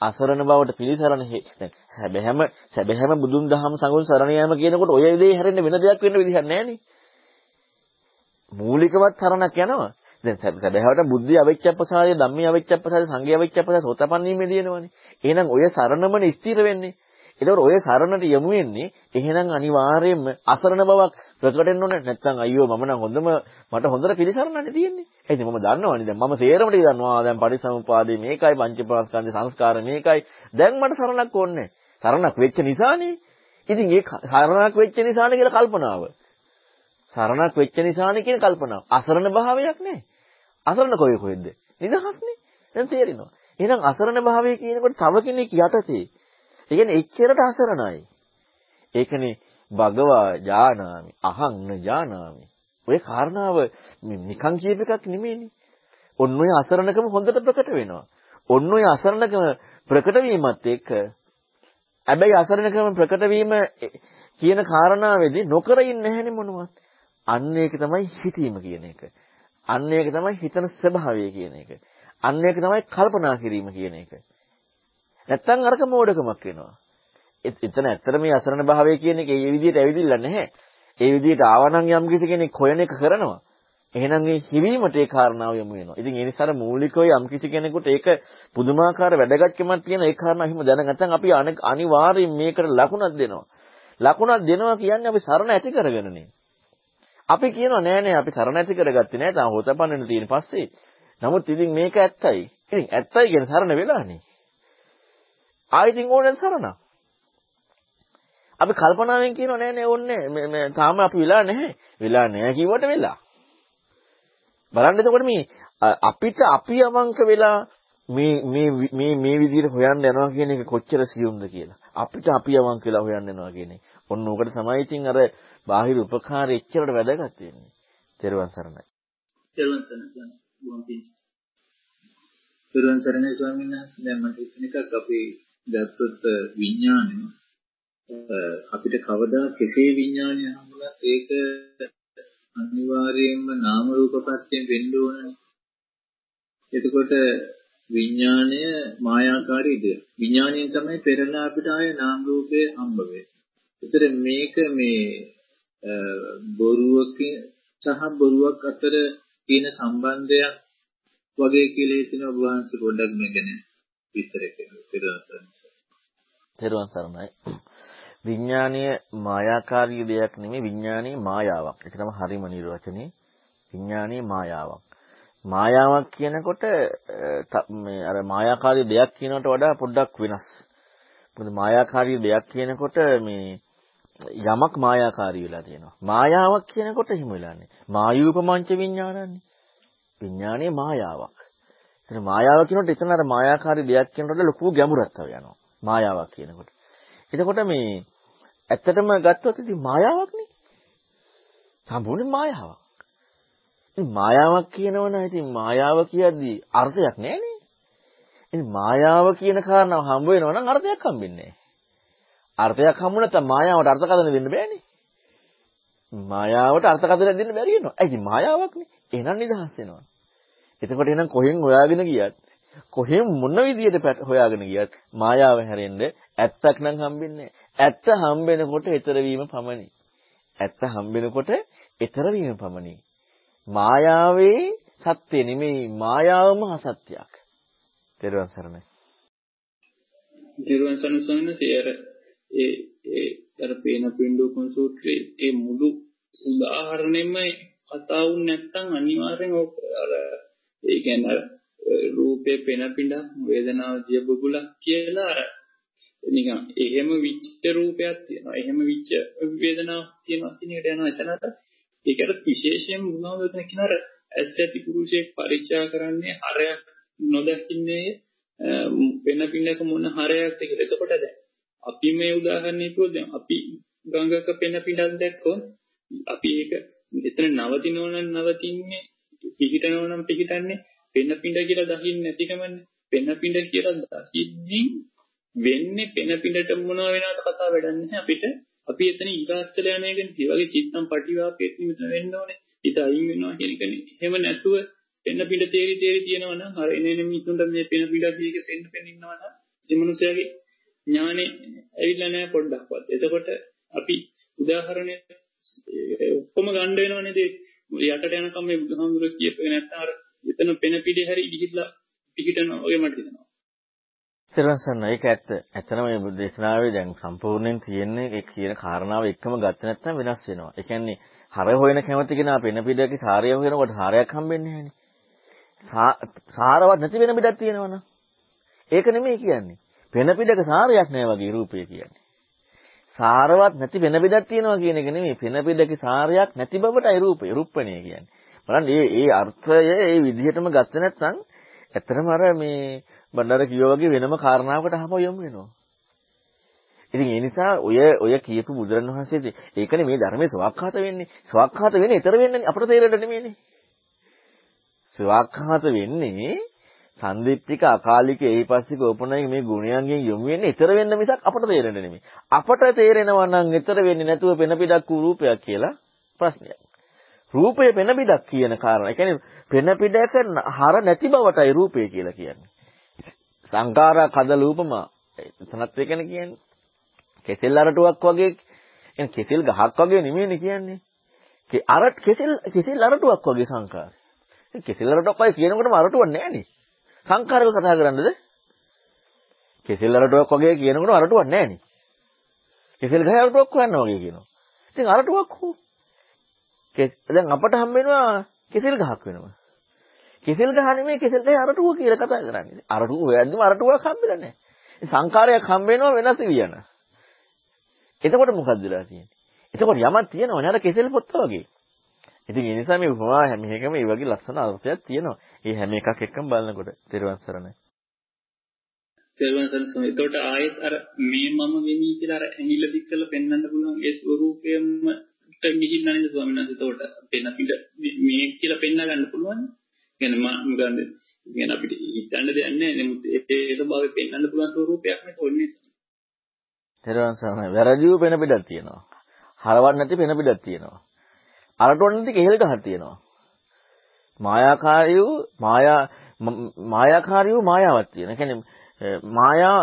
අසරණ බවට පිළිසරණ දැන් සැබෑම සැබෑම බුදුන් දහම සංගුණ සරණ යාම කියනකොට ඔය දේ හැරෙන්න වෙන දෙයක් වෙන්න විදිහක් නැහැ මූලිකවත් සරණක් යනවා. දැන් සැබෑවට බුද්ධි අවිච්ඡප්පසාරය ධම්මී අවිච්ඡප්පසාරය සංඝේ අවිච්ඡප්පසාරය සෝතපන්නීමේ දිනවනේ. එහෙනම් ඔය සරණමනේ ස්ථිර වෙන්නේ. ඒතකොට ඔය සරණට යමු වෙන්නේ එහෙනම් අනිවාර්යයෙන්ම අසරණ බවක් ප්‍රකට වෙන්න ඕනේ නැත්නම් අයියෝ මම නම් හොඳම මට හොඳට පිළිසරණන්නේ තියෙන්නේ. ඒ ඉතින් මම දන්නවනේ දැන් මම සේරමට දන්නවා දැන් පරිසමුපාදේ මේකයි පංචපාස්කන්ධ සංස්කාර මේකයි. දැන් මට සරණක් ඕනේ සරණක් වෙච්ච නිසානේ. ඉතින් ඒ සරණක් වෙච්ච නිසානේ කියලා කල්පනාව. සරණක් වෙච්ච නිසානේ කියන කල්පනාව. අසරණ භාවයක් නැහැ. අසරණ කොයි කොහෙද? නිදහස්නේ. දැන් තේරෙනවා. එහෙනම් අසරණ භාවය කියනකොට තව කෙනෙක් යටතේ ඒ කියන්නේ එච්චරට අසරණයි. ඒකනේ භගවා ඥානාමි අහං න ඥානාමි. ඔය කාරණාව නිකන් කියප එකක් නෙමෙයිනේ. ඔන්න ඔය අසරණකම හොඳට ප්‍රකට වෙනවා. ඔන්න ඔය අසරණකම ප්‍රකට වීමත් එක්ක හැබැයි අසරණකම ප්‍රකට වීම කියන කාරණාවේදී නොකර ඉන්නේ නැහැනේ මොනවත්. අන්න ඒක තමයි හිතීම කියන එක. අන්න ඒක තමයි හිතන ස්වභාවය කියන එක. අන්න ඒක තමයි කල්පනා කිරීම කියන එක. නැත්තම් අරක මෝඩකමක් වෙනවා. එතන ඇත්තට මේ අසරණ භාවය කියන එක ඒ විදිහට ඇවිදින්න නැහැ. ඒ විදිහට ආවනම් යම් කිසි කෙනෙක් හොයන එක කරනවා. එහෙනම් මේ හිවීමට ඒ කාරණාව යමු වෙනවා. ඉතින් ඒ නිසා මූලිකව යම් කිසි කෙනෙකුට ඒක පුදුමාකාර වැදගත්කමක් තියෙන ඒ කාරණා හිම දැනගත්තන් අපි අනිවාර්යයෙන් මේකට ලකුණක් දෙනවා. ලකුණක් දෙනවා කියන්නේ අපි සරණ ඇති කරගෙනනේ. අපි කියනවා නෑ නෑ අපි සරණ ඇති කරගත්තේ නෑ තාම හොතපන්නන තියෙන පස්සේ. නමුත් ඉතින් මේක ඇත්තයි. ඉතින් ඇත්තයි කියන සරණ වෙලානේ. ආයෙත් ඕනෙන් සරණක්. අපි කල්පනාවෙන් කියනවා නෑ නෑ ඕනේ මේ තාම අපි වෙලා නැහැ. වෙලා නැහැ කිව්වට වෙලා. බලන්න එතකොට මේ අපිට අපි අවංක වෙලා මේ මේ මේ මේ විදිහට හොයන්න යනවා කියන එක කොච්චර සියුම්ද කියලා. අපිට අපි අවංක වෙලා හොයන්න යනවා කියන එක. ඔන්න ඕකට තමයි ඉතින් අර බාහිර උපකාරය එච්චරට වැදගත් වෙන්නේ. තෙරුවන් සරණයි. තෙරුවන් සරණයි. බොහොම පිං. තෙරුවන් සරණයි ස්වාමීන් වහන්සේ. දැන් මට හිතෙන එකක් අපි ගත්තොත් විඥානය අපිට කවදා කෙසේ විඥානය හමුණත් ඒක අනිවාර්යයෙන්ම නාම රූප ප්‍රත්‍යයෙන් වෙන්න ඕනනේ. එතකොට විඥානය මායාකාරී දෙයක්. විඥාණයෙන් තමයි පෙරලා අපිට ආය නාම රූපේ හම්බ වෙන්නේ. ඒතර මේක මේ බොරුවක සහ බොරුවක් අතර තියෙන සම්බන්ධයක් වගේ කියලා හිතන ඔබ වහන්සේ පොඩ්ඩක් මේ ගැන විස්තර කරන්න. තෙරුවන් සරණයි. විඥානීය මායාකාරී දෙයක් නෙමෙයි විඥානීය මායාවක්. ඒක තමයි හරිම නිර්වචනේ. විඥානීය මායාවක්. මායාවක් කියනකොට මේ අර මායාකාරී දෙයක් කියනකට වඩා පොඩ්ඩක් වෙනස්. මොකද මායාකාරී දෙයක් කියනකොට මේ යමක් මායාකාරී වෙලා තියෙනවා. මායාවක් කියනකොට එහෙම වෙලාන්නේ. මායූපමංච විඥානන්නේ. විඥානේ මායාවක්. එතන මායාව කියනකොට එතන අර මායාකාරී දෙයක් කියනකොට ලොකු ගැඹුරක් තව යනවා. මායාවක් කියනකොට. එතකොට මේ ඇත්තටම ගත්තොත් ඉතින් මායාවක් නේ. සම්පූර්ණ මායාවක්. ඉතින් මායාවක් කියනවනම් ඉතින් මායාව කියද්දී අර්ථයක් නැහැ ඉතින් මායාව කියන කාරණාව හම්බ වෙනවා නම් අර්ථයක් හම්බෙන්නේ නැහැ. අර්ථයක් හම්බු නැත්නම් මායාවට අර්ථකථන දෙන්න බෑනේ. මායාවට අර්ථකථන දෙන්න බැරි වෙනවා. ඒ ඉතින් මායාවක්නේ. එහෙනම් නිදහස් වෙනවා. එතකොට එහෙනම් කොහෙන් හොයාගෙන ගියත් කොහෙන් මොන විදියට හොයාගෙන ගියත් මායාව හැරෙන්න ඇත්තක් නම් හම්බෙන්නේ ඇත්ත හම්බෙනකොට ඊතර වීම පමණි. ඇත්ත හම්බෙනකොට ඊතර වීම පමණි. මායාවේ සත්‍ය නෙමෙයි මායාවම අසත්‍යයක්. තෙරුවන් සරණයි. තෙරුවන් සරණ ස්වාමීන් ඒ ඒ අර පේන පින්ඩෝපන් සූත්‍රයේ ඒ මුළු උදාහරණෙම කතා වුනේ නැත්නම් අනිවාර්යෙන් අර ඒ කියන්නේ රූපේ පෙන පිඬ වේදනාව දිය බුබුලක් කියලා අර නිකන් එහෙම විච්ච රූපයක් තියෙනවා එහෙම විච්ච වේදනාවක් තියෙනවා කියන එකට යනවා එතනට ඒකට විශේෂයෙන් මොනවද වෙන කියනර ඇස් ඇති පුරුෂයෙක් පරිචය කරන්නේ හරයක් නොදකින්නේ වෙන පින්නක මොන හරයක්ද කියලා. එතකොට දැන් අපි මේ උදාහරණය කිව්වොත් දැන් අපි ගංගක පෙන පින්නක් දැක්කොත් අපි ඒක එතන නවතිනව නම් නවතින්නේ පිහිටනව නම් පිහිටන්නේ පෙන පිඬ කියලා දකින්නේ නැතිකමන්නේ. පෙන පිඬ කියලා දකින්නේ වෙන්නේ පෙන පිඬට මොනවා වෙනවද කතා වැඩක් නැහැ අපිට. අපි එතන ඊගාස්තල යන එකනේ. ඒ වගේ චිත්තම් පටිවාපේත් නිමිත වෙන්න ඕනේ. හිත අයින් වෙනවා කියන එකනේ. එහෙම නැතුව පෙන පිඬ තේරි තේරි තියෙනවා නම් අර එනේ මිනිසුන්ට මේ පෙන පිඬ දීක පෙන්න පෙන්න ඉන්නවා නම් ඒ මනුස්සයාගේ ඥානෙ ඇවිල්ලා නැහැ පොඩ්ඩක්වත්. එතකොට අපි උදාහරණයක් ඔක්කොම ගන්න වෙනව නේද? යටට යනකම් මේ බුදුහාමුදුරුවෝ කියපේ නැත්නම් අර එතන පෙන පිළි හැරි ගිහිල්ලා පිටිටන ඔය මට හිතෙනවා. සරසන්න ඒක ඇත්ත. ඇත්තම මේ දේශනාවේ දැන් සම්පූර්ණයෙන් තියෙන්නේ ඒ කියන කාරණාව එක්කම ගත්තේ නැත්නම් වෙනස් වෙනවා. ඒ කියන්නේ හර හොයන කැමති කෙනා පෙන පිටකේ සාරය හොයනකොට හරයක් හම්බෙන්නේ නැහැනේ. සාරවත් නැති වෙන පිටක් තියෙනවනම් ඒක නෙමෙයි කියන්නේ. පෙන පිටක සාරයක් නැහැ වගේ රූපය කියන්නේ. සාරවත් නැති වෙන පිටක් තියෙනවා කියන එක නෙමෙයි. පෙන පිටකේ සාරයක් නැති බවටයි රූපය, රූපණය කියන්නේ. බලන්න මේ මේ අර්ථය මේ විදිහටම ගත්තේ නැත්නම් ඇත්තටම අර මේ බණ්ඩාර කිව්වා වගේ වෙනම කාරණාවකට අහම යමු වෙනවා. ඉතින් ඒ නිසා ඔය ඔය කියපු බුදුරණවහන්සේ ඒකනේ මේ ධර්මයේ සවක්ඛාත වෙන්නේ. සවක්ඛාත වෙන්නේ ඊතර වෙන්නේ අපට තේරෙන්න නෙමෙයිනේ. සවක්ඛාත වෙන්නේ සන්දිප්තික අකාලික එහිපස්සික ඕපනයික මේ ගුණයන්ගෙන් යොමු වෙන්නේ ඊතර වෙන්න මිසක් අපට තේරෙන්නේ නෙමෙයි. අපට තේරෙනවා නම් ඊතර වෙන්නේ නැතුව පෙන පිටක් වූ රූපයක් කියලා ප්‍රශ්නයක්. රූපය පෙන පිටක් කියන කාරණා. ඒ කියන්නේ පෙන පිටක හර නැති බවටයි රූපය කියලා කියන්නේ. සංඛාරා කද රූපමා එතනත් එකනේ කියන්නේ. කෙසෙල් අරටුවක් වගේ කියන්නේ කෙසෙල් ගහක් වගේ නෙමෙයිනේ කියන්නේ. අර කෙසෙල් කෙසෙල් අරටුවක් වගේ සංඛාර. කෙසෙල් අරටුවක් වගේ කියනකොටම අරටුවක් නෑනේ. සංඛාරක කතා කරන්නද? කෙසෙල් අරටුවක් වගේ කියනකොට අරටුවක් නෑනේ. කෙසෙල් ගහ අරටුවක් හොයන්න වගේ කියනවා. ඉතින් අරටුවක් හෝ දැන් අපට හම් වෙනවා කෙසෙල් ගහක් වෙනවා. කෙසෙල් ගහ නෙමෙයි කෙසෙල් ගහේ අරටුව කියලා කතා කරන්නේ. අරටුව හොයද්දිම අරටුවක් හම්බෙලා නැහැ. සංකාරයක් හම්බ වෙනවා වෙනස් වියන. එතකොට මොකක්ද වෙලා තියෙන්නේ? එතකොට යමක් තියෙනවනේ අර කෙසෙල් පොත්ත වගේ. ඉතින් ඒ නිසා මේ උපමා හැම එකම ඒ වගේ ලස්සන අර්ථයක් තියෙනවා. ඒ හැම එකක් එක්කම බලනකොට තෙරුවන් සරණයි. තෙරුවන් සරණයි. එතකොට ආයෙත් අර මේ මම වෙමි කියලා අර ඇඟිල්ල දික් කරලා පෙන්වන්න පුළුවන් ඒ ස්වරූපයෙන්ම ගිහින් නැන්නේ ස්වාමීන් වහන්සේ එතකොට පෙන්න අපිට මේ කියලා පෙන්න ගන්න පුළුවන්. يعني මම ගන්නේ يعني අපිට හිතන්න දෙයක් නැහැ. නමුත් ඒක භාවයේ පෙන්වන්න පුළුවන් ස්වරූපයක් නේ කොන්නේ. තෙරුවන් සරණයි. වැරදිව පෙන පිටක් තියෙනවා. හරවන්න නැති පෙන පිටක් තියෙනවා. අරටොන් නැති කෙහෙල් ගහක් තියෙනවා. මායාකාරීව මායා මායාකාරීව මායාවක් තියෙනවා. කියන්නේ මායා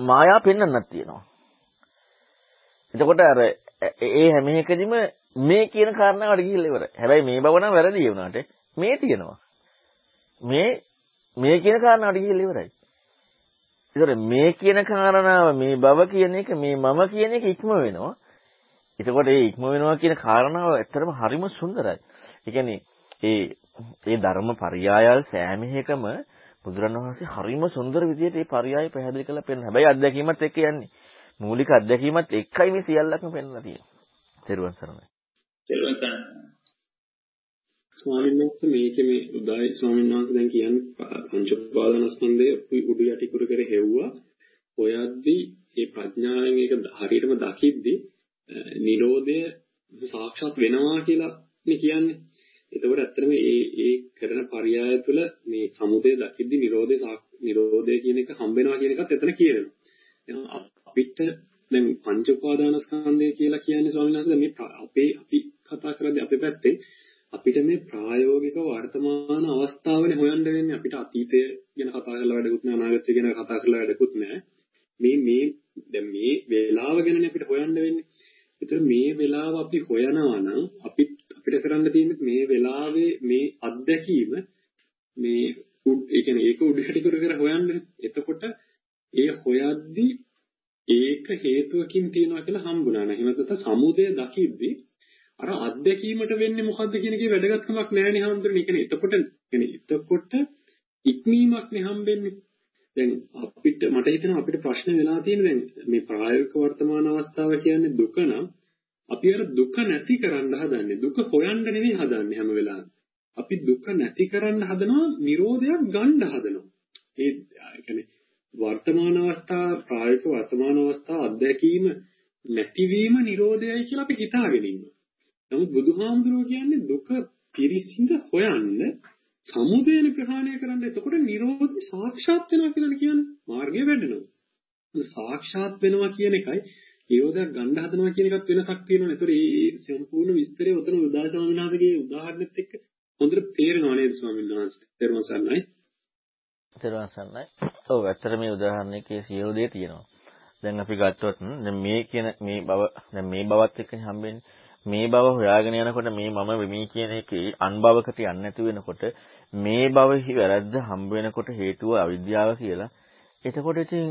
මායා පෙන්වන්නක් තියෙනවා. එතකොට අර ඒ හැම එකදීම මේ කියන කාරණාවට ගිහිල්ලා ඉවරයි. හැබැයි මේ බව නම් වැරදි වුණාට මේ තියෙනවා. මේ මේ කියන කාරණාවට ගිහිල්ලා ඉවරයි. ඒතර මේ කියන කාරණාව මේ බව කියන එක මේ මම කියන එක ඉක්ම වෙනවා. එතකොට ඒ ඉක්ම වෙනවා කියන කාරණාව ඇත්තටම හරිම සුන්දරයි. ඒ කියන්නේ ඒ ඒ ධර්ම පරයයල් සෑම එකම බුදුරණවහන්සේ හරිම සුන්දර විදිහට මේ පරයය පැහැදිලි කරලා පෙන්නන. හැබැයි අත්දැකීමත් එක්ක යන්නේ. මූලික අත්දැකීමත් එක්කයි මේ සියල්ලක්ම පෙන්වලා තියෙන්නේ. තෙරුවන් සරණයි. තෙරුවන් සරණයි. ස්වාමීන් වහන්සේ මේකේ මේ උදායි ස්වාමීන් වහන්සේ දැන් කියන්නේ පංච උපාදානස්කන්ධය උඩු යටි කර කර හෙව්වා. ඔයද්දී මේ ප්‍රඥාවෙන් ඒක හරියටම දකිද්දී නිරෝධය සාක්ෂාත් වෙනවා කියලා මේ කියන්නේ. එතකොට ඇත්තටම ඒ ඒ කරන පරයය තුළ මේ සමුදය දකිද්දි නිරෝධය නිරෝධය කියන එක හම්බ වෙනවා කියන එකත් එතන කියනවා. අපිට දැන් පංච උපාදානස්කන්ධය කියලා කියන්නේ ස්වාමීන් වහන්සේ මේ අපේ අපි කතා කරද්දී අපේ පැත්තේ අපිට මේ ප්‍රායෝගික වර්තමාන අවස්ථාවනේ හොයන්න වෙන්නේ අපිට අතීතය ගැන කතා කරලා වැඩකුත් නෑ අනාගතය ගැන කතා කරලා වැඩකුත් නෑ මේ මේ දැන් මේ වේලාව ගැනනේ අපිට හොයන්න වෙන්නේ ඒතර මේ වෙලාව අපි හොයනවා නම් අපි අපිට කරන්න තියෙන්නේ මේ වෙලාවේ මේ අත්දැකීම මේ ඒ කියන්නේ ඒක උඩට කර කර හොයන්න. එතකොට ඒ හොයද්දී ඒක හේතුවකින් තියනවා කියලා හම්බුණා නේද? එහෙම නැත්නම් සමුදය දකිද්දී අර අත්දැකීමට වෙන්නේ මොකද්ද කියන එකේ වැදගත්කමක් නැහැ නේ හම්දුනේ. කියන්නේ එතකොට කියන්නේ එතකොට ඉක්මීමක් නේ හම්බෙන්නේ. දැන් අපිට මට හිතෙනවා අපිට ප්‍රශ්න වෙලා තියෙන දැන් මේ ප්‍රායෝගික වර්තමාන අවස්ථාව කියන්නේ දුක නම් අපි අර දුක නැති කරන්න හදන්නේ දුක හොයන්න නෙවෙයි හදන්නේ හැම වෙලාවෙම. අපි දුක නැති කරන්න හදනවා නිරෝධයක් ගන්න හදනවා. ඒ කියන්නේ වර්තමාන අවස්ථාව ප්‍රායෝගික වර්තමාන අවස්ථාව අත්දැකීම නැතිවීම නිරෝධයයි කියලා අපි හිතාගෙන ඉන්නවා. නමුත් බුදුහාමුදුරුවෝ කියන්නේ දුක පිරිසිඳ හොයන්න සමුදයන ප්‍රහාණය කරන්න එතකොට නිරෝධය සාක්ෂාත් වෙනවා කියලා කියන්නේ මාර්ගය වැඩෙනවා සාක්ෂාත් වෙනවා කියන එකයි නිරෝධයක් ගන්න හදනවා කියන එකත් වෙනසක් තියෙනවනේ. ඒතකොට මේ සම්පූර්ණ විස්තරය උතන උදා ස්වාමීන් වහන්සේගේ උදාහරණෙත් එක්ක හොඳට තේරෙනවා නේද ස්වාමීන් වහන්සේ? තේරුම් ගන්නයි. තේරුම් ගන්නයි. ඔව් ඇත්තට මේ උදාහරණයේ සියලු දේ තියෙනවා. දැන් අපි ගත්තොත් දැන් මේ කියන මේ බව දැන් මේ බවත් එක්කනේ හම්බෙන්නේ. මේ බව හොයාගෙන යනකොට මේ මම වෙමි කියන එකේ අන්බවකට යන්නේ නැති වෙනකොට මේ බවෙහි වැරද්ද හම්බ වෙනකොට හේතුව අවිද්‍යාව කියලා. එතකොට ඉතින්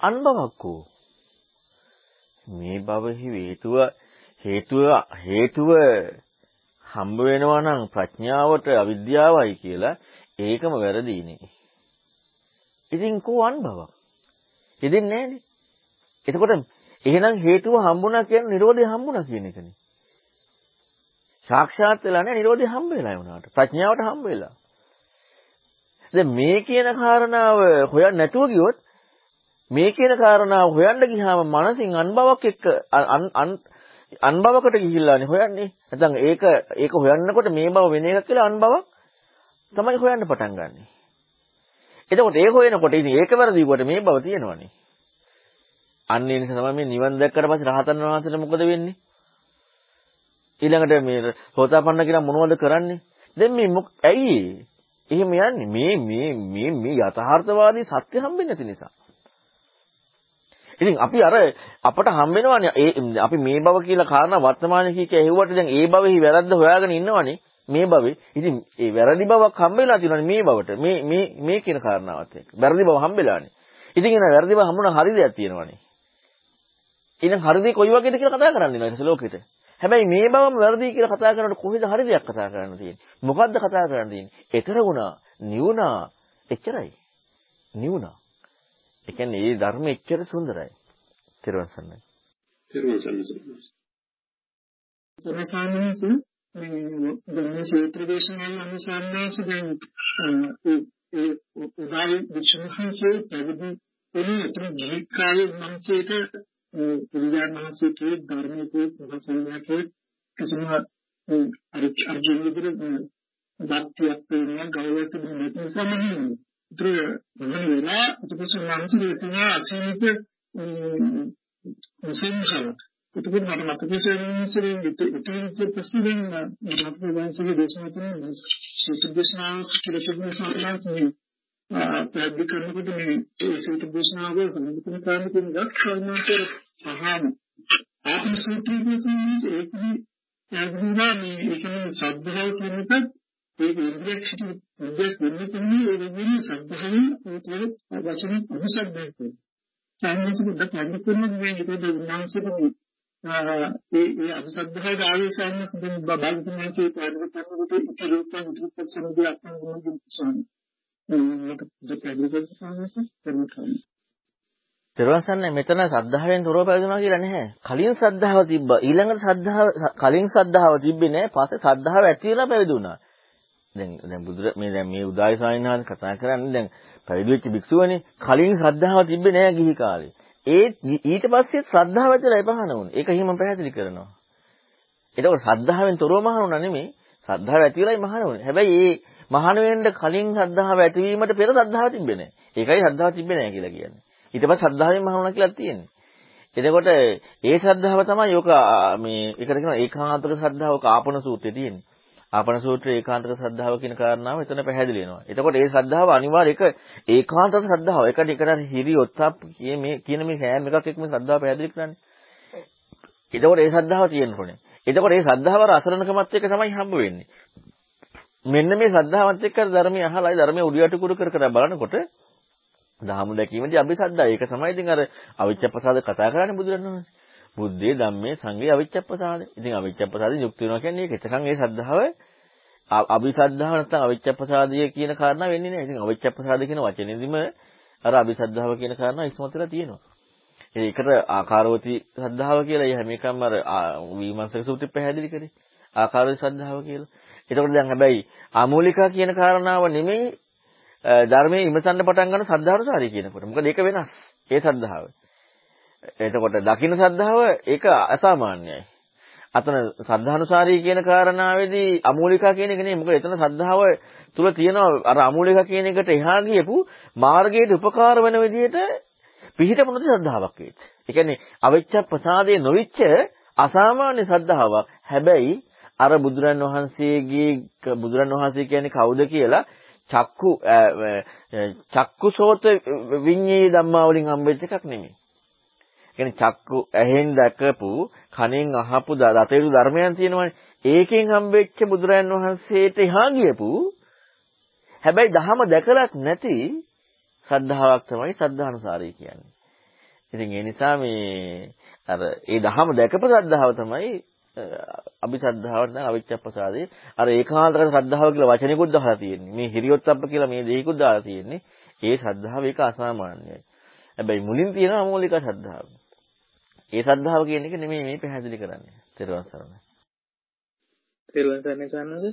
අන්බවක් ඕ මේ භවෙහි හේතුව හේතුව හේතුව හම්බ වෙනවා නම් ප්‍රඥාවට අවිද්‍යාවයි කියලා ඒකම වැරදීනේ. ඉතින් කෝ අන්බවක්. ඉතින් නෑනේ. එතකොට එහෙනම් හේතුව හම්බුණා කියන්නේ Nirodhe හම්බුණා කියන එකනේ. සාක්ෂාත් වෙලා නෑ Nirodhe හම්බ වෙලා වුණාට. ප්‍රඥාවට හම්බ වෙලා. දැන් මේ කියන කාරණාව හොයන්න නැතුව ගියොත් මේ කියන කාරණාව හොයන්න ගියාම මනසින් අන්බවක් එක්ක අන්බවකට ගිහිල්ලානේ හොයන්නේ. නැත්නම් ඒක ඒක හොයන්නකොට මේ බව වෙන එකක් කියලා අන්බවක් තමයි හොයන්න පටන් ගන්නෙ. එතකොට ඒක හොයනකොට ඉතින් ඒක වැරදිකොට මේ බව තියෙනවනේ. අන්න ඒ නිසා තමයි මේ නිවන් දැක්කට පස්සේ රහතන් වහන්සේට මොකද වෙන්නේ? ඊළඟට මේ සෝතාපන්න කියලා මොනවද කරන්නේ? දැන් මේ ඇයි එහෙම යන්නේ? මේ මේ මේ මේ යථාර්ථවාදී සත්‍ය හම්බෙන්නේ නැති නිසා. ඉතින් අපි අර අපට හම්බෙනවනේ ඒ අපි මේ බව කියලා කාරණා වර්තමානයේ කීක ඇහුවට දැන් ඒ බවෙහි වැරද්ද හොයාගෙන ඉන්නවනේ මේ බවේ. ඉතින් ඒ වැරදි බවක් හම්බෙලා තියෙනවනේ මේ බවට. මේ මේ මේ කියන කාරණාවත් එක්ක. වැරදි බව හම්බෙලානේ. ඉතින් එන වැරදි බව හම්බුණා හරි දෙයක් තියෙනවනේ. ඉතින් හරි දෙය කොයි වගේද කියලා කතා කරන්නේ නේද ලෝකෙට. හැබැයි මේ බවම වැරදි කියලා කතා කරනකොට කොහෙද හරි දෙයක් කතා කරන්න තියෙන්නේ? මොකද්ද කතා කරන්න තියෙන්නේ? ඊතර වුණා, නිවුණා, එච්චරයි. නිවුණා. ඒ කියන්නේ මේ ධර්ම එච්චර සුන්දරයි. තෙරුවන් සරණයි. තෙරුවන් සරණයි. සරසානස මේ සූත්‍ර දේශනාව අනුසාරණයස දැන් ඒ උදායි විශ්වහන්සේ පැවිදි වෙන අතර ජීවිකාලේ මනසේට පුරිදාන මහසූත්‍රයේ ධර්මයේ ප්‍රසන්නකේ කිසිම අර්ජුන විදිහට භක්තියක් වෙන ගෞරවයක් දෙන්න නිසා මම ඒතර මම වෙලා ඊට මනසේ තියෙන අසීමිත සංඛාර එතකොට මට මතක සෙන්සරෙන් ඉතින් ප්‍රශ්නෙන් මට වංශයේ දේශනා කරන සූත්‍ර දේශනාව කියලා තිබුණ සම්මාසනේ පැහැදිලි කරනකොට මේ ඒ සූත්‍ර දේශනාව සම්බන්ධ කරන කාරණා කියන දක්ෂාන්තර සහාන ආත්ම සූත්‍රයේ කියන්නේ ඒකදී යගුණා මේ ඒකේ සද්ධාව කියන එකත් ඒ ඉන්ද්‍රියක්ෂිත විද්‍යාවක් වෙන්නේ කියන්නේ ඒ වෙන්නේ සද්ධාවෙන් ඒ වචන අනුසද්ධාව සාමාන්‍ය බුද්ධ ප්‍රඥා කරන මේ ඒකද උන්වහන්සේට ඒ ඒ අනුසද්ධාවේ ආවේශයන් සුදුන් බබන්තුමාසේ පාදක කරනකොට ඉති රූපයන් ඉති පස්සනදී අපන ගුණ දුසන මේක දෙපැදක සාමාන්‍ය කරනවා පෙරවසන්නේ මෙතන සද්ධාවෙන් තොරව පැවිදුණා කියලා නැහැ. කලින් සද්ධාව තිබ්බා. ඊළඟට සද්ධාව කලින් සද්ධාව තිබ්බේ නැහැ. පස්සේ සද්ධාව ඇති වෙලා පැවිදුණා. දැන් දැන් බුදුර මේ දැන් මේ උදායි සායනාන් කතා කරන්නේ දැන් පැවිදි වෙච්ච භික්ෂුවනේ කලින් සද්ධාව තිබ්බේ නැහැ ගිහි කාලේ. ඒ ඊට පස්සේ ශ්‍රද්ධාව ඇතිලා එපහන වුණා. ඒක හිම පැහැදිලි කරනවා. එතකොට ශ්‍රද්ධාවෙන් තොරව මහණුණා නෙමෙයි. ශ්‍රද්ධාව ඇති වෙලයි මහණ වුණේ. හැබැයි ඒ මහණ වෙන්න කලින් ශ්‍රද්ධාව ඇතිවීමට පෙර ශ්‍රද්ධාව තිබ්බේ නැහැ. ඒකයි ශ්‍රද්ධාව තිබ්බේ නැහැ කියලා කියන්නේ. ඊට පස්සේ ශ්‍රද්ධාවෙන් මහණුණා කියලා තියෙන්නේ. එතකොට ඒ ශ්‍රද්ධාව තමයි යෝක මේ ඒකට කියනවා ඒකාන්තක ශ්‍රද්ධාව කාපන සූත්‍රයේ තියෙන්නේ. ආපන සූත්‍රයේ ඒකාන්තක ශ්‍රද්ධාව කියන කාරණාව එතන පැහැදිලි වෙනවා. එතකොට ඒ ශ්‍රද්ධාව අනිවාර්ය එක ඒකාන්තක ශ්‍රද්ධාව. එකට එකට හිරි ඔත්තප් මේ කියන මේ හැම එකක් එක්ක මේ ශ්‍රද්ධාව පැහැදිලි කරන්නේ. එතකොට ඒ ශ්‍රද්ධාව තියෙන්න ඕනේ. එතකොට ඒ ශ්‍රද්ධාව අසරණකමත් එක්ක තමයි හම්බ වෙන්නේ. මෙන්න මේ ශ්‍රද්ධාවත් එක්ක ධර්මයේ අහලායි ධර්මයේ උඩියට කුරු කර කර බලනකොට දහමු දැකීමේදී අභිසද්දා. ඒක තමයි ඉතින් අර අවිච්ඡප්පසාද කතා කරන්නේ බුදුරණවහන්සේ. බුද්ධේ ධම්මේ සංඝේ අවිච්ඡප්පසාද. ඉතින් අවිච්ඡප්පසාදේ යුක්ත වෙනවා කියන්නේ ඒක. එතකන් ඒ ශ්‍රද්ධාව අභිසද්ධාව නැත්නම් අවිච්ඡප්පසාදිය කියන කාරණා වෙන්නේ නැහැ. ඉතින් අවිච්ඡප්පසාද කියන වචනේදීම අර අභිසද්ධාව කියන කාරණා ඉස්මතු වෙලා තියෙනවා. ඒකට ආකාරවති ශ්‍රද්ධාව කියලා ඒ හැම එකම අර විමර්ශක සූත්‍රෙ පැහැදිලි කරේ. ආකාරවති ශ්‍රද්ධාව කියලා. එතකොට දැන් හැබැයි ආමූලිකා කියන කාරණාව නෙමෙයි ධර්මයේ ඉමසන්න පටන් ගන්න සද්ධානුසාරී කියනකොට. මොකද ඒක වෙනස්. ඒ සද්ධාව. එතකොට දකින්න සද්ධාව ඒක අසාමාන්‍යයි. අතන සද්ධානුසාරී කියන කාරණාවේදී අමූලිකා කියන එක නෙමෙයි. මොකද එතන සද්ධාව තුල තියෙනවා අර අමූලිකා කියන එකට එහා ගියපු මාර්ගයට උපකාර වෙන විදිහට පිහිටපු නැති ශ්‍රද්ධාවක් වේත්. ඒ කියන්නේ අවිච්ඡ ප්‍රසාදයේ නොවිච්ච අසාමාන්‍ය ශ්‍රද්ධාවක්. හැබැයි අර බුදුරන් වහන්සේගේ බුදුරන් වහන්සේ කියන්නේ කවුද කියලා චක්කු චක්කුසෝත විඤ්ඤේ ධම්මා වලින් හම්බෙච්ච එකක් නෙමෙයි. කියන්නේ චක්කු ඇහෙන් දැකපු කනෙන් අහපු දතේරු ධර්මයන් තියෙනවානේ. ඒකෙන් හම්බෙච්ච බුදුරන් වහන්සේට එහා ගියපු හැබැයි දහම දැකලත් නැති ශ්‍රද්ධාවක් තමයි ශ්‍රද්ධානුසාරී කියන්නේ. ඉතින් ඒ නිසා මේ අර ඒ දහම දැකපු ශ්‍රද්ධාව තමයි අභිශ්‍රද්ධාවට නම් අවිච්ඡප්පසාදේ අර ඒකාන්තක ශ්‍රද්ධාව කියලා වචනෙකුත් දාලා තියෙන්නේ. මේ හිරියොත්ප්ප කියලා මේ දෙයකුත් දාලා තියෙන්නේ. ඒ ශ්‍රද්ධාව ඒක අසාමාන්‍යයි. හැබැයි මුලින් තියෙන අමෝලික ශ්‍රද්ධාව. ඒ ශ්‍රද්ධාව කියන එක නෙමෙයි මේ පැහැදිලි කරන්නේ. තෙරුවන් සරණයි. තෙරුවන් සරණයි සන්නස.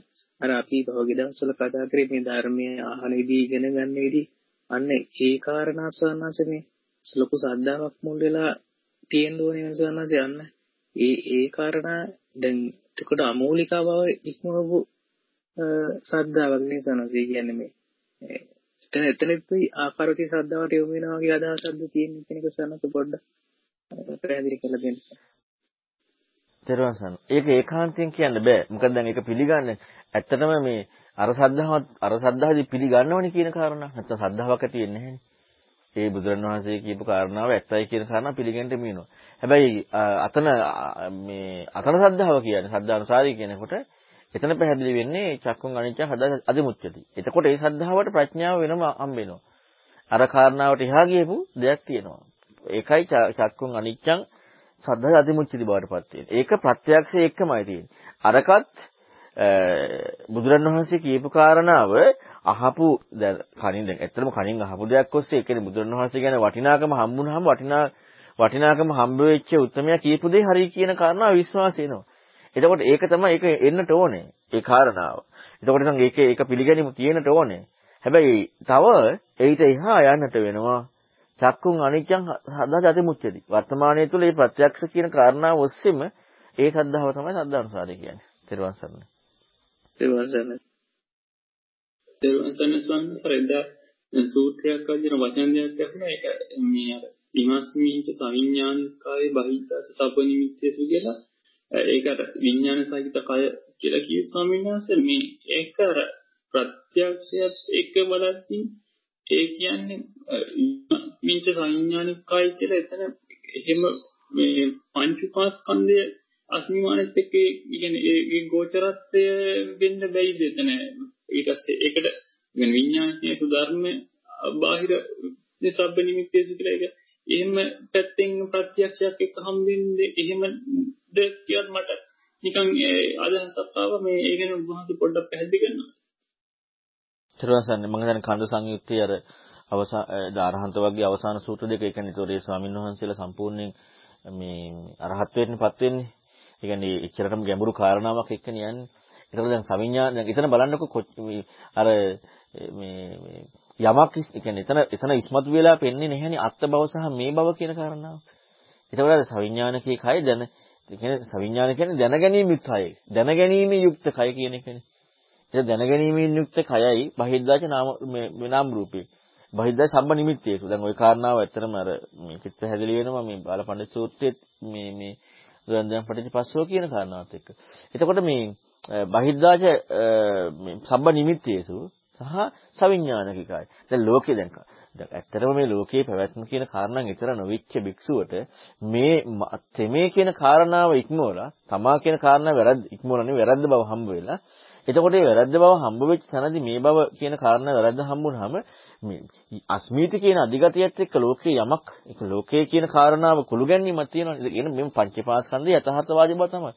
අර අපි භවගේ දවස්වල කතා කරේ මේ ධර්මයේ අහන විදිහ ඉගෙන ගන්න විදිහ අන්න ඒ කාරණා සන්නස මේ ලොකු ශ්‍රද්ධාවක් මුල් වෙලා තියෙන්න ඕනේ සන්නස යන්න. ඒ ඒ කාරණා දැන් එතකොට අමූලිකා බව ඉක්මවපු ශ්‍රද්ධාවක් නේ සන්නස කියන්නේ මේ එතන එතනදී ආකාරකේ ශ්‍රද්ධාවට යොමු වෙනවා වගේ අදහසක්ද තියෙන කෙනෙක් සන්නස පොඩ්ඩක් පැහැදිලි කරලා දෙන්න. තෙරුවන් ඒක ඒකාන්තයෙන් කියන්න බෑ. මොකද දැන් ඒක පිළිගන්නේ ඇත්තටම මේ අර සද්ධාවත් අර සද්ධාදී පිළිගන්නවනේ කියන කාරණා. නැත්නම් සද්ධාාවක් ඇති වෙන්නේ නැහැනේ. ඒ බුදුරණවහන්සේ කියපු කාරණාව ඇත්තයි කියන කාරණා පිළිගන්න මිනිනවා. හැබැයි අතන මේ අතන සද්ධාව කියන්නේ සද්ධානුසාරී කියනකොට එතන පැහැදිලි වෙන්නේ චක්කුන් අනිච්ච හදා අදිමුච්චති. එතකොට ඒ සද්ධාවට ප්‍රඥාව වෙනම හම්බ වෙනවා. අර කාරණාවට එහා ගියපු දෙයක් තියෙනවා. ඒකයි චක්කුන් අනිච්චං සද්ධා අතිමුච්චති බවට පත් වෙන්නේ. ඒක ප්‍රත්‍යක්ෂය එක්කමයි තියෙන්නේ. අරකත් බුදුරණවහන්සේ කියපු කාරණාව අහපු දැන් කනින් දැන් ඇත්තටම කනින් අහපු දෙයක් ඔස්සේ ඒ කියන්නේ බුදුරණවහන්සේ ගැන වටිනාකම හම්බුනහම වටිනා වටිනාකම හම්බ වෙච්ච උත්මයා කියපු දේ හරි කියන කාරණාව විශ්වාස වෙනවා. එතකොට ඒක තමයි ඒක එන්නට ඕනේ. ඒ කාරණාව. එතකොට නම් ඒක ඒක පිළිගැනීම තියෙන්නට ඕනේ. හැබැයි තව ඒිට එහා යන්නට වෙනවා. චක්කුන් අනිච්චං හදාගත මුච්චති. වර්තමානයේ තුල මේ ප්‍රත්‍යක්ෂ කියන කාරණාව ඔස්සේම ඒ සද්ධාව තමයි සද්ධානුසාරය කියන්නේ. තෙරුවන් සරණයි. තෙරුවන් සරණයි. තෙරුවන් සරණයි ස්වාමීන් වහන්සේ සූත්‍රයක් වදින වචන දෙයක් දැක්ුණා ඒක මේ අර ඉමස්මින්ච සවිඥානිකායේ බහිද්දාස සබ්බනිමිත්තේසු කියලා ඒකට විඥාන සහිත කය කියලා කිය ස්වාමීන් වහන්සේ. මේ ඒක අර ප්‍රත්‍යක්ෂයත් එක බලද්දී ඒ කියන්නේ මින්ච සංඥානිකයි කියලා එතන එහෙම මේ පංච පාස්කන්ධය අස්මිමානෙත් එක්ක කියන්නේ ඒ ගෝචරත්වය වෙන්න බැයිද එතන? ඊට පස්සේ ඒකට කියන්නේ විඥානීය සුධර්ම බාහිර සබ්බ නිමිත්තේ සිට ඒක එහෙම පැත්තෙන් ප්‍රත්‍යක්ෂයක් එක්ක හම්බෙන්නේ එහෙමද කියත් මට නිකන් අදහසක් ආවා මේ ඒ ගැන උන්වහන්සේ පොඩ්ඩක් පැහැදිලි කරනවා ත්‍රිවසන්නේ මම දැන් කන්ද සංයුත්තේ අර අවසාන දාරහන්ත වගේ අවසාන සූත්‍ර දෙක ඒ කියන්නේ ඒතොරේ ස්වාමීන් වහන්සේලා සම්පූර්ණයෙන් මේ අරහත් වෙන්නපත් වෙන්නේ. ඒ කියන්නේ එච්චරටම ගැඹුරු කාරණාවක් එක්කනේ යන්නේ. ඒතකොට දැන් සවිඥා දැන් එතන බලන්නකො අර මේ මේ යමක් ඒ කියන්නේ එතන එතන ඉස්මතු වෙලා පෙන්නේ නැහැනේ අත්ත බව සහ මේ බව කියන කාරණාව. ඒතකොට අර සවිඥානිකයේ කය දැන ඒ කියන්නේ සවිඥාන කියන්නේ දැනගැනීම යුක්තයි. දැනගැනීම යුක්ත කය කියන එකනේ. ඒක දැනගැනීමෙන් යුක්ත කයයි බහිද්දාච නාම මේ නාම රූපේ. බහිද්දා සම්බ නිමිත්තේසු. දැන් ওই කාරණාව ඇත්තටම අර මේ චිත්ත හැදලි වෙනවා මේ බාලපඬ සූත්‍රයේ මේ මේ ගන්ධයන් පටිච්චපස්සෝ කියන කාරණාවත් එක්ක. එතකොට මේ බහිද්දාච මේ සම්බ නිමිත්තේසු සහ සවිඥානිකයි. දැන් ලෝකේ දැන් දැන් ඇත්තටම මේ ලෝකයේ පැවැත්ම කියන කාරණාන් ඊතර නොවිච්ච භික්ෂුවට මේ තෙමේ කියන කාරණාව ඉක්මවලා තමා කියන කාරණාව වැරද්ද ඉක්මවලා නෙවෙයි වැරද්ද බව හම්බ වෙලා එතකොට මේ වැරද්ද බව හම්බ වෙච්ච තැනදී මේ බව කියන කාරණා වැරද්ද හම්බුනහම මේ අස්මීති කියන අධිගතියත් එක්ක ලෝකයේ යමක් ඒක ලෝකයේ කියන කාරණාව කුළු ගැනීමක් තියෙනවා. ඒ කියන්නේ මේ පංචපාස්කන්ධය යථාර්ථවාදී බව තමයි.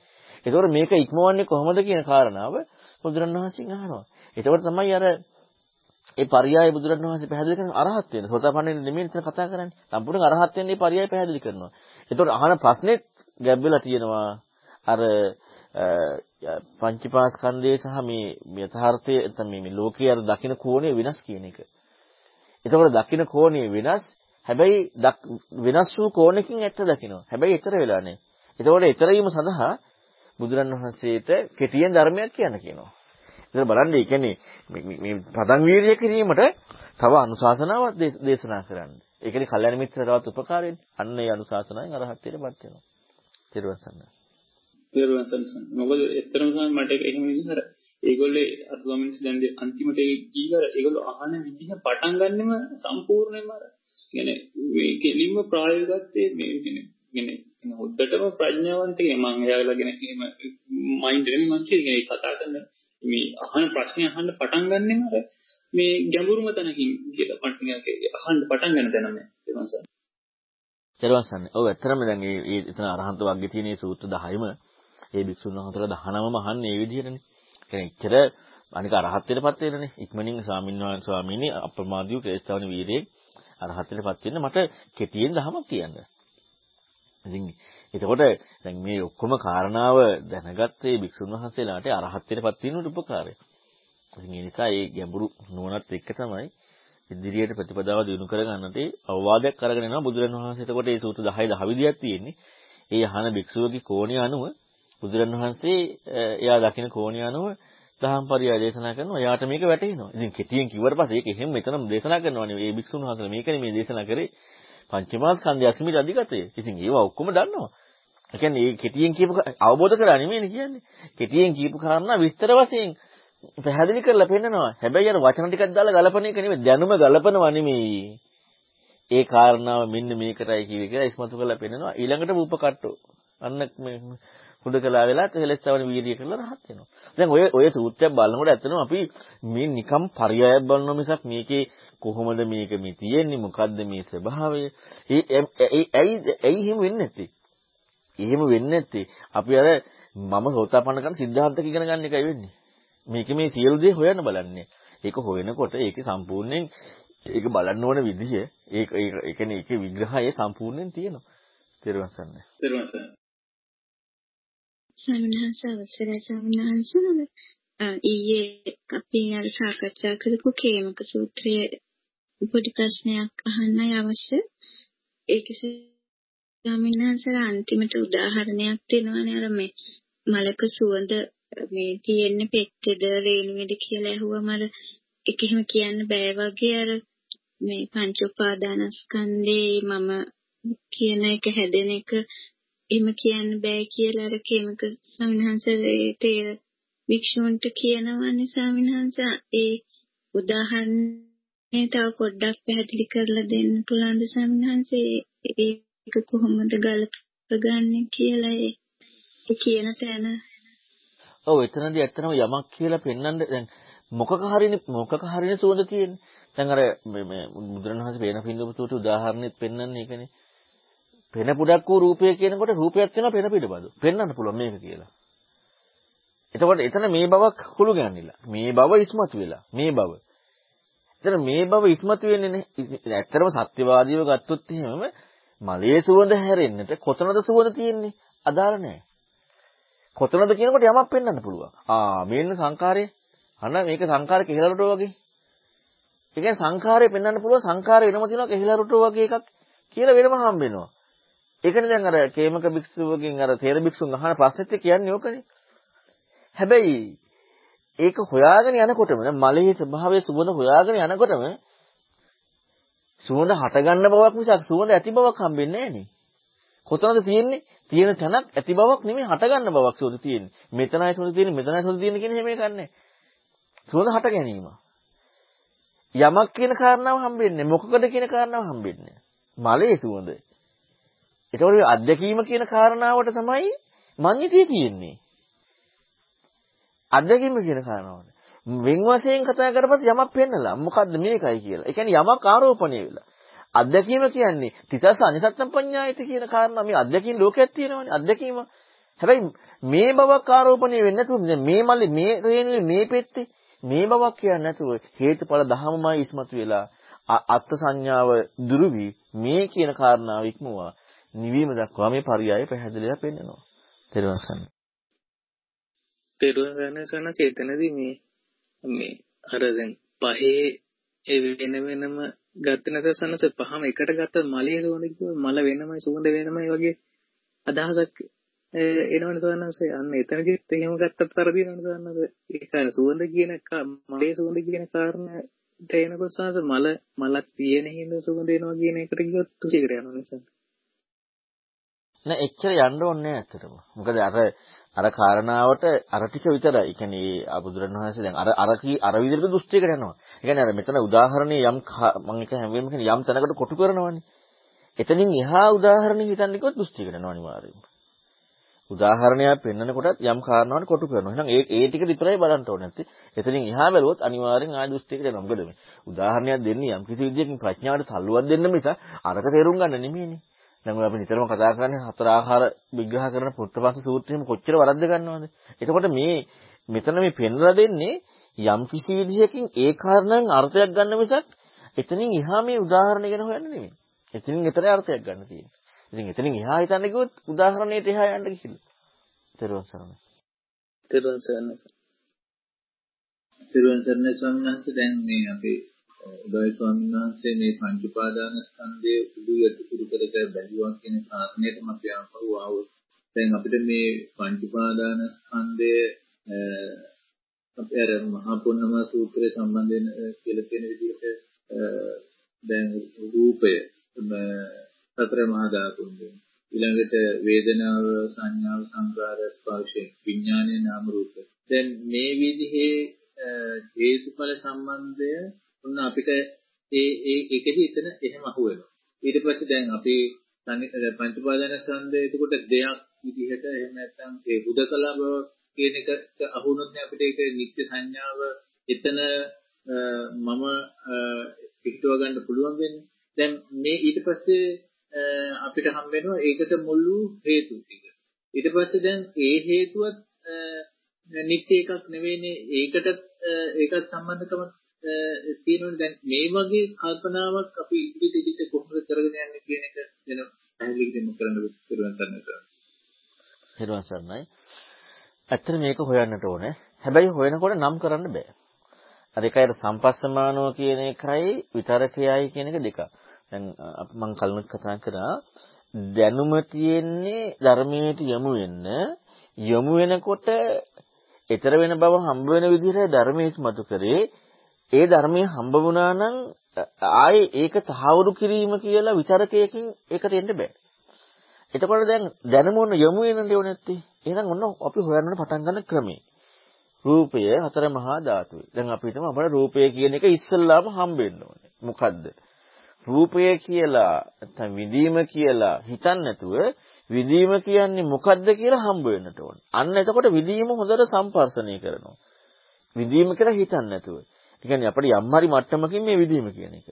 ඒතකොට මේක ඉක්මවන්නේ කොහොමද කියන කාරණාව බුදුරණවහන්සේගෙන් අහනවා. ඒතකොට තමයි අර ඒ පරියාය බුදුරණවහන්සේ පැහැදිලි කරන අරහත් වෙන. සෝතාපන්න නෙමෙයි ඉතින් කතා කරන්නේ. සම්පූර්ණ අරහත් වෙන්නේ පරියාය පැහැදිලි කරනවා. ඒතකොට අහන ප්‍රශ්නේ ගැබ් වෙලා තියෙනවා. අර පංචපාස්කන්ධය සහ මේ යථාර්ථය නැත්නම් මේ ලෝකයේ අර දකින්න කෝණය වෙනස් කියන එක. එතකොට දකින්න කෝණය වෙනස්. හැබැයි වෙනස් වූ කෝණකින් ඇත්ත දකිනවා. හැබැයි ඊතර වෙලා නැහැ. එතකොට ඊතර වීම සඳහා බුදුරන් වහන්සේට කෙටියෙන් ධර්මයක් කියන්න කියනවා. ඒක බලන්න ඒ කියන්නේ මේ පදන් වීර්ය කිරීමට තව අනුශාසනාවක් දේශනා කරන්න. ඒකනේ කල්යනා මිත්‍රතාවත් උපකාරයෙන්. අන්න ඒ අනුශාසනාවෙන් අරහත්ත්වයටපත් වෙනවා. ත්‍රිවසන්න. ත්‍රිවසන්න. මොකද එතරම් තමයි මට එහෙම විදිහට ඒගොල්ලේ අර ස්වාමීන් වහන්සේ දැන් අන්තිමට ඒ කීවර ඒගොල්ලෝ අහන විදිහ පටන් ගන්නෙම සම්පූර්ණයෙන්ම අර කියන්නේ මේ කෙලින්ම ප්‍රායෝගිකත්වයේ මේ කියන්නේ කියන්නේ හොද්දටම ප්‍රඥාවන්ත කෙනෙක් මම එයාලගෙන එහෙම මයින්ඩ් එකෙන් මම කියන්නේ කතා කරන මේ අහන ප්‍රශ්නේ අහන්න පටන් ගන්නෙම අර මේ ගැඹුරුම තැනකින් කියලා මට අහන්න පටන් ගන්න තැනම එතනසන්. ඊළඟසන්. ඔව් ඇත්තටම දැන් මේ එතන අරහන්ත වර්ගයේ තියෙන සූත්‍ර 10ම ඒ භික්ෂුන් වහන්සේලා 19ම අහන්නේ මේ විදිහටනේ. කියන්නේ ඉච්චර අනික අරහත්ත්වයටපත් වෙනනේ. ඉක්මනින් ස්වාමීන් වහන්සේ ස්වාමීනි අප්‍රමාදීව ක්‍රේස්තවන වීරයේ අරහත්ත්වයටපත් වෙන්න මට කෙටියෙන් දහමක් කියන්න. ඉතින් එතකොට දැන් මේ ඔක්කොම කාරණාව දැනගත්තේ භික්ෂුන් වහන්සේලාට අරහත්ත්වයටපත් වීමට උපකාරය. ඉතින් ඒ නිසා මේ ගැඹුරු නුවණත් එක්ක තමයි ඉදිරියට ප්‍රතිපදාව දිනු කරගන්නට අවවාදයක් අරගෙන යනවා බුදුරණවහන්සේ. එතකොට මේ සූත්‍ර 10 10 විදියක් තියෙන්නේ. ඒ අහන භික්ෂුවගේ කෝණය අනුව බුදුරණවහන්සේ එයා දකින කෝණය අනුව දහම් පරියාය දේශනා කරනවා. එයාට මේක වැටහෙනවා. ඉතින් කෙටියෙන් කිව්වට පස්සේ ඒක එහෙම මෙතනම දේශනා කරනවා නේ. මේ භික්ෂුන් වහන්සේලා මේකනේ මේ දේශනා කරේ. පංචමාස්කන්ධය අස්මිත අධිගතය. ඉතින් ඒවා ඔක්කොම දන්නවා. ඒ කියන්නේ මේ කෙටියෙන් කියපු අවබෝධ කරලා නෙමෙයිනේ කියන්නේ. කෙටියෙන් කියපු කාරණා විස්තර වශයෙන් පැහැදිලි කරලා පෙන්නනවා. හැබැයි අර වචන ටිකක් දාලා ගලපන එක නෙමෙයි. දැනුම ගලපනවා නෙමෙයි. ඒ කාරණාව මෙන්න මේකටයි කිව්වේ කියලා ඉස්මතු කරලා පෙන්නනවා. ඊළඟට රූපකට්ටෝ. අන්න මේ හුදකලා වෙලා තෙලස්තවන වීර්ය කරලා රහත් වෙනවා. දැන් ඔය ඔය සූත්‍රයක් බලනකොට ඇත්තටම අපි මේ නිකම් පරයයක් බලනවා මිසක් මේකේ කොහොමද මේක මේ තියෙන්නේ මොකද්ද මේ ස්වභාවය? ඒ ඇයි ඇයි එහෙම වෙන්නේ නැත්තේ? එහෙම වෙන්නේ නැත්තේ අපි අර මම සෝතාපන්න කරන සිද්ධාන්තක ඉගෙන ගන්න එකයි වෙන්නේ. මේක මේ සියලු දේ හොයන්න බලන්නේ. ඒක හොයනකොට ඒකේ සම්පූර්ණයෙන් ඒක බලන්න ඕන විදිහ ඒක ඒ කියන්නේ ඒකේ විග්‍රහය සම්පූර්ණයෙන් තියෙනවා. තේරුම් ගන්න. තේරුම් ගන්න. සම්හංස අවසරයි සම්හංස ඊයේ අපි අර සාකච්ඡා කරපු කේමක සූත්‍රයේ පොඩි ප්‍රශ්නයක් අහන්නයි අවශ්‍ය. ඒකසේ ස්වාමීන් අන්තිමට උදාහරණයක් දෙනවනේ. අර මේ මලක සුවඳ මේ තියෙන්නේ පෙත්තේද රේණුවේද කියලා ඇහුවම අර ඒක එහෙම කියන්න බෑ වගේ අර මේ පංච උපාදානස්කන්ධේ මම කියන එක හැදෙන එක එහෙම කියන්න බෑ කියලා අර කේමක ස්වාමින්වහන්සේ තේර වික්ෂුන්ට කියනවානේ ස්වාමින්වහන්සේ ඒ උදාහරණේ තව පොඩ්ඩක් පැහැදිලි කරලා දෙන්න පුළුවන්ද ස්වාමින්වහන්සේ ඒක කොහොමද ගලපගන්නේ කියලා ඒ කියන තැන ඔව් එතනදී ඇත්තටම යමක් කියලා පෙන්වන්න දැන් මොකක හරිනේ මොකක හරිනේ සුවඳ තියෙන්නේ දැන් අර මේ බුදුරණවහන්සේ පේන පින්දුපුතුට උදාහරණෙත් පෙන්වන්නේ ඒකනේ පෙන පුඩක් වූ රූපය කියනකොට රූපයක් වෙනවා පෙන පිටබඳු. පෙන්වන්න පුළුවන් මේක කියලා. එතකොට එතන මේ බවක් හුළු ගැන්නිලා. මේ බව ඉස්මතු වෙලා. මේ බව. එතන මේ බව ඉස්මතු වෙන්නේ නේ. ඇත්තටම සත්‍යවාදීව ගත්තොත් එහෙමම මලයේ සුවඳ හැරෙන්නට කොතනද සුවඳ තියෙන්නේ? අදාළ නැහැ. කොතනද කියනකොට යමක් පෙන්වන්න පුළුවන්. ආ මේන්න සංකාරය. අන්න මේක සංකාර කෙහෙලරටෝ වගේ. ඒ කියන්නේ සංඛාරය පෙන්වන්න පුළුවන් සංඛාරය වෙනම තියෙනවා කෙහෙලරටෝ වගේ එකක් කියලා වෙනම හම්බ වෙනවා. ඒකනේ දැන් අර කේමක භික්ෂුවකින් අර තේර භික්ෂුන් අහන ප්‍රශ්නෙත් කියන්නේ ඕකනේ. හැබැයි ඒක හොයාගෙන යනකොටම මලයේ ස්වභාවය සුවඳ හොයාගෙන යනකොටම සුවඳ හටගන්න බවක් මිසක් සුවඳ ඇති බවක් හම්බෙන්නේ නැහනේ. කොතනද තියෙන්නේ? තියෙන තැනක් ඇති බවක් නෙමෙයි හටගන්න බවක් සුවඳ තියෙන්නේ. මෙතනයි සුවඳ තියෙන්නේ මෙතනයි සුවඳ තියෙන්නේ කියන හැම එකක් නැහැ. සුවඳ හට ගැනීම. යමක් කියන කාරණාව හම්බෙන්නේ මොකකද කියන කාරණාව හම්බෙන්නේ. මලයේ සුවඳ. ඒතකොට අධ්‍යක්ීම කියන කාරණාවට තමයි මඤ්ඤිතය තියෙන්නේ. අධ්‍යක්ීම කියන කාරණාවට. වෙන් වශයෙන් කතා කරපත් යමක් පෙන්නලා මොකද්ද මේකයි කියලා. ඒ කියන්නේ යමක් ආරෝපණය වෙලා. අධ්‍යක්ීම කියන්නේ තිතස අනිසත්තම් පඤ්ඤායිත කියන කාරණා මේ අධ්‍යක්ීම් ලෝකයක් තියෙනවානේ. අධ්‍යක්ීම. හැබැයි මේ බවක් ආරෝපණය වෙන්නේ නැතුව මේ මල්ලි මේ රේණුවේ මේ පෙත්තේ මේ බවක් කියන්නේ නැතුව හේතුඵල ධහමමයි ඉස්මතු වෙලා අත්ත් සංඥාව දුරු මේ කියන කාරණාව ඉක්මවා නිවීම දක්වා මේ පරියාය පැහැදිලිව පෙන්නනවා. තෙරුවන් සරණයි. තෙරුවන් සරණයි සනස එතනදී මේ මේ අර දැන් පහේ ඒ වෙන වෙනම ගත්ත නැත සනස පහම එකට ගත්ත මලයේ සුවඳ කිව්ව මල වෙනමයි සුවඳ වෙනමයි වගේ අදහසක් එනවනේ සවන්නස අන්න එතනදිත් එහෙම ගත්තත් පරදිනවනේ සවන්නස ඒ කියන්නේ සුවඳ කියන මලේ සුවඳ කියන කාරණා තේනකොට සවන්නස මල මලක් තියෙන හින්දා සුවඳ එනවා කියන එකට කිව්වොත් තුසිකට යනවා නිසා නෑ එච්චර යන්න ඕනේ නෑ ඇත්තටම මොකද අර අර කාරණාවට අර ටික විතරයි. ඒ කියන්නේ ආබුදුරණවහන්සේ දැන් අර අර කී අර විදිහට දෘෂ්ටියකට යනවා. ඒ කියන්නේ අර මෙතන උදාහරණේ යම් මම එක හැම වෙලේම කියන්නේ යම් තැනකට කොටු කරනවානේ. එතනින් එහා උදාහරණේ හිතන්නේ කිව්වොත් දෘෂ්ටියකට යනවා අනිවාර්යයෙන්ම. උදාහරණයක් පෙන්වන කොටත් යම් කාරණාවක් කොටු කරනවා. එහෙනම් ඒ ඒ ටික විතරයි බලන්න ඕනේ නැත්තේ. එතනින් එහා බැලුවොත් අනිවාර්යෙන් ආය දෘෂ්ටියකට යනවා. මොකද මේ උදාහරණයක් දෙන්නේ යම් කිසි විදියකින් ප්‍රඥාවට තල්ලුවක් දෙන්න මිස අරක තේරුම් ගන්න නෙමෙයිනේ. දැන් ඔය අපි නිතරම කතා කරන්නේ හතර ආහාර විග්‍රහ කරන පුත්තපස්ස සූත්‍රයේම කොච්චර වරද්ද ගන්නවද? එතකොට මේ මෙතන මේ පෙන්වලා දෙන්නේ යම් කිසි විදිහකින් ඒ කාරණෙන් අර්ථයක් ගන්න මිසක් එතනින් එහා මේ උදාහරණ ගැන හොයන්න නෙමෙයි. එතනින් එතන අර්ථයක් ගන්න තියෙන්නේ. ඉතින් එතනින් එහා හිතන්න කිව්වොත් උදාහරණයට එහා යන්න කිසිලා. තෙරුවන් සරණයි. තෙරුවන් සරණයි. තෙරුවන් සරණයි ස්වාමීන් වහන්සේ දැන් මේ අපේ උදයි ස්වාමීන් වහන්සේ මේ පංච උපාදාන ස්කන්ධයේ උඩු යටි කුරු කරට බැලුවා කියන කාරණේට මත යනකව ආවොත් දැන් අපිට මේ පංච උපාදාන ස්කන්ධය අපේ අර මහා පුන්නම සූත්‍රයේ සම්බන්ධයෙන් කියලා තියෙන විදිහට දැන් රූපය සතර මහා ධාතුන්ගෙන්. ඊළඟට වේදනාව සංඥාව සංකාර ස්පර්ශය විඥානයේ නාම රූප දැන් මේ විදිහේ හේතුඵල සම්බන්ධය ඔන්න අපිට ඒ ඒ ඒකෙදි එතන එහෙම අහුවෙනවා. ඊට පස්සේ දැන් අපි පංච උපාදාන ස්කන්ධය එතකොට දෙයක් විදිහට එහෙම නැත්නම් ඒ හුදකලා බව කියන එකට අහුනොත් අපිට ඒක නිත්‍ය සංඥාව එතන මම පිටව ගන්න පුළුවන් වෙන්නේ. දැන් මේ ඊට පස්සේ අපිට හම් වෙනවා ඒකට මුළු හේතු ටික. ඊට පස්සේ දැන් ඒ හේතුවත් නිත්‍ය එකක් නෙවෙයිනේ ඒකටත් ඒකත් සම්බන්ධකම තියෙනවනේ දැන් මේ වගේ කල්පනාවක් අපි ඉදිරියට ඉදිරියට කොහොමද කරගෙන යන්නේ කියන එක වෙන පැහැදිලි කිරීමක් කරන්න පිරුවන් ගන්න කරා. පිරුවන් සර්ණයි. ඇත්තට මේක හොයන්නට ඕනේ. හැබැයි හොයනකොට නම් කරන්න බෑ. අර එකයි සම්පස්සමානෝ කියන එකයි විතරකයයි කියන එක දෙක. දැන් මම කලින් කතා කරා දැනුම තියෙන්නේ ධර්මයට යොමු වෙන්න යොමු වෙනකොට ඊතර වෙන බව හම්බ වෙන විදිහට ධර්මයේ ඉස්මතු කරේ ඒ ධර්මයේ හම්බ වුණා නම් ආයේ ඒක තහවුරු කිරීම කියලා විතරකයකින් ඒකට එන්න බෑ. එතකොට දැන් දැනුම ඔන්න යොමු වෙනද ඕනේ නැත්තේ. එහෙනම් ඔන්න අපි හොයන්න පටන් ගන්න ක්‍රමේ. රූපය හතර මහා ධාතුයි. දැන් අපි හිතමු අපේ රූපය කියන එක ඉස්සල්ලාම හම්බෙන්න ඕනේ. මොකද්ද? රූපය කියලා නැත්නම් විඳීම කියලා හිතන්නේ නැතුව විඳීම කියන්නේ මොකද්ද කියලා හම්බ වෙන්නට ඕන. අන්න එතකොට විඳීම හොඳට සම්පර්ෂණය කරනවා. විඳීම කියලා හිතන්නේ නැතුව. ඒ කියන්නේ අපිට යම් හරි මට්ටමකින් මේ විදීම කියන එක.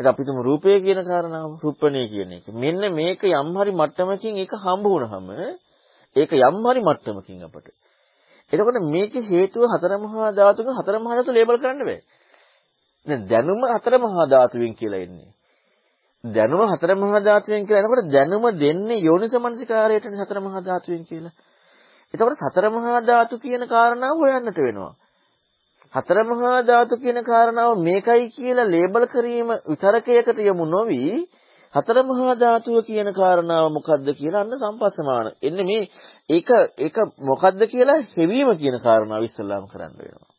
ඒක අපි තුමු රූපය කියන කාරණාව, රූපණය කියන එක. මෙන්න මේක යම් හරි මට්ටමකින් ඒක හම්බ වුණාම ඒක යම් හරි මට්ටමකින් අපට. එතකොට මේකේ හේතුව හතර මහා ධාතුක හතර මහා ධාතු ලේබල් කරන්න බෑ. දැන් දැනුම හතර මහා ධාතුවෙන් කියලා එන්නේ. දැනුම හතර මහා ධාතුවෙන් කියලා එනකොට දැනුම දෙන්නේ යෝනිසමනසිකාරයටනේ හතර මහා ධාතුවෙන් කියලා. එතකොට සතර මහා ධාතු කියන කාරණාව හොයන්නට වෙනවා. හතර මහා ධාතු කියන කාරණාව මේකයි කියලා ලේබල් කිරීම විතරකයකට යමු නොවි හතර මහා ධාතුව කියන කාරණාව මොකද්ද කියලා අන්න සම්පස්සමාන. එන්නේ මේ ඒක ඒක මොකද්ද කියලා හෙවීම කියන කාරණාව ඉස්සල්ලාම කරන්න වෙනවා.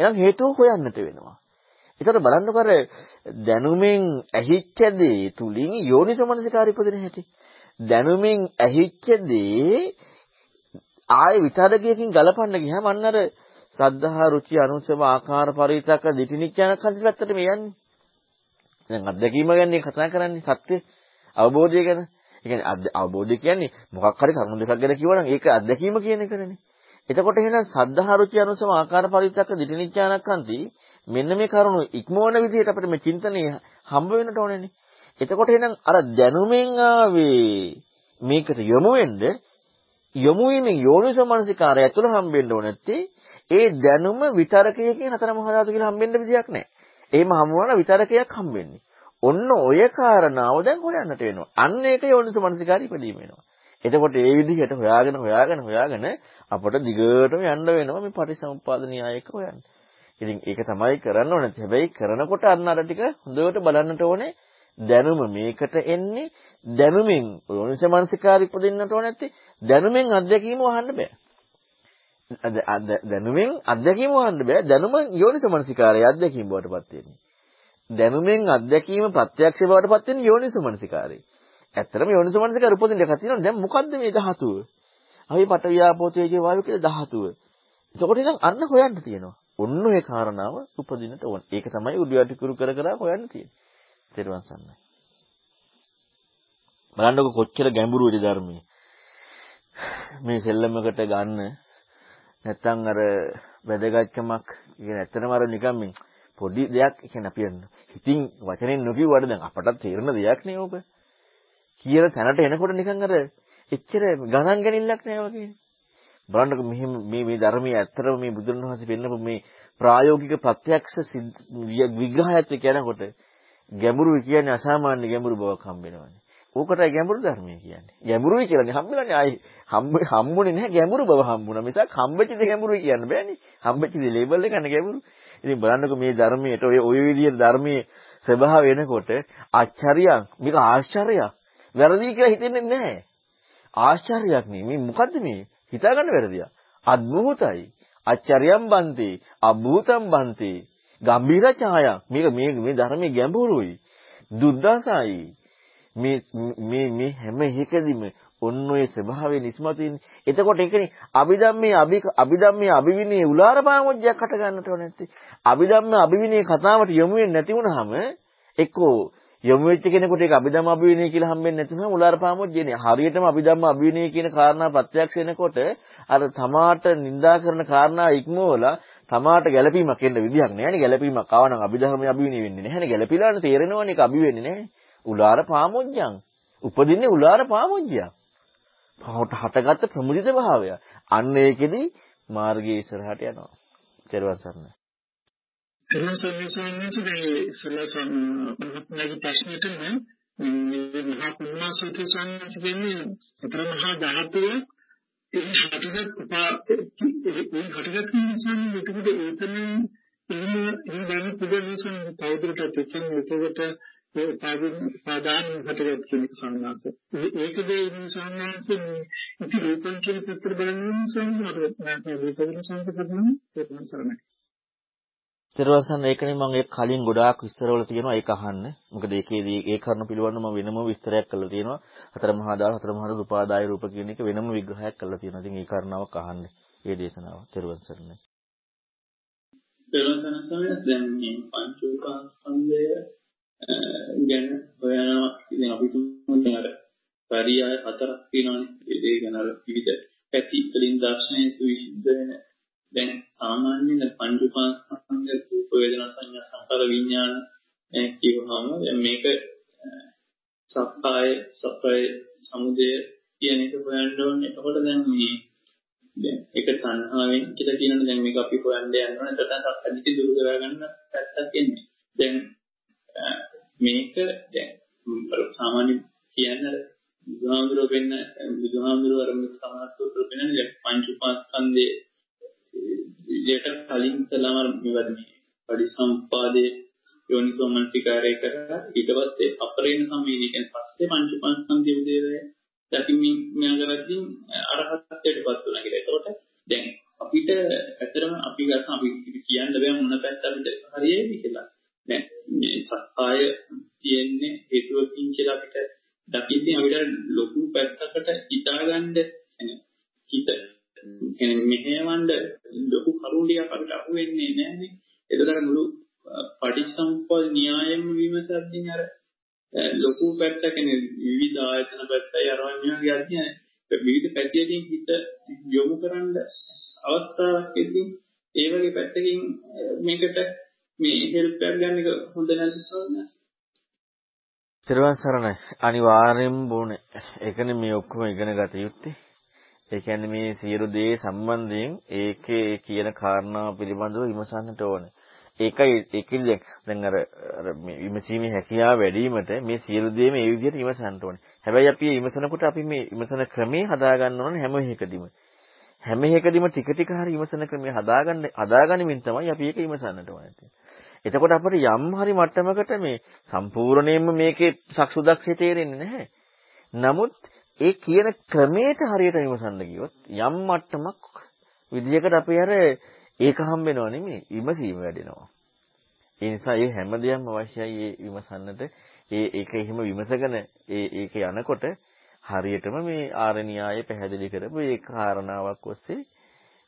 එහෙනම් හේතුව හොයන්නට වෙනවා. ඒතර බලන්නකො අර දැනුමෙන් ඇහිච්ච දේ තුලින් යෝනිසමනසිකාරය ඉපදෙන හැටි. දැනුමෙන් ඇහිච්ච දේ ආයේ විතරකයකින් ගලපන්න ගියාම අන්න අර සද්ධා රුචි අනුසව ආකාර පරිවිතක දිටිනිච්චන කන්ති පැත්තට මේ යන්නේ. දැන් අත්දැකීම ගැන කතා කරන්නේ සත්‍ය අවබෝධය ගැන. ඒ කියන්නේ අවබෝධය කියන්නේ මොකක් හරි කරුණු දෙකක් ගැන කිව්වනම් ඒක අත්දැකීම කියන එකනේ. එතකොට එහෙනම් සද්ධා රුචි අනුසව ආකාර පරිවිතක දිටිනිච්චන කන්ති මෙන්න මේ කරුණු ඉක්මවන විදිහට අපිට මේ චින්තනය හම්බ වෙන්නට ඕනේනේ. එතකොට එහෙනම් අර දැනුමෙන් ආවේ මේකට යොමු වෙන්න යොමු වීමෙන් යෝනිසෝ මනසිකාරය ඇතුළ හම්බෙන්න ඕන නැත්තේ ඒ දැනුම විතරකයකින් හතර මහා ධාතු කියලා හම්බෙන්න විදියක් නැහැ. එහෙම හමු වුණා විතරකයක් හම්බෙන්නේ. ඔන්න ඔය කාරණාව දැන් හොයන්නට වෙනවා. අන්න ඒක යෝනිසෝ මනසිකාරය ඉදීම වෙනවා. එතකොට ඒ විදිහට හොයාගෙන හොයාගෙන හොයාගෙන අපට දිගටම යන්න වෙනවා මේ පටිසමුප්පාද න්‍යායක හොයන්න. ඉතින් ඒක තමයි කරන්න ඕනේ. හැබැයි කරනකොට අන්න අර ටික හොඳට බලන්නට ඕනේ. දැනුම මේකට එන්නේ දැනුමින් යෝනිසමනසිකාරය ඉපදින්නට ඕනේ නැත්තේ දැනුමින් අත්දැකීම වහන්න බෑ. දැනුමින් අත්දැකීම වහන්න බෑ. දැනුම යෝනිසමනසිකාරය අත්දැකීම බවටපත් වෙන්නේ. දැනුමින් අත්දැකීම ප්‍රත්‍යක්ෂ බවටපත් වෙන්නේ යෝනිසමනසිකාරය. ඇත්තටම යෝනිසමනසිකාරය උපදින්න එකක් තියෙනවා. දැන් මොකද්ද මේ ධාතුව? අපි පට ව්‍යාපෝතයේ වායු කියලා ධාතුව. එතකොට ඉතින් අන්න හොයන්න තියෙනවා. ඔන්න ඔය කාරණාව උපදින්නට ඕන. ඒක තමයි උඩියට කුරු කර කර හොයන්න තියෙන්නේ. තෙරුවන් සරණයි. බලන්නකො කොච්චර ගැඹුරුද ධර්මයේ. මේ සෙල්ලමකට ගන්න නැත්තම් අර වැදගත්කමක් කියන ඇත්තටම අර නිකන් මේ පොඩි දෙයක් කියන්නේ අපි හිතින් වචනෙන් නොකියුවට දැන් අපටත් තේරෙන දෙයක් නේ ඕක. කියන තැනට එනකොට නිකන් අර එච්චර ගණන් ගැනීමක් නෑ වගේ. බලන්නකො මෙහෙම මේ මේ ධර්මයේ ඇත්තටම මේ බුදුන් වහන්සේ පෙන්නපු මේ ප්‍රායෝගික ප්‍රත්‍යක්ෂ විග්‍රහයත් කියනකොට ගැඹුරු කියන්නේ අසාමාන්‍ය ගැඹුරු බවක් හම්බ වෙනවානේ. ඕකටයි ගැඹුරු ධර්මය කියන්නේ. ගැඹුරුයි කියලානේ හම්බෙලානේ ආයි හම්බ හම්බුනේ නැහැ ගැඹුරු බව හම්බුණා. මිසක් හම්බෙච්ච දේ ගැඹුරුයි කියන්න බෑනේ. හම්බෙච්ච දේ ලේබල් එක නේ ගැඹුරු. ඉතින් බලන්නකො මේ ධර්මයට ඔය ඔය විදිහට ධර්මයේ ස්වභාවය වෙනකොට ආශ්චර්යයක් මේක ආශ්චර්යයක්. වැරදි කියලා හිතෙන්නේ නැහැ. ආශ්චර්යයක් නේ. මේ මොකද්ද මේ? හිතාගන්න වැරදියා. අද්භූතයි. අච්චරියම් බන්ති. අභූතම් බන්ති. ගම්බීර ඡායා. මේක මේ මේ ධර්මයේ ගැඹුරුයි. දුද්දාසයි. මේ මේ මේ හැම එකදීම ඔන්න ඔය ස්වභාවය නිස්මතු වෙන්නේ. එතකොට ඒකනේ අභිධම්මේ අභි අභිධම්මේ අභිවිනේ උලාර පාමොජ්ජයක් හට ගන්නට ඕනේ නැත්තේ. අභිධම්මේ අභිවිනේ කතාවට යොමු වෙන්නේ නැති වුනහම එක්කෝ යොමු වෙච්ච කෙනෙකුට ඒක අභිධම්ම අභිවිනය කියලා හම්බෙන්නේ නැතිනම් උලාර පාමොජ්ජේනේ. හරියටම අභිධම්ම අභිවිනය කියන කාරණා ප්‍රත්‍යක්ෂ වෙනකොට අර තමාට නිඳා කරන කාරණා ඉක්මවලා තමාට ගැළපීමක් එන්න විදිහක් නැහැනේ. ගැළපීමක් ආවනම් අභිධර්මයේ අභිවිනය වෙන්නේ නැහැනේ. ගැළපීලානේ තේරෙනවනේ ඒක අභි වෙන්නේ නැහැ. උලාර පාමොජ්ජං. උපදින්නේ උලාර පාමොජ්ජයක්. පහට හටගත්ත ප්‍රමුදිත භාවය. අන්න ඒකෙදි මාර්ගයේ ඉස්සරහට යනවා. ඊට පස්සේ එතන සම්මසන්නේ සලසන් මහත්මයාගේ ප්‍රශ්නෙට මේ මහා කුණා සූත්‍ර සංඥා කියන්නේ සතර මහා ධාතුව ඒ හටගත් උපා ඒ හටගත් නිසා එතකොට ඒතන එහෙම එහෙම ගන්න පුළුවන් නිසා තවදුරටත් එකින් එතකොට ඒ පාදාන හටගත් කියන සංඥාස ඒකද මේ සංඥාස මේ ඉති රූපං කියන පැත්තට බලන්න සංඥාවට මම රූපවල සංකල්පන ඒක සරණයි ඊටවසන් ඒකනේ මම ඒක කලින් ගොඩාක් විස්තරවල තියෙනවා ඒක අහන්න. මොකද ඒකේදී ඒ කරුණු පිළිබඳව මම වෙනම විස්තරයක් කරලා තියෙනවා. හතර මහා දාල හතර මහා රූපාදාය රූප කියන එක වෙනම විග්‍රහයක් කරලා තියෙනවා. ඉතින් ඒ කාරණාවක් අහන්න. ඒ දේශනාව. ඊටවසන් සරණයි. ඊටවසන් තමයි දැන් මේ පංච උපාස්කන්ධය ගැන හොයනවා. ඉතින් අපි තුමුනේ අර පරියාය හතරක් තියෙනවානේ. ඒ දේ ගැන අර විවිධ පැති වලින් දර්ශනයේ සුවිශුද්ධ වෙන දැන් සාමාන්‍යයෙන් පංච උපාස්කන්ධ රූප වේදනා සංඥා සංකාර විඥාන කියවහම දැන් මේක සප්පාය සප්පාය සමුදය කියන එක හොයන්න ඕනේ. එතකොට දැන් මේ දැන් ඒක තණ්හාවෙන් කියලා කියනනේ දැන් මේක අපි හොයන්න යනවා. එතකොට අදිටි දුරු කරගන්න පැත්තක් එන්නේ. දැන් මේක දැන් සාමාන්‍ය කියන්නේ බුදුහාමුදුරුවෝ වෙන්න බුදුහාමුදුරුවෝ අර සමාස්තෘත වෙනනේ පංච උපාස්කන්ධයේ ඊට කලින් තලම මෙවදී පරිසම්පාදයේ යෝනිසෝ මනසිකාරය කරලා ඊට පස්සේ අපරේණ සමීන කියන්නේ පස්සේ පංච උපාස්කන්ධයේ උදේරය දකිමින් මෙයාගරද්දී අරහත්ත්වයටපත් වුණා කියලා. ඒකට දැන් අපිට ඇත්තටම අපි ගන්න අපි කියන්න බෑ මොන පැත්ත අපිට හරියයිද කියලා. දැන් මේ සත්‍යය තියෙන්නේ හේතුවකින් කියලා අපිට දකින්නේ අපිට ලොකු පැත්තකට හිතාගන්න හිත එන්නේ මෙහෙවන්න ලොකු කරුණියක් අපිට අහු වෙන්නේ නැහැනේ. ඒකට මුළු පටිච්චසමුප්පාද න්‍යායෙම විමසද්දී අර ලොකු පැත්තකනේ විවිධ ආයතන පැත්තයි අරවා මෙහා ගියදී විවිධ පැතියකින් හිත යොමු කරන්න අවස්ථාවක් එද්දී ඒ වගේ පැත්තකින් මේකට මේ හෙල්ප් එකක් ගන්න එක හොඳ නැද්ද සෝනස්? ත්‍රිවන් සරණයි අනිවාර්යෙන්ම බොනේ. ඒකනේ මේ ඔක්කොම ඉගෙන ගත යුත්තේ. ඒ කියන්නේ මේ සියලු දේ සම්බන්ධයෙන් ඒකේ කියන කාරණා පිළිබඳව විමසන්නට ඕනේ. ඒකයි ඒකෙන් දැන් අර අර මේ විමසීමේ හැකියාව වැඩි වීමට මේ සියලු දේ මේ විදිහට විමසන්න ඕනේ. හැබැයි අපි විමසනකොට අපි මේ විමසන ක්‍රමේ හදාගන්න ඕනේ හැම එකදීම. හැම එකදීම ටික ටික හරි විමසන ක්‍රමේ හදාගන්න හදාගනිමින් තමයි අපි ඒක විමසන්නට ඕනේ. එතකොට අපිට යම් හරි මට්ටමකට මේ සම්පූර්ණයෙන්ම මේකේ සක්සුදක්ෂේ තේරෙන්නේ නැහැ. නමුත් ඒ කියන ක්‍රමයට හරියට විමසන්න ගියොත් යම් මට්ටමක් විදියකට අපි අර ඒක හම්බ වෙනව නෙමෙයි විමසීම වැඩෙනවා. ඒ නිසා මේ හැම දෙයක්ම අවශ්‍යයි ඒ විමසන්නට. ඒ ඒක එහෙම විමසගෙන ඒ ඒක යනකොට හරියටම මේ ආරණ්‍යය පැහැදිලි කරපු ඒ කාරණාවක් ඔස්සේ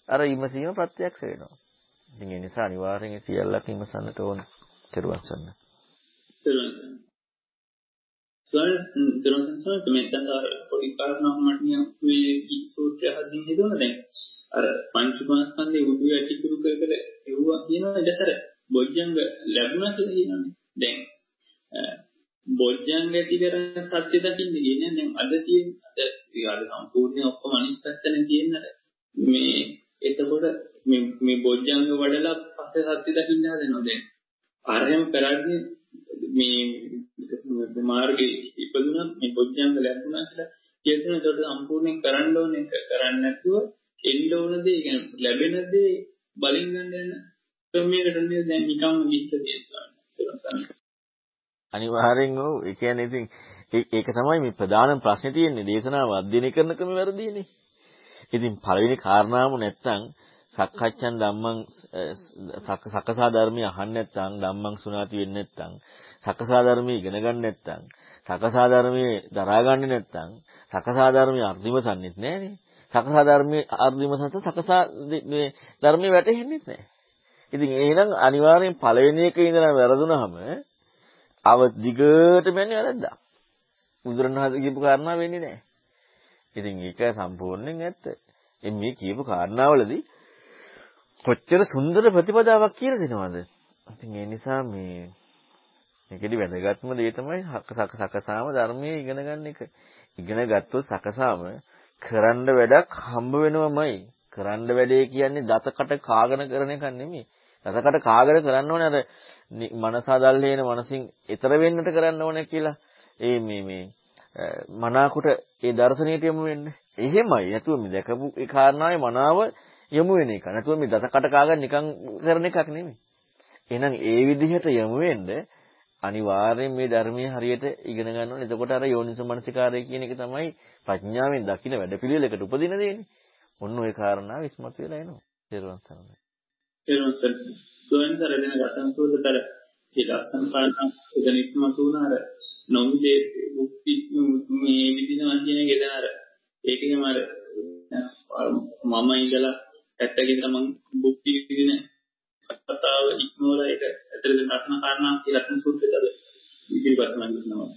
අර විමසීම ප්‍රත්‍යක්ෂ වෙනවා. ඉතින් ඒ නිසා අනිවාර්යෙන් සියල්ලක් විමසන්නට ඕන. දරුවන් සන්න. දරුවන් සන්න මේ දැන් අර පොඩි කාරණාවක් මට මේ සූත්‍රය හදින් හිතුණා දැන්. අර පංච මාස්කන්ධේ උඩු යටි කුරු කර කර එව්වා කියනවා ඊටසර බොජ්ජංග ලැබුණා කියලා කියනවානේ. දැන් බොජ්ජංග ඇති කරන සත්‍ය දකින්න කියන්නේ දැන් අද තියෙන අද ඊගාද සම්පූර්ණ ඔක්කොම අනිත් පැත්තනේ තියෙන්නට මේ එතකොට මේ මේ බොජ්ජංග වඩලා පස්සේ සත්‍ය දකින්න හදනවා දැන්. ආරයම් කරන්නේ මේ මාර්ගයේ ඉපදුණා මේ බොජ්ජංග ලැබුණා කියලා කියන එතකොට සම්පූර්ණයෙන් කරන්න ඕනේ කරන්නේ නැතුව එන්න ඕන දේ කියන්නේ ලැබෙන දේ බලින් ගන්න යන ක්‍රමයකට නේද දැන් නිකම්ම ගිහින් තියෙනවා අනිවාර්යෙන් ඔව්. ඒ කියන්නේ ඉතින් ඒක තමයි මේ ප්‍රධාන ප්‍රශ්නේ තියෙන්නේ. දේශනාව අධ්‍යයනය කරන ක්‍රම වැරදිනේ. ඉතින් පළවෙනි කාරණාවම නැත්තම් සක්කච්ඡන් ධම්මං සකසා ධර්මී අහන්න නැත්තම් ධම්මං සුණාති වෙන්නේ නැත්තම් සකසා ධර්මී ඉගෙන ගන්න නැත්තම් සකසා ධර්මී දරා ගන්න නැත්තම් සකසා ධර්මී අර්ධිමසන්නෙත් නෑනේ. සකසා ධර්මයේ අර්ධිමසන්ත සකසා මේ ධර්මයේ වැටෙන්නේ නැහැ. ඉතින් එහෙනම් අනිවාර්යෙන් පළවෙනි එකේ ඉඳලා වැරදුනහම අව දිගටම යන්නේ වැරද්දා. බුදුරණවහන්සේ කියපු කාරණා වෙන්නේ නැහැ. ඉතින් ඒක සම්පූර්ණයෙන් ඇත්ත. මේ කියපු කාරණාවලදී කොච්චර සුන්දර ප්‍රතිපදාවක් කියලා දෙනවද? ඉතින් ඒ නිසා මේ මේකෙදි වැදගත්ම දේ තමයි සකසාම ධර්මයේ ඉගෙන ගන්න එක. ඉගෙන ගත්තොත් සකසාම කරන්න වැඩක් හම්බ වෙනවමයි. කරන්න වැඩේ කියන්නේ දතකට කාගෙන කරන එකක් නෙමෙයි. දතකට කාගෙන කරන්න ඕනේ අර මනසාදල්ලේන මනසින් ඈතර වෙන්නට කරන්න ඕනේ කියලා. ඒ මේ මේ මනාකොට ඒ දර්ශනීයට යමු වෙන්න. එහෙමයි. නැතුව මේ දැකපු ඒ කාරණාවේ මනාව යමු වෙන එක. නැතුව මේ දතකට කාගෙන නිකන් කරන එකක් නෙමෙයි. එහෙනම් ඒ විදිහට යමු වෙන්න අනිවාර්යෙන් මේ ධර්මයේ හරියට ඉගෙන ගන්න ඕනේ. එතකොට අර යෝනිසෝ මනසිකාරය කියන එක තමයි ප්‍රඥාවෙන් දකින්න වැඩපිළිවෙලකට උපදින දෙන්නේ. ඔන්න ඔය කාරණාව ඉස්මතු වෙලා එනවා. තේරුම් ගන්න. තේරුම් ගන්න. සෝෙන්තර දෙන ගතන්තුලතර ඒ ලස්සන කාරණා එතන ඉස්මතු වුණාර නොමිදේ මුක්ති මේ විදිහම කියන ගෙදන අර ඒකේම අර මම ඉඳලා ඇත්තකින් මම මුක්ති විදින කතාව ඉක්මවලා ඒක ඇත්තට රත්න කාරණා කියලා ලස්සන සූත්‍රයද ඉතිරිපත් කරනවා.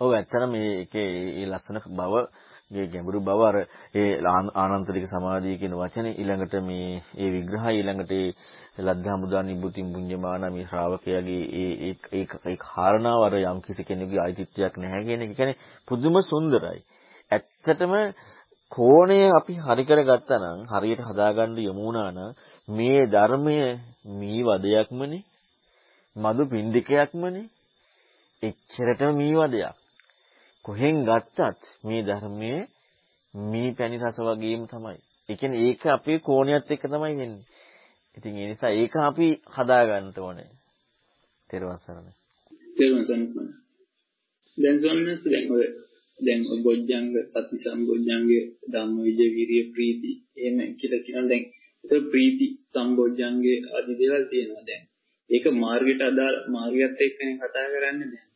ඔව් ඇත්තට මේකේ මේ ලස්සන බව මේ ගැඹුරු බව අර ඒ ආනන්තරික සමාධිය කියන වචනේ ඊළඟට මේ ඒ විග්‍රහය ඊළඟට ඒ ලද්ධා මුදා නිබුතින් පුඤ්ඤමාන මේ ශ්‍රාවකයාගේ ඒ ඒ ඒ කාරණාව අර යම් කිසි කෙනෙකුගේ අයිතිත්වයක් නැහැ කියන එක කියන්නේ පුදුම සුන්දරයි. ඇත්තටම කෝණය අපි හරි කරගත්තා නම් හරියට හදාගන්න යමු වුණා නම් මේ ධර්මය මේ වදයක්මනේ මදු පින්ඩිකයක්මනේ. එච්චරටම මීවදයක්. කොහෙන් ගත්තත් මේ ධර්මයේ මී පැණි රස වගේම තමයි. ඒ කියන්නේ ඒක අපේ කෝණියත් එක්ක තමයි වෙන්නේ. ඉතින් ඒ නිසා ඒක අපි හදා ගන්න ඕනේ. තේරුවන් සරණයි. තේරුවන් සරණයි. දැන් සොන්නස් දැන් ඔය දැන් බොජ්ජංග සති සම්බොජ්ජංගේ ධම්මවිජය විරිය ප්‍රීති එහෙම කියලා කියන දැන් ඒක ප්‍රීති සම්බොජ්ජංගේ ආදි දේවල් තියෙනවා දැන්. ඒක මාර්ගයට අදාළ මාර්ගයත් එක්කනේ කතා කරන්නේ දැන්.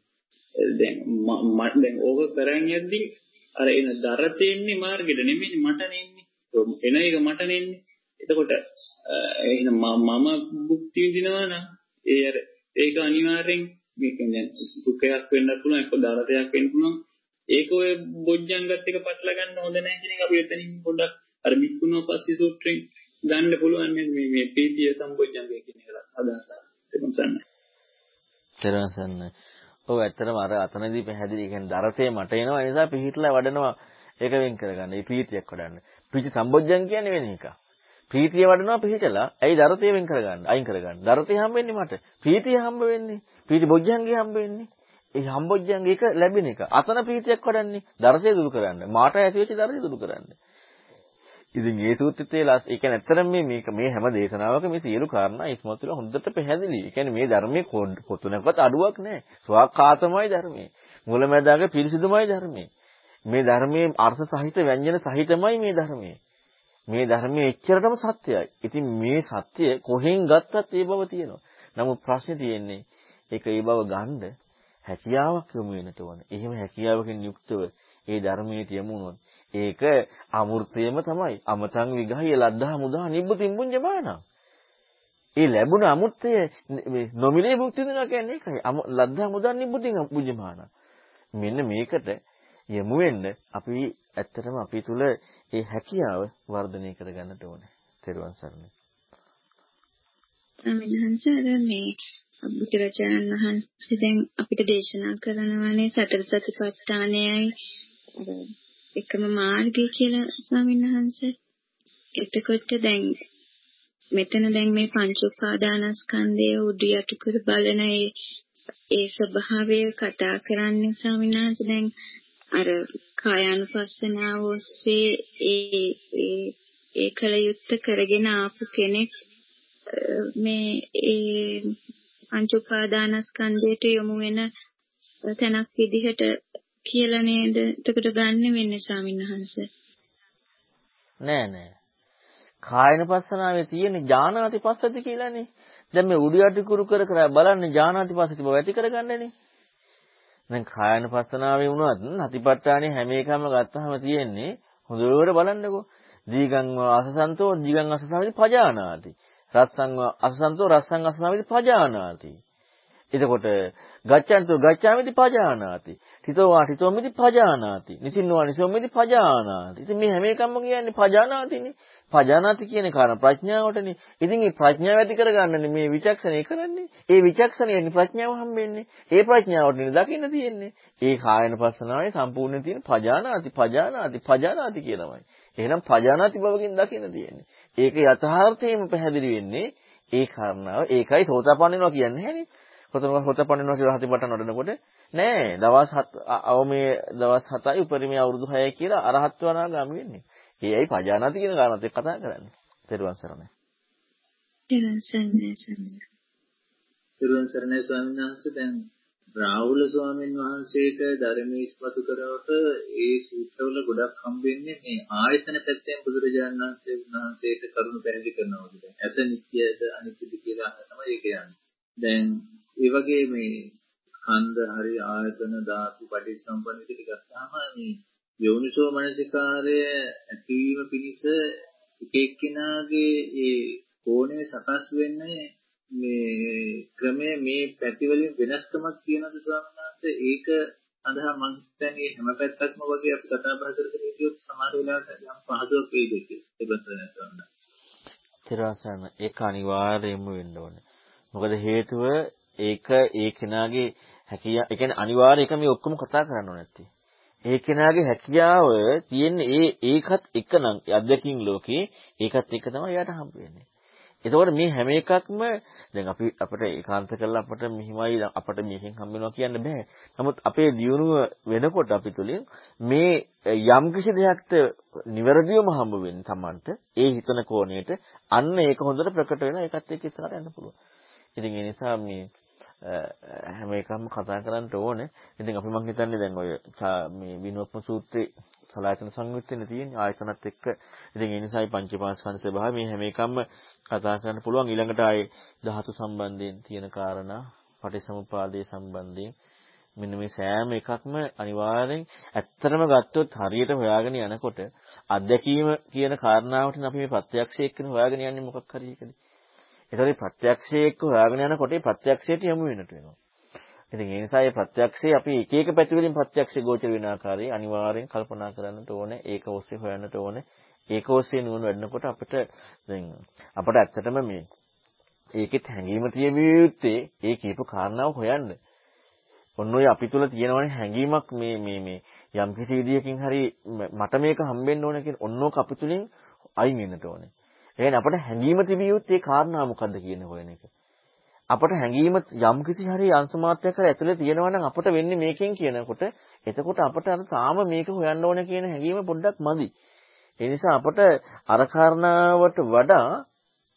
දැන් මම දැන් ඕක කරන් යද්දී අර එන දරතෙන්නේ මාර්ගෙට නෙමෙයි මටනේ එන්නේ එන එක මටනේ එන්නේ එතකොට එහෙනම් මම භුක්ති විඳිනවා නම් ඒ අර ඒක අනිවාර්යෙන් මේක දැන් සුඛයක් වෙන්න පුළුවන් එක්ක දරතයක් වෙන්න පුළුවන්. ඒක ඔය බොජ්ජංගත් එක පටල ගන්න හොඳ නැහැ කියන එක අපි එතනින් පොඩ්ඩක් අර බික්කුණෝ පස්සේ සූත්‍රයෙන් ගන්න පුළුවන් මේ මේ පීතිය සම්බොජ්ජංගය කියන එක අදහස. එතනසන්න. තරසන්න. ඔව් ඇත්තටම අර අතනදී පැහැදිලි කියන්නේ දරතේ මට එනවා ඒ නිසා පිහිట్లా වඩනවා ඒක වෙන් කරගන්න. ඒ ප්‍රීතියක් වඩන්න. ප්‍රීති සම්බොජ්ජං කියන්නේ වෙන එකක්. ප්‍රීතිය වඩනවා පිහිටලා. ඇයි දරතේ වෙන් කරගන්න? අයින් කරගන්න. දරතේ හම්බ වෙන්නේ මට. ප්‍රීතිය හම්බ වෙන්නේ. ප්‍රීති බොජ්ජංගේ හම්බ වෙන්නේ. ඒ සම්බොජ්ජංග එක ලැබෙන එක. අතන ප්‍රීතියක් වඩන්නේ දරසේ දුරු කරන්න. මාට ඇති වෙච්ච දරසේ දුරු කරන්න. ඉතින් ඒ සූත්‍රයේ ලස් ඒ කියන්නේ ඇත්තටම මේ මේක මේ හැම දේශනාවක මේ සියලු කාරණා ඉස්මතු වෙලා හොඳට පැහැදිලි. ඒ කියන්නේ මේ ධර්මයේ පොතුනකවත් අඩුවක් නැහැ. ස්වාක්ඛාතමයි ධර්මයේ. මුලැමැදාග පිරිසිදුමයි ධර්මයේ. මේ ධර්මයේ අර්ථ සහිත ව්‍යංජන සහිතමයි මේ ධර්මයේ. මේ ධර්මයේ එච්චරටම සත්‍යයි. ඉතින් මේ සත්‍ය කොහෙන් ගත්තත් ඒ බව තියෙනවා. නමුත් ප්‍රශ්නේ තියෙන්නේ ඒක ඒ බව ගන්න හැකියාවක් යොමු වෙන්නට ඕන. එහෙම හැකියාවකින් යුක්තව ඒ ධර්මයේ තියමුනොත් ඒක අමෘතයම තමයි. අමතං විගහය ලද්දා මුදා නිබ්බුතින් පුඤ්ජමාන. ඒ ලැබුණ අමෘතය මේ නොමිලේ භුක්ති විඳිනවා කියන්නේ ඒකයි. ලද්දා මුදා නිබ්බුතින් පුඤ්ජමාන. මෙන්න මේකට යමු වෙන්න අපි ඇත්තටම අපි තුල ඒ හැකියාව වර්ධනය කරගන්නට ඕනේ. තෙරුවන් සරණයි. අමිනහන්සර මේ බුදුරජාණන් වහන්සේ දැන් අපිට දේශනා කරනවානේ සතර සතිපට්ඨානයයි එකම මාර්ගය කියලා ස්වාමීන් වහන්සේ. එතකොට දැන් මෙතන දැන් මේ පංච උපාදානස්කන්ධය උඩු යටු කර බලන ඒ ඒ ස්වභාවය කතා කරන්නේ ස්වාමීන් වහන්සේ දැන් අර කායानुපස්සනාව ඔස්සේ ඒ ඒ ඒ කල යුත්ත කරගෙන ආපු කෙනෙක් මේ ඒ පංච උපාදානස්කන්ධයට යොමු වෙන තැනක් විදිහට කියලා නේද? එතකොට ගන්න වෙන්නේ ස්වාමීන් වහන්සේ. නෑ නෑ. කායනපස්සනාවේ තියෙන ඥානාති පස්සති කියලානේ. දැන් මේ උඩු යටි කුරු කර කර බලන්නේ ඥානාති පස්සති බව ඇති කරගන්නනේ. දැන් කායනපස්සනාවේ වුණත් අතිපට්ඨානේ හැම එකම ගත්තාම තියෙන්නේ හොඳට බලන්නකෝ. දීගං වාසසන්තෝ දීගං අසසමිති පජානාති. රස්සං අසසන්තෝ රස්සං අසසමිති පජානාති එතකොට ගච්ඡන්තෝ ගච්ඡාමිති පජානාති තිතෝ වා තිතෝමිති පජානාති නිසින්නවා නිසෝමිති පජානාති ඉතින් මේ හැම එකක්ම කියන්නේ පජානාතිනේ පජානාති කියන කාරණා ප්‍රඥාවටනේ. ඉතින් මේ ප්‍රඥාව ඇති කරගන්නනේ මේ විචක්ෂණය කරන්නේ. ඒ විචක්ෂණයෙන් ප්‍රඥාව හම්බෙන්නේ. ඒ ප්‍රඥාවටනේ දකින්න තියෙන්නේ. ඒ කායන පස්සනාවේ සම්පූර්ණ තියෙන පජානාති පජානාති පජානාති කියනමයි. එහෙනම් පජානාති බවකින් දකින්න තියෙන්නේ. ඒක යථාර්ථයෙන්ම පැහැදිලි වෙන්නේ ඒ කාරණාව. ඒකයි සෝතාපන්න වෙනවා කියන්නේ නැහැනේ. කොතනක සෝතාපන්න වෙනවා කියලා හතිපටන් වඩනකොට නෑ දවස් 7 අවමේ දවස් 7යි උපරිමයේ අවුරුදු 6යි කියලා අරහත් වනාගාමි වෙන්නේ. ඒයි පජානාති කියන කාරණාත් එක්ක කතා කරන්නේ. තෙරුවන් සරණයි. තෙරුවන් සරණයි. තෙරුවන් සරණයි ස්වාමීන් වහන්සේ දැන් රාහුල ස්වාමීන් වහන්සේට ධර්මයේ ඉස්මතු කරවට ඒ සූත්‍රවල ගොඩක් හම්බෙන්නේ මේ ආයතන පැත්තෙන් බුදුරජාණන් වහන්සේ වහන්සේට කරුණු පැහැදිලි කරනවා වගේ. ඇස නිත්‍යද අනිත්‍යද කියලා තමයි ඒක යන්නේ. දැන් ඒ වගේ මේ ස්කන්ධ හරි ආයතන ධාතු පටිච්චසමුප්පන්න විදිහට ගත්තාම මේ යෝනිසෝ මනසිකාරය ඇතිවීම පිණිස එක එක්කෙනාගේ ඒ කෝණය සකස් වෙන්නේ මේ ක්‍රමය මේ පැති වලින් වෙනස්කමක් තියෙනවද ස්වාමීන් වහන්සේ ඒක සඳහා මම හිතන්නේ හැම පැත්තක්ම වගේ අපි කතා බහ කරගෙන ඉතියොත් සමහර වෙලාවට යම් පහසුවක් වෙයිද කියලා තිරසන ඒක අනිවාර්යයෙන්ම වෙන්න ඕනේ. මොකද හේතුව ඒක ඒ කෙනාගේ හැකියාව ඒ කියන්නේ අනිවාර්ය එක මේ ඔක්කොම කතා කරන්න ඕනේ නැත්තේ. ඒ කෙනාගේ හැකියාව තියෙන්නේ ඒ ඒකත් එකනම් අධ්‍යක්ෂින් ලෝකේ ඒකත් එක තමයි එයාට හම්බ වෙන්නේ. එතකොට මේ හැම එකක්ම දැන් අපි අපිට ඒකාන්ත කරලා අපිට මෙහිමයි අපිට මේකෙන් හම්බ වෙනවා කියන්න බෑ. නමුත් අපේ දියුණුව වෙනකොට අපි තුලින් මේ යම් කිසි දෙයක්ද නිවැරදිවම හම්බ වෙන්නේ Tamanට ඒ හිතන කෝණයට අන්න ඒක හොඳට ප්‍රකට වෙනවා ඒකත් එක්ක ඉස්සරහට යන්න පුළුවන්. ඉතින් ඒ නිසා මේ හැම එකක්ම කතා කරන්න ඕනේ. ඉතින් අපි මං හිතන්නේ දැන් ඔය මේ විනෝප්ම සූත්‍රේ සලායතන සංයුත්තේ තියෙන්නේ ආයතනත් එක්ක. ඉතින් ඒ නිසායි පංචපාස්කන්ධ ස්වභාවය මේ හැම එකක්ම කතා කරන්න පුළුවන්. ඊළඟට ආයේ ධාතු සම්බන්ධයෙන් තියෙන කාරණා, පටිසමුපාදයේ සම්බන්ධයෙන් මෙන්න මේ සෑම එකක්ම අනිවාර්යෙන් ඇත්තටම ගත්තොත් හරියට හොයාගෙන යනකොට අත්දැකීම කියන කාරණාවට අපි මේ ප්‍රත්‍යක්ෂය එක්කනේ හොයාගෙන යන්නේ මොකක් හරි එකදී. ඒතරේ ප්‍රත්‍යක්ෂය එක්ක හොයාගෙන යනකොට ඒ ප්‍රත්‍යක්ෂයට යමු වෙනට වෙනවා. ඉතින් ඒ නිසා මේ ප්‍රත්‍යක්ෂය අපි එක එක පැති වලින් ප්‍රත්‍යක්ෂ ගෝචර වෙන ආකාරය අනිවාර්යෙන් කල්පනා කරන්නට ඕනේ. ඒක ඔස්සේ හොයන්නට ඕනේ. ඒක ඔස්සේ නුවණ වැඩනකොට අපිට දැන් අපිට ඇත්තටම මේ ඒකෙත් හැඟීම තියෙවිය යුත්තේ ඒ කියපු කාරණාව හොයන්න. ඔන්න ඔය අපි තුල තියෙනවනේ හැඟීමක් මේ මේ මේ යම් කිසි විදියකින් හරි මට මේක හම්බෙන්න ඕන කියන ඔන්නෝක අපි තුලින් අයින් වෙන්නට ඕනේ. එහෙනම් අපිට හැඟීම තිබිය යුත්තේ කාරණා මොකද්ද කියන හොයන එක. අපට හැඟීම යම් කිසි හරි අංශ මාත්‍රයක් හරි ඇතුලේ තියෙනවා නම් අපට වෙන්නේ මේකෙන් කියනකොට එතකොට අපට අර තාම මේක හොයන්න ඕන කියන හැඟීම පොඩ්ඩක් මදි. ඒ නිසා අපට අර කාරණාවට වඩා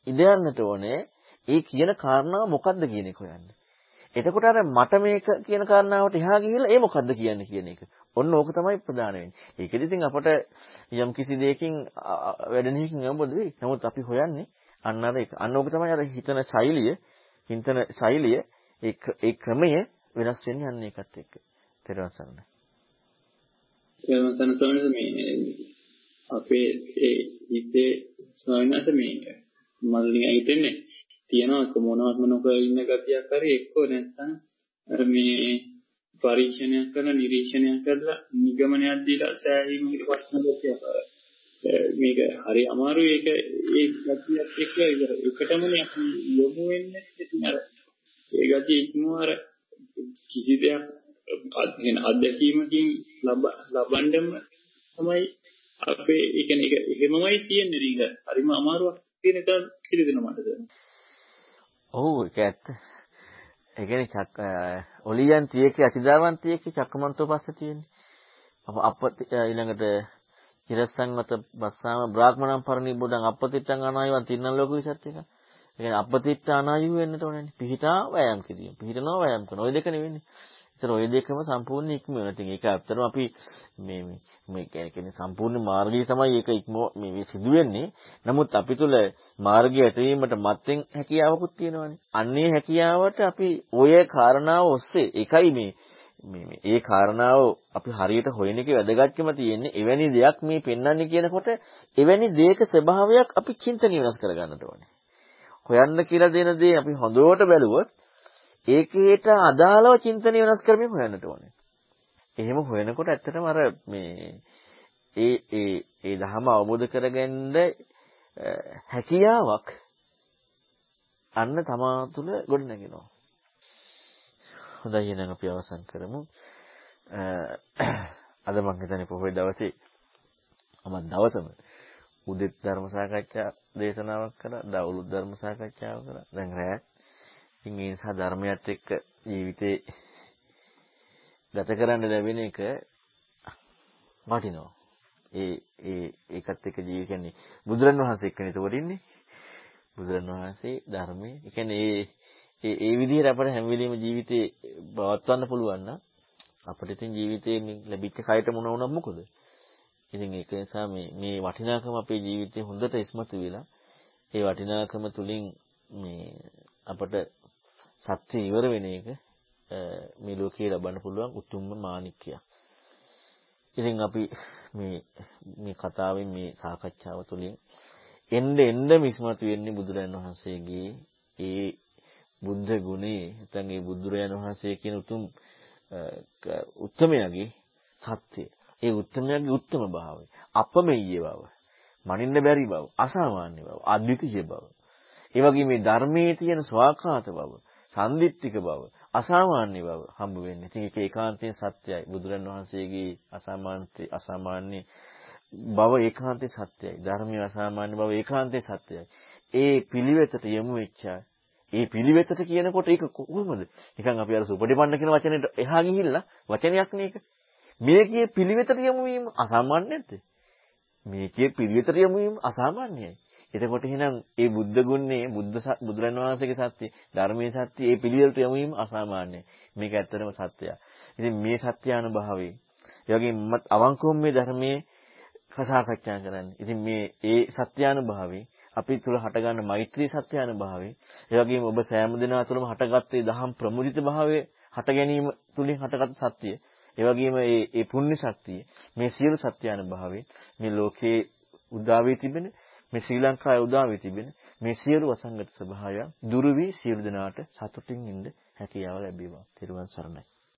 ඉඳ යන්නට ඕනේ ඒ කියන කාරණාව මොකද්ද කියන එක හොයන්න. එතකොට අර මට මේක කියන කාරණාවට එහා ගිහිල්ලා ඒ මොකද්ද කියන්නේ කියන එක. ඔන්න ඕක තමයි ප්‍රධාන වෙන්නේ. ඒකෙදි ඉතින් අපට යම් කිසි දෙයකින් වැඩෙනකින් යම්බොද වෙයි. නමුත් අපි හොයන්නේ අන්න අර ඒක. අන්න ඕක තමයි අර හිතන ශෛලිය, හිතන ශෛලිය ඒ ක්‍රමය වෙනස් වෙන්නේ අන්න ඒකත් එක්ක. තේරුම් ගන්න. තේරුම් ගන්න මේ අපේ ඒ හිතේ ස්වාමීන් වහන්සේ මේ මල්ලින් හිතෙන්නේ. තියනවා මොනවත්ම නොකර ඉන්න ගතියක් හරි එක්කෝ නැත්නම් මේ පරීක්ෂණයක් කරලා නිරීක්ෂණයක් කරලා නිගමනයක් දීලා සෑහීමකට පස්සන ගතියක් මේක හරි අමාරුයි. ඒක ඒ ගතියක් එක්ක එකටමනේ අපි යොමු වෙන්නේ ඉතින් අර ඒ ගතිය ඉක්මවර කිසි දෙයක් අධ්‍යයන අධ්‍යක්ීමකින් ලබන්නම තමයි අපේ ඒ කියන්නේ ඒක එහෙමමයි කියන්නේ රීග. හරිම අමාරුවක් තියෙන එක පිළිදෙන මට. ඔව් ඒක ඇත්ත. ඒ කියන්නේ චක් ඔලියන් තියේක අතිදාවන් තියේක චක්කමන්තෝ පස්සේ තියෙන්නේ. අප ඊළඟට ඉරසං මත බස්සාම බ්‍රාහ්මණම් පරිණි බොඩන් අපතිත්තං අනායවන් තින්නන් ලෝක විසත් එක. ඒ කියන්නේ අපතිත්ත අනායු වෙන්නට ඕනනේ. පිහිටා වෑයම් කිරීම. පිහිටනවා වෑයම් කරනවා. ඔය දෙක නෙවෙන්නේ. ඒතර ඔය දෙකම සම්පූර්ණ ඉක්ම වෙනවා. ඉතින් ඒක ඇත්තටම අපි මේ මේ මේ කියන්නේ සම්පූර්ණ මාර්ගය තමයි ඒක ඉක්ම මේ සිදු වෙන්නේ. නමුත් අපි තුල මාර්ගය ඇතවීමට මත්ෙන් හැකියාවකුත් තියෙනවානේ. අන්නේ හැකියාවට අපි ඔය කාරණාව ඔස්සේ එකයි මේ මේ ඒ කාරණාව අපි හරියට හොයන එකේ වැදගත්කම තියෙන්නේ එවැනි දෙයක් මේ පෙන්වන්නේ කියනකොට එවැනි දෙයක ස්වභාවයක් අපි චින්තනය වෙනස් කරගන්නට ඕනේ. හොයන්න කියලා දෙන දේ අපි හොඳට බැලුවොත් ඒකේට අදාළව චින්තනය වෙනස් කරමින් හොයන්නට ඕනේ. එහෙම හොයනකොට ඇත්තටම අර මේ ඒ ඒ ඒ ධහම අවබෝධ කරගන්න හැකියාවක් අන්න තමා තුළ ගොඩනගෙනවා. හොඳයි එහෙනම් අපි අවසන් කරමු. අද මම හිතන්නේ පොහොය දවසේ මම දවසම උදෙත් ධර්ම සාකච්ඡා දේශනාවක් කරා, දවල්ුත් ධර්ම සාකච්ඡාවක් කරා. දැන් රැයක්. ඉතින් ඒ නිසා ධර්මයත් එක්ක ජීවිතේ ගත කරන්න ලැබෙන එක වටිනවා. ඒ ඒ ඒකත් එක්ක ජීවි කියන්නේ බුදුරන් වහන්සේ එක්කනේ ඒතකොට ඉන්නේ. බුදුරන් වහන්සේ ධර්මයේ ඒ කියන්නේ ඒ ඒ ඒ විදිහට අපිට හැම වෙලෙම ජීවිතේ පවත්වන්න පුළුවන් නම් අපිට ඉතින් ජීවිතේ ලැබිච්ච කයට මොන වුණත් මොකද? ඉතින් ඒක නිසා මේ මේ වටිනාකම අපේ ජීවිතේ හොඳට ඉස්මතු වෙලා ඒ වටිනාකම තුලින් මේ අපට සත්‍ය ඉවර වෙන එක මේ ලෝකේ ලබන්න පුළුවන් උතුම්ම මාණික්කයක්. ඉතින් අපි මේ මේ කතාවෙන් මේ සාකච්ඡාව තුළින් එන්න එන්න මිස්මතු වෙන්නේ බුදුරජාණන් වහන්සේගේ ඒ බුද්ධ ගුණේ නැත්නම් ඒ බුදුරජාණන් වහන්සේ කියන උතුම් උත්තමයාගේ සත්‍ය. ඒ උත්තමයාගේ උත්තම භාවය. අපමෙయ్య බව. මනින්න බැරි බව. අසාමාන්‍ය බව. අද්විතීය බව. ඒ වගේම මේ ධර්මයේ තියෙන ස්වාකාත බව. සම්දිත්තික බව. අසාමාන්‍ය බව හම්බ වෙන්නේ. ඉතින් ඒක ඒකාන්තයෙන් සත්‍යයි. බුදුරන් වහන්සේගේ අසාමාන්‍ය අසාමාන්‍ය බව ඒකාන්තයෙන් සත්‍යයි. ධර්මයේ අසාමාන්‍ය බව ඒකාන්තයෙන් සත්‍යයි. ඒ පිළිවෙතට යමු වෙච්චා. ඒ පිළිවෙතට කියනකොට ඒක කොහොමද? නිකන් අපි අර සුපටිපන්න කියන වචනෙට එහා ගිහිල්ලා වචනයක් නේ ඒක. මේකේ පිළිවෙතට යමු වීම අසාමාන්‍ය නැද්ද? මේකේ පිළිවෙතට යමු වීම අසාමාන්‍යයි. එතකොට එහෙනම් ඒ බුද්ධ ගුණේ බුද්ධ බුදුරන් වහන්සේගේ සත්‍ය ධර්මයේ සත්‍ය ඒ පිළිවෙලට යමු වීම අසාමාන්‍යයි. මේක ඇත්තටම සත්‍යයක්. ඉතින් මේ සත්‍යානුභාවයෙන් ඒ වගේම අවංකවම මේ ධර්මයේ කසාකච්ඡා කරන්නේ. ඉතින් මේ ඒ සත්‍යානුභාවයෙන් අපි තුල හටගන්න මෛත්‍රී සත්‍යානුභාවයෙන් ඒ වගේම ඔබ සෑම දිනා තුළම හටගත්තේ දහම් ප්‍රමුදිත භාවයේ හට ගැනීම තුලින් හටගත් සත්‍යය. ඒ වගේම මේ ඒ පුණ්‍ය ශක්තිය මේ සියලු සත්‍යානුභාවයෙන් මේ ලෝකේ උදා වී තිබෙන මේ ශ්‍රී ලංකාවේ උදා වී තිබෙන මේ සියලු වසංගත ස්වභාවයන් දුරු වී සියලු දෙනාට සතුටින් ඉන්න හැකියාව ලැබේවා. ත්වන් සරණයි.